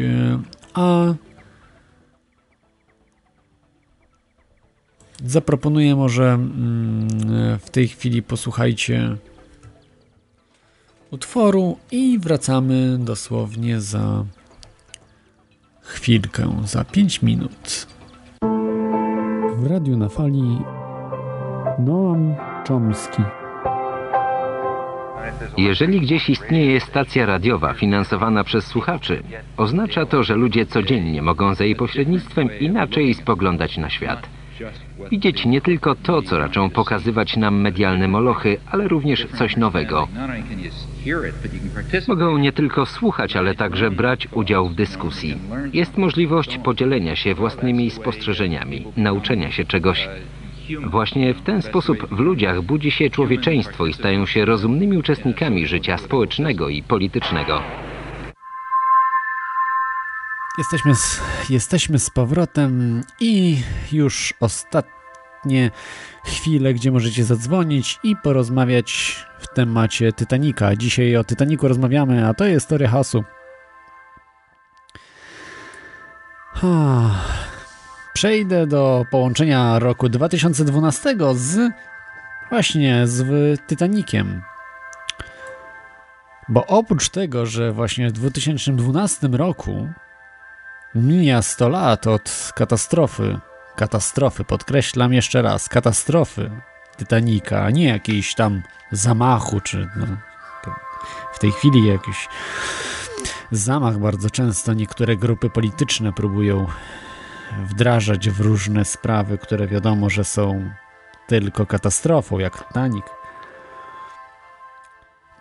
A Zaproponuję może mm, w tej chwili posłuchajcie utworu i wracamy dosłownie za chwilkę, za 5 minut. W radiu na fali Noam Chomsky. Jeżeli gdzieś istnieje stacja radiowa finansowana przez słuchaczy, oznacza to, że ludzie codziennie mogą za jej pośrednictwem inaczej spoglądać na świat. Widzieć nie tylko to, co raczą pokazywać nam medialne molochy, ale również coś nowego. Mogą nie tylko słuchać, ale także brać udział w dyskusji. Jest możliwość podzielenia się własnymi spostrzeżeniami, nauczenia się czegoś. Właśnie w ten sposób w ludziach budzi się człowieczeństwo i stają się rozumnymi uczestnikami życia społecznego i politycznego. Jesteśmy z, jesteśmy z powrotem i już ostatnie chwile, gdzie możecie zadzwonić i porozmawiać w temacie Titanica. Dzisiaj o Titanicu rozmawiamy, a to jest teoria hasu. Przejdę do połączenia roku 2012 z właśnie z Titanikiem. Bo oprócz tego, że właśnie w 2012 roku Mija 100 lat od katastrofy. Katastrofy, podkreślam jeszcze raz, katastrofy Titanica, a nie jakiejś tam zamachu, czy no, w tej chwili jakiś zamach bardzo często niektóre grupy polityczne próbują wdrażać w różne sprawy, które wiadomo, że są tylko katastrofą, jak Titanic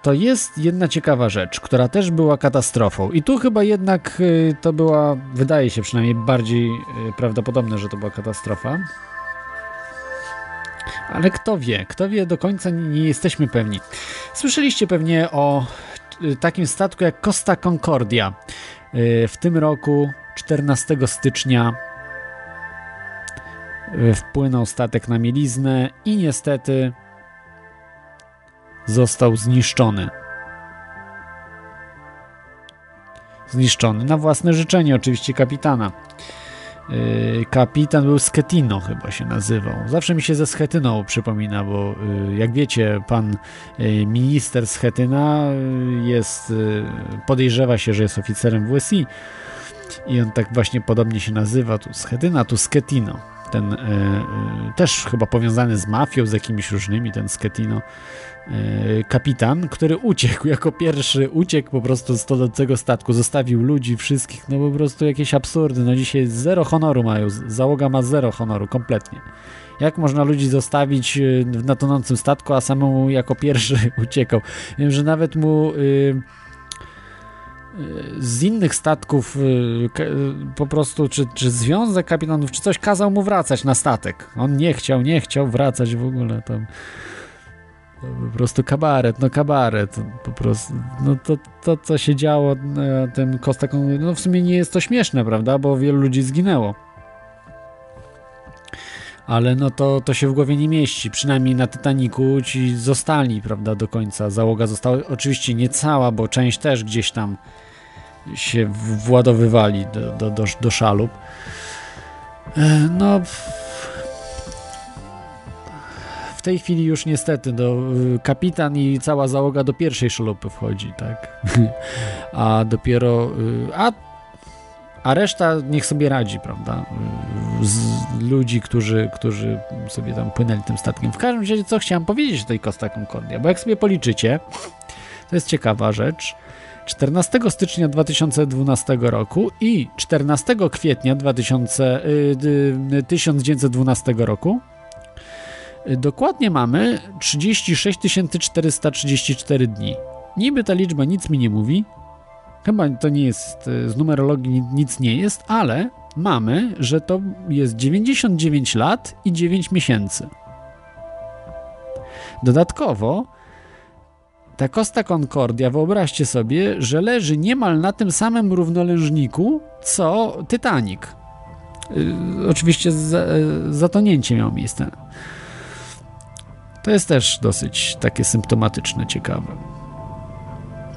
to jest jedna ciekawa rzecz, która też była katastrofą. I tu chyba jednak y, to była, wydaje się przynajmniej bardziej y, prawdopodobne, że to była katastrofa. Ale kto wie, kto wie, do końca nie jesteśmy pewni. Słyszeliście pewnie o y, takim statku jak Costa Concordia. W tym roku, 14 stycznia, wpłynął statek na mieliznę i niestety został zniszczony. Zniszczony na własne życzenie, oczywiście kapitana. Yy, kapitan był Sketino, chyba się nazywał. Zawsze mi się ze Schetyną przypomina, bo yy, jak wiecie, pan yy, minister Schetyna jest, podejrzewa się, że jest oficerem WSI i on tak właśnie podobnie się nazywa, tu Schetyna, tu Sketino ten też chyba powiązany z mafią, z jakimiś różnymi, ten Sketino E, kapitan, który uciekł *laughs* jako pierwszy, uciekł po prostu z tonącego statku, zostawił ludzi, wszystkich, no po prostu jakieś absurdy, no dzisiaj zero honoru mają, załoga ma zero honoru, kompletnie. Jak można ludzi zostawić e, na tonącym statku, a samemu jako pierwszy *laughs* uciekał? Wiem, że nawet mu... Yy, z innych statków po prostu, czy, czy związek kapitanów, czy coś kazał mu wracać na statek. On nie chciał, nie chciał wracać w ogóle tam. Po prostu kabaret, no kabaret, po prostu, no to, to co się działo na tym Costa no w sumie nie jest to śmieszne, prawda, bo wielu ludzi zginęło. ale no to, to się w głowie nie mieści. Przynajmniej na Titaniku ci zostali, prawda, do końca. Załoga została oczywiście nie cała, bo część też gdzieś tam się władowywali do, do, do, do szalub. E, no. W tej chwili już niestety do, kapitan i cała załoga do pierwszej szalupy wchodzi, tak? *laughs* A dopiero. A a reszta niech sobie radzi, prawda? Z ludzi, którzy, którzy sobie tam płynęli tym statkiem. W każdym razie, co chciałem powiedzieć o tej Costa Concordia, bo jak sobie policzycie, to jest ciekawa rzecz. 14 stycznia 2012 roku i 14 kwietnia 2000, y, 1912 roku y, dokładnie mamy 36 434 dni. Niby ta liczba nic mi nie mówi, Chyba to nie jest, z numerologii nic nie jest, ale mamy, że to jest 99 lat i 9 miesięcy. Dodatkowo ta Costa Concordia, wyobraźcie sobie, że leży niemal na tym samym równolężniku, co Titanic. Yy, oczywiście yy, zatonięcie miało miejsce. To jest też dosyć takie symptomatyczne, ciekawe.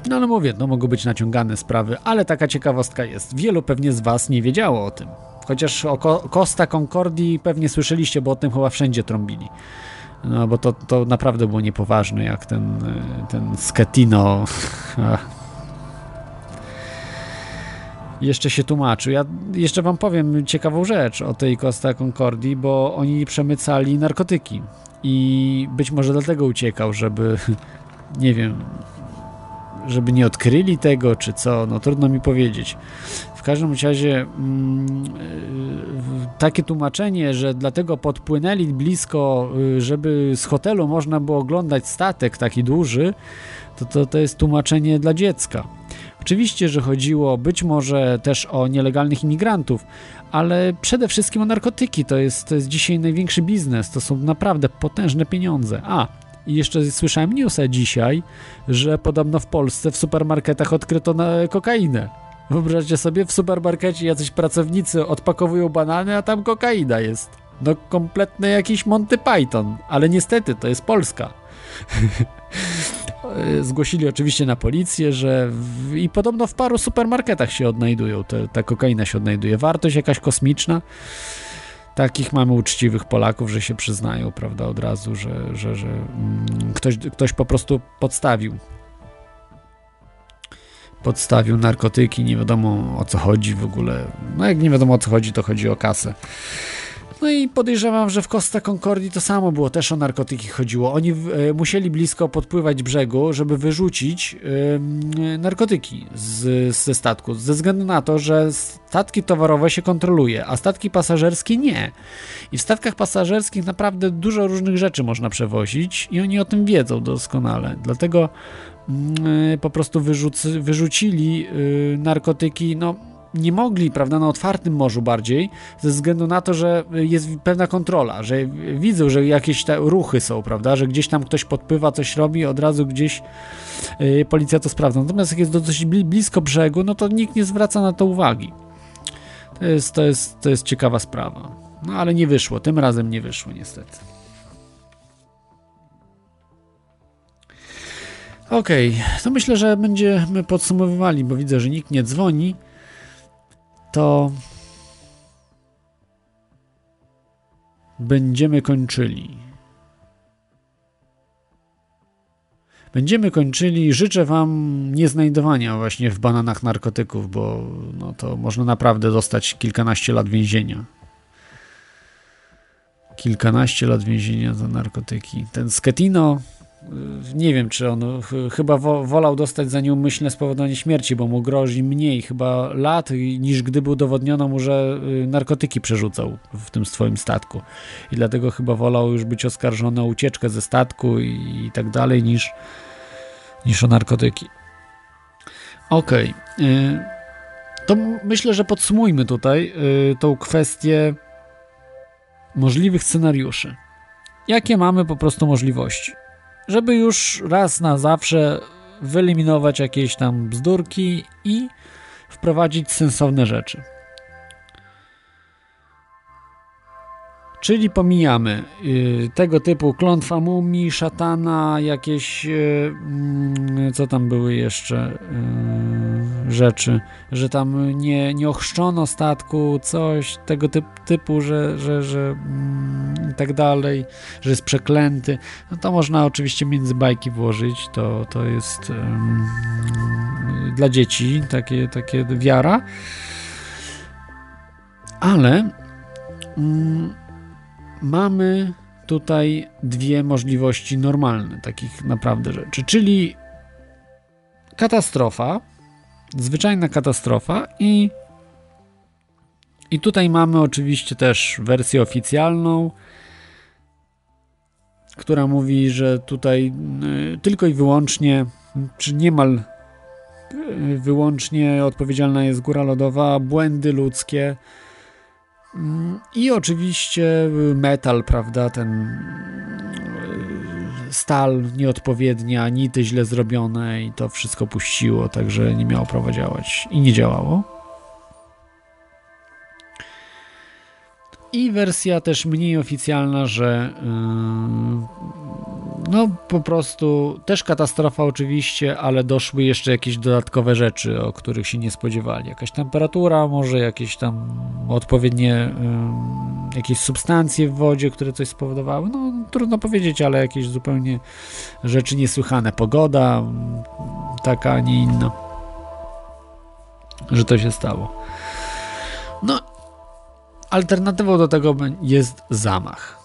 No ale mówię, no mogą być naciągane sprawy, ale taka ciekawostka jest. Wielu pewnie z Was nie wiedziało o tym. Chociaż o Costa Concordii pewnie słyszeliście, bo o tym chyba wszędzie trąbili. No bo to, to naprawdę było niepoważne, jak ten, ten Sketino *laughs* jeszcze się tłumaczył. Ja jeszcze wam powiem ciekawą rzecz o tej Costa Concordii, bo oni przemycali narkotyki i być może dlatego uciekał, żeby *laughs* nie wiem, żeby nie odkryli tego, czy co, no trudno mi powiedzieć. W każdym razie mm, takie tłumaczenie, że dlatego podpłynęli blisko, y, żeby z hotelu można było oglądać statek taki duży, to, to, to jest tłumaczenie dla dziecka. Oczywiście, że chodziło być może też o nielegalnych imigrantów, ale przede wszystkim o narkotyki. To jest, to jest dzisiaj największy biznes. To są naprawdę potężne pieniądze. A, i jeszcze słyszałem newsa dzisiaj, że podobno w Polsce w supermarketach odkryto kokainę. Wyobraźcie sobie, w supermarkecie jacyś pracownicy odpakowują banany, a tam kokaina jest. No kompletny jakiś Monty Python, ale niestety to jest Polska. *laughs* Zgłosili oczywiście na policję, że w, i podobno w paru supermarketach się odnajdują, te, ta kokaina się odnajduje. Wartość jakaś kosmiczna takich mamy uczciwych Polaków, że się przyznają, prawda, od razu, że, że, że mm, ktoś, ktoś po prostu podstawił. Podstawił narkotyki, nie wiadomo o co chodzi w ogóle. No jak nie wiadomo o co chodzi, to chodzi o kasę. No i podejrzewam, że w Costa Concordii to samo było, też o narkotyki chodziło. Oni e, musieli blisko podpływać brzegu, żeby wyrzucić e, narkotyki z, ze statku, ze względu na to, że statki towarowe się kontroluje, a statki pasażerskie nie. I w statkach pasażerskich naprawdę dużo różnych rzeczy można przewozić i oni o tym wiedzą doskonale. Dlatego mm, po prostu wyrzuc, wyrzucili y, narkotyki, no nie mogli, prawda, na otwartym morzu bardziej, ze względu na to, że jest pewna kontrola, że widzą, że jakieś te ruchy są, prawda, że gdzieś tam ktoś podpływa, coś robi, od razu gdzieś yy, policja to sprawdza. Natomiast jak jest dosyć blisko brzegu, no to nikt nie zwraca na to uwagi. To jest, to jest, to jest ciekawa sprawa. No ale nie wyszło, tym razem nie wyszło niestety. Okej, okay. to myślę, że będziemy podsumowywali, bo widzę, że nikt nie dzwoni to będziemy kończyli. Będziemy kończyli. Życzę Wam nieznajdowania właśnie w bananach narkotyków, bo no to można naprawdę dostać kilkanaście lat więzienia. Kilkanaście lat więzienia za narkotyki. Ten Sketino nie wiem, czy on chyba wolał dostać za nieumyślne spowodowanie śmierci, bo mu grozi mniej chyba lat, niż gdyby udowodniono mu, że y, narkotyki przerzucał w tym swoim statku. I dlatego chyba wolał już być oskarżony o ucieczkę ze statku i, i tak dalej, niż, niż o narkotyki. Okej. Okay. To myślę, że podsumujmy tutaj y, tą kwestię możliwych scenariuszy. Jakie mamy po prostu możliwości? Żeby już raz na zawsze wyeliminować jakieś tam bzdurki i wprowadzić sensowne rzeczy. Czyli pomijamy y, tego typu klątwa mumii, szatana, jakieś y, mm, co tam były jeszcze y, rzeczy, że tam nie, nie ochrzczono statku, coś tego typ, typu, że, że, że mm, tak dalej, że jest przeklęty. No to można oczywiście między bajki włożyć, to, to jest dla dzieci takie, takie wiara. Ale mm, mamy tutaj dwie możliwości normalne takich naprawdę rzeczy, czyli katastrofa, zwyczajna katastrofa i i tutaj mamy oczywiście też wersję oficjalną, która mówi, że tutaj y, tylko i wyłącznie, czy niemal y, wyłącznie odpowiedzialna jest góra lodowa, błędy ludzkie, Mm, I oczywiście metal, prawda, ten stal nieodpowiednia, nity źle zrobione i to wszystko puściło, także nie miało prawa działać i nie działało. I wersja też mniej oficjalna, że yy, no po prostu też katastrofa oczywiście, ale doszły jeszcze jakieś dodatkowe rzeczy, o których się nie spodziewali. Jakaś temperatura, może jakieś tam odpowiednie yy, jakieś substancje w wodzie, które coś spowodowały. No trudno powiedzieć, ale jakieś zupełnie rzeczy niesłychane. Pogoda taka, a nie inna. Że to się stało. No Alternatywą do tego jest zamach.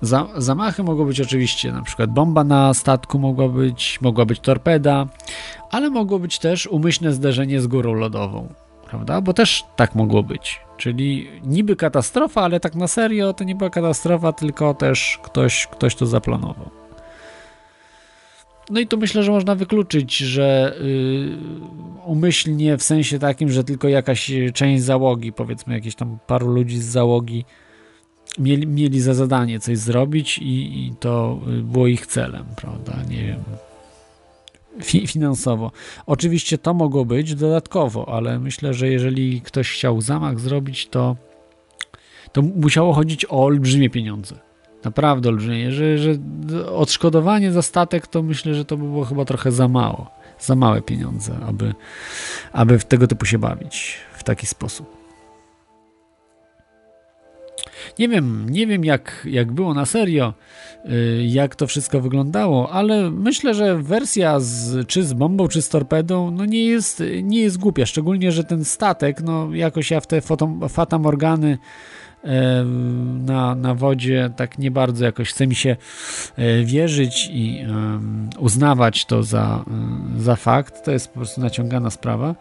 Za, zamachy mogą być oczywiście na przykład bomba na statku mogła być, mogła być torpeda, ale mogło być też umyślne zderzenie z górą lodową, prawda? Bo też tak mogło być. Czyli niby katastrofa, ale tak na serio to nie była katastrofa, tylko też ktoś, ktoś to zaplanował. No i tu myślę, że można wykluczyć, że yy, umyślnie w sensie takim, że tylko jakaś część załogi, powiedzmy jakieś tam paru ludzi z załogi mieli, mieli za zadanie coś zrobić i, i to było ich celem, prawda? Nie wiem. Fi finansowo. Oczywiście to mogło być dodatkowo, ale myślę, że jeżeli ktoś chciał zamach zrobić, to, to musiało chodzić o olbrzymie pieniądze. Naprawdę olbrzymie, że, że odszkodowanie za statek to myślę, że to by było chyba trochę za mało, za małe pieniądze, aby, aby w tego typu się bawić w taki sposób. Nie wiem, nie wiem jak, jak było na serio, y, jak to wszystko wyglądało, ale myślę, że wersja z, czy z bombą, czy z torpedą, no nie jest, nie jest głupia, szczególnie, że ten statek, no jakoś ja w te Fata Morgany na, na wodzie tak nie bardzo jakoś chce mi się e, wierzyć i uznawać to za, e, za fakt. To jest po prostu naciągana sprawa.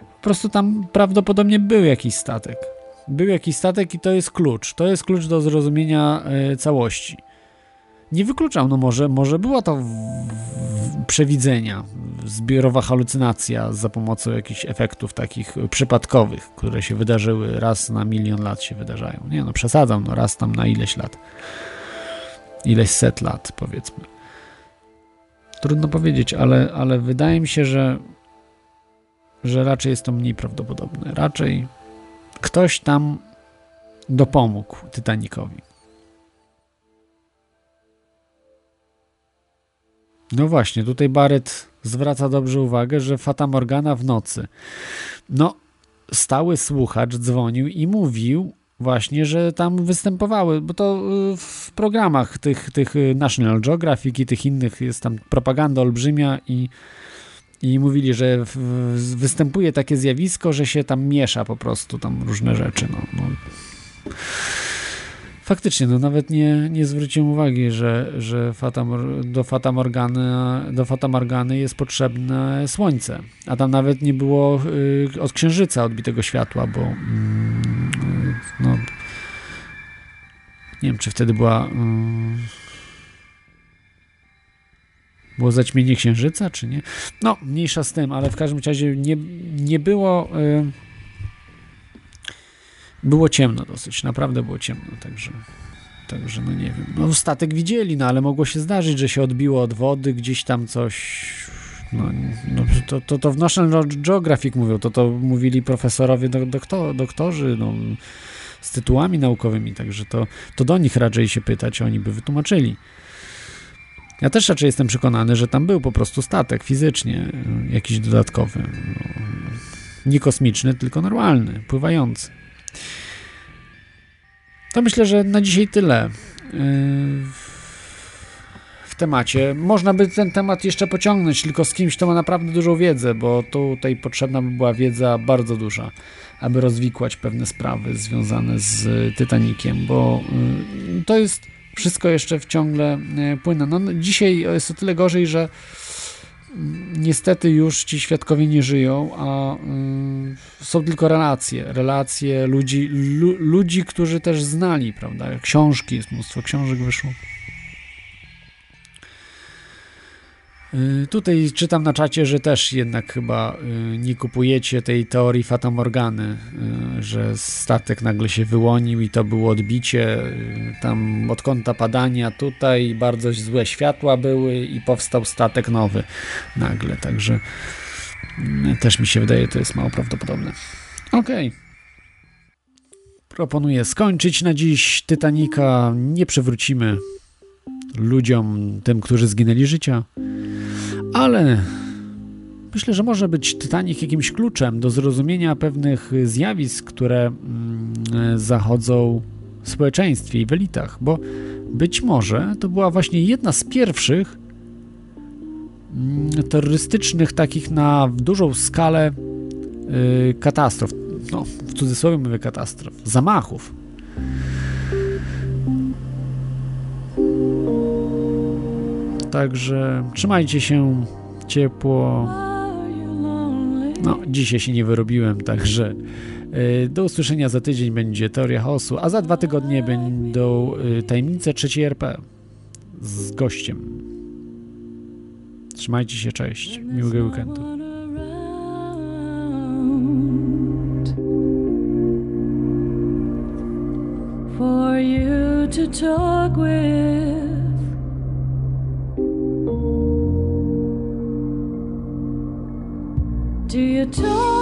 Po prostu tam prawdopodobnie był jakiś statek. Był jakiś statek i to jest klucz. To jest klucz do zrozumienia e, całości. Nie wykluczam, no może, może była to w, w, przewidzenia, zbiorowa halucynacja za pomocą jakichś efektów takich przypadkowych, które się wydarzyły raz na milion lat się wydarzają. Nie no, przesadzam, no raz tam na ileś lat. Ileś set lat, powiedzmy. Trudno powiedzieć, ale, ale wydaje mi się, że, że raczej jest to mniej prawdopodobne. Raczej ktoś tam dopomógł Titanicowi. No właśnie, tutaj Barrett zwraca dobrze uwagę, że Fata Morgana w nocy. No, stały słuchacz dzwonił i mówił właśnie, że tam występowały, bo to y, w programach tych, tych National Geographic i tych innych jest tam propaganda olbrzymia i, i mówili, że w, występuje takie zjawisko, że się tam miesza po prostu tam różne rzeczy. No, no. Faktycznie, no nawet nie, nie zwróciłem uwagi, że, że Fata, do, Fata Morgany, do Fata Morgany jest potrzebne słońce, a tam nawet nie było y, od księżyca odbitego światła, bo mm, no, nie wiem, czy wtedy była y, było zaćmienie księżyca, czy nie? No, mniejsza z tym, ale w każdym razie nie, nie było y, było ciemno dosyć, naprawdę było ciemno, także, także no nie wiem. No statek widzieli, no ale mogło się zdarzyć, że się odbiło od wody, gdzieś tam coś, no, no to, to, to w National Geographic mówią, to to mówili profesorowie, do, doktor, doktorzy, no z tytułami naukowymi, także to, to do nich raczej się pytać, oni by wytłumaczyli. Ja też raczej jestem przekonany, że tam był po prostu statek fizycznie, jakiś dodatkowy. Nie kosmiczny, tylko normalny, pływający. To myślę, że na dzisiaj tyle w temacie. Można by ten temat jeszcze pociągnąć, tylko z kimś, kto ma naprawdę dużą wiedzę, bo tutaj potrzebna by była wiedza bardzo duża, aby rozwikłać pewne sprawy związane z Titanikiem, bo to jest wszystko jeszcze w ciągle płynne. No, dzisiaj jest o tyle gorzej, że niestety już ci świadkowie nie żyją, a y, są tylko relacje, relacje ludzi, lu, ludzi, którzy też znali, prawda, książki, jest mnóstwo książek wyszło. Tutaj czytam na czacie, że też jednak chyba y, nie kupujecie tej teorii Fata Morgany, y, że statek nagle się wyłonił i to było odbicie tam od kąta padania tutaj, bardzo złe światła były i powstał statek nowy nagle, także też mi się wydaje, to jest mało prawdopodobne. Okej. Okay. Proponuję skończyć na dziś Titanica. Nie przewrócimy ludziom, tym, którzy zginęli życia. Ale myślę, że może być Titanic jakimś kluczem do zrozumienia pewnych zjawisk, które mm, zachodzą w społeczeństwie i w elitach, bo być może to była właśnie jedna z pierwszych mm, terrorystycznych, takich na dużą skalę y, katastrof, no w cudzysłowie mówię katastrof, zamachów. Także trzymajcie się ciepło. No, dzisiaj się nie wyrobiłem, także y, do usłyszenia za tydzień będzie Teoria Chaosu, a za dwa tygodnie będą y, Tajemnice trzeciej RP z gościem. Trzymajcie się, cześć. Miłego weekendu. For you to talk with Do you talk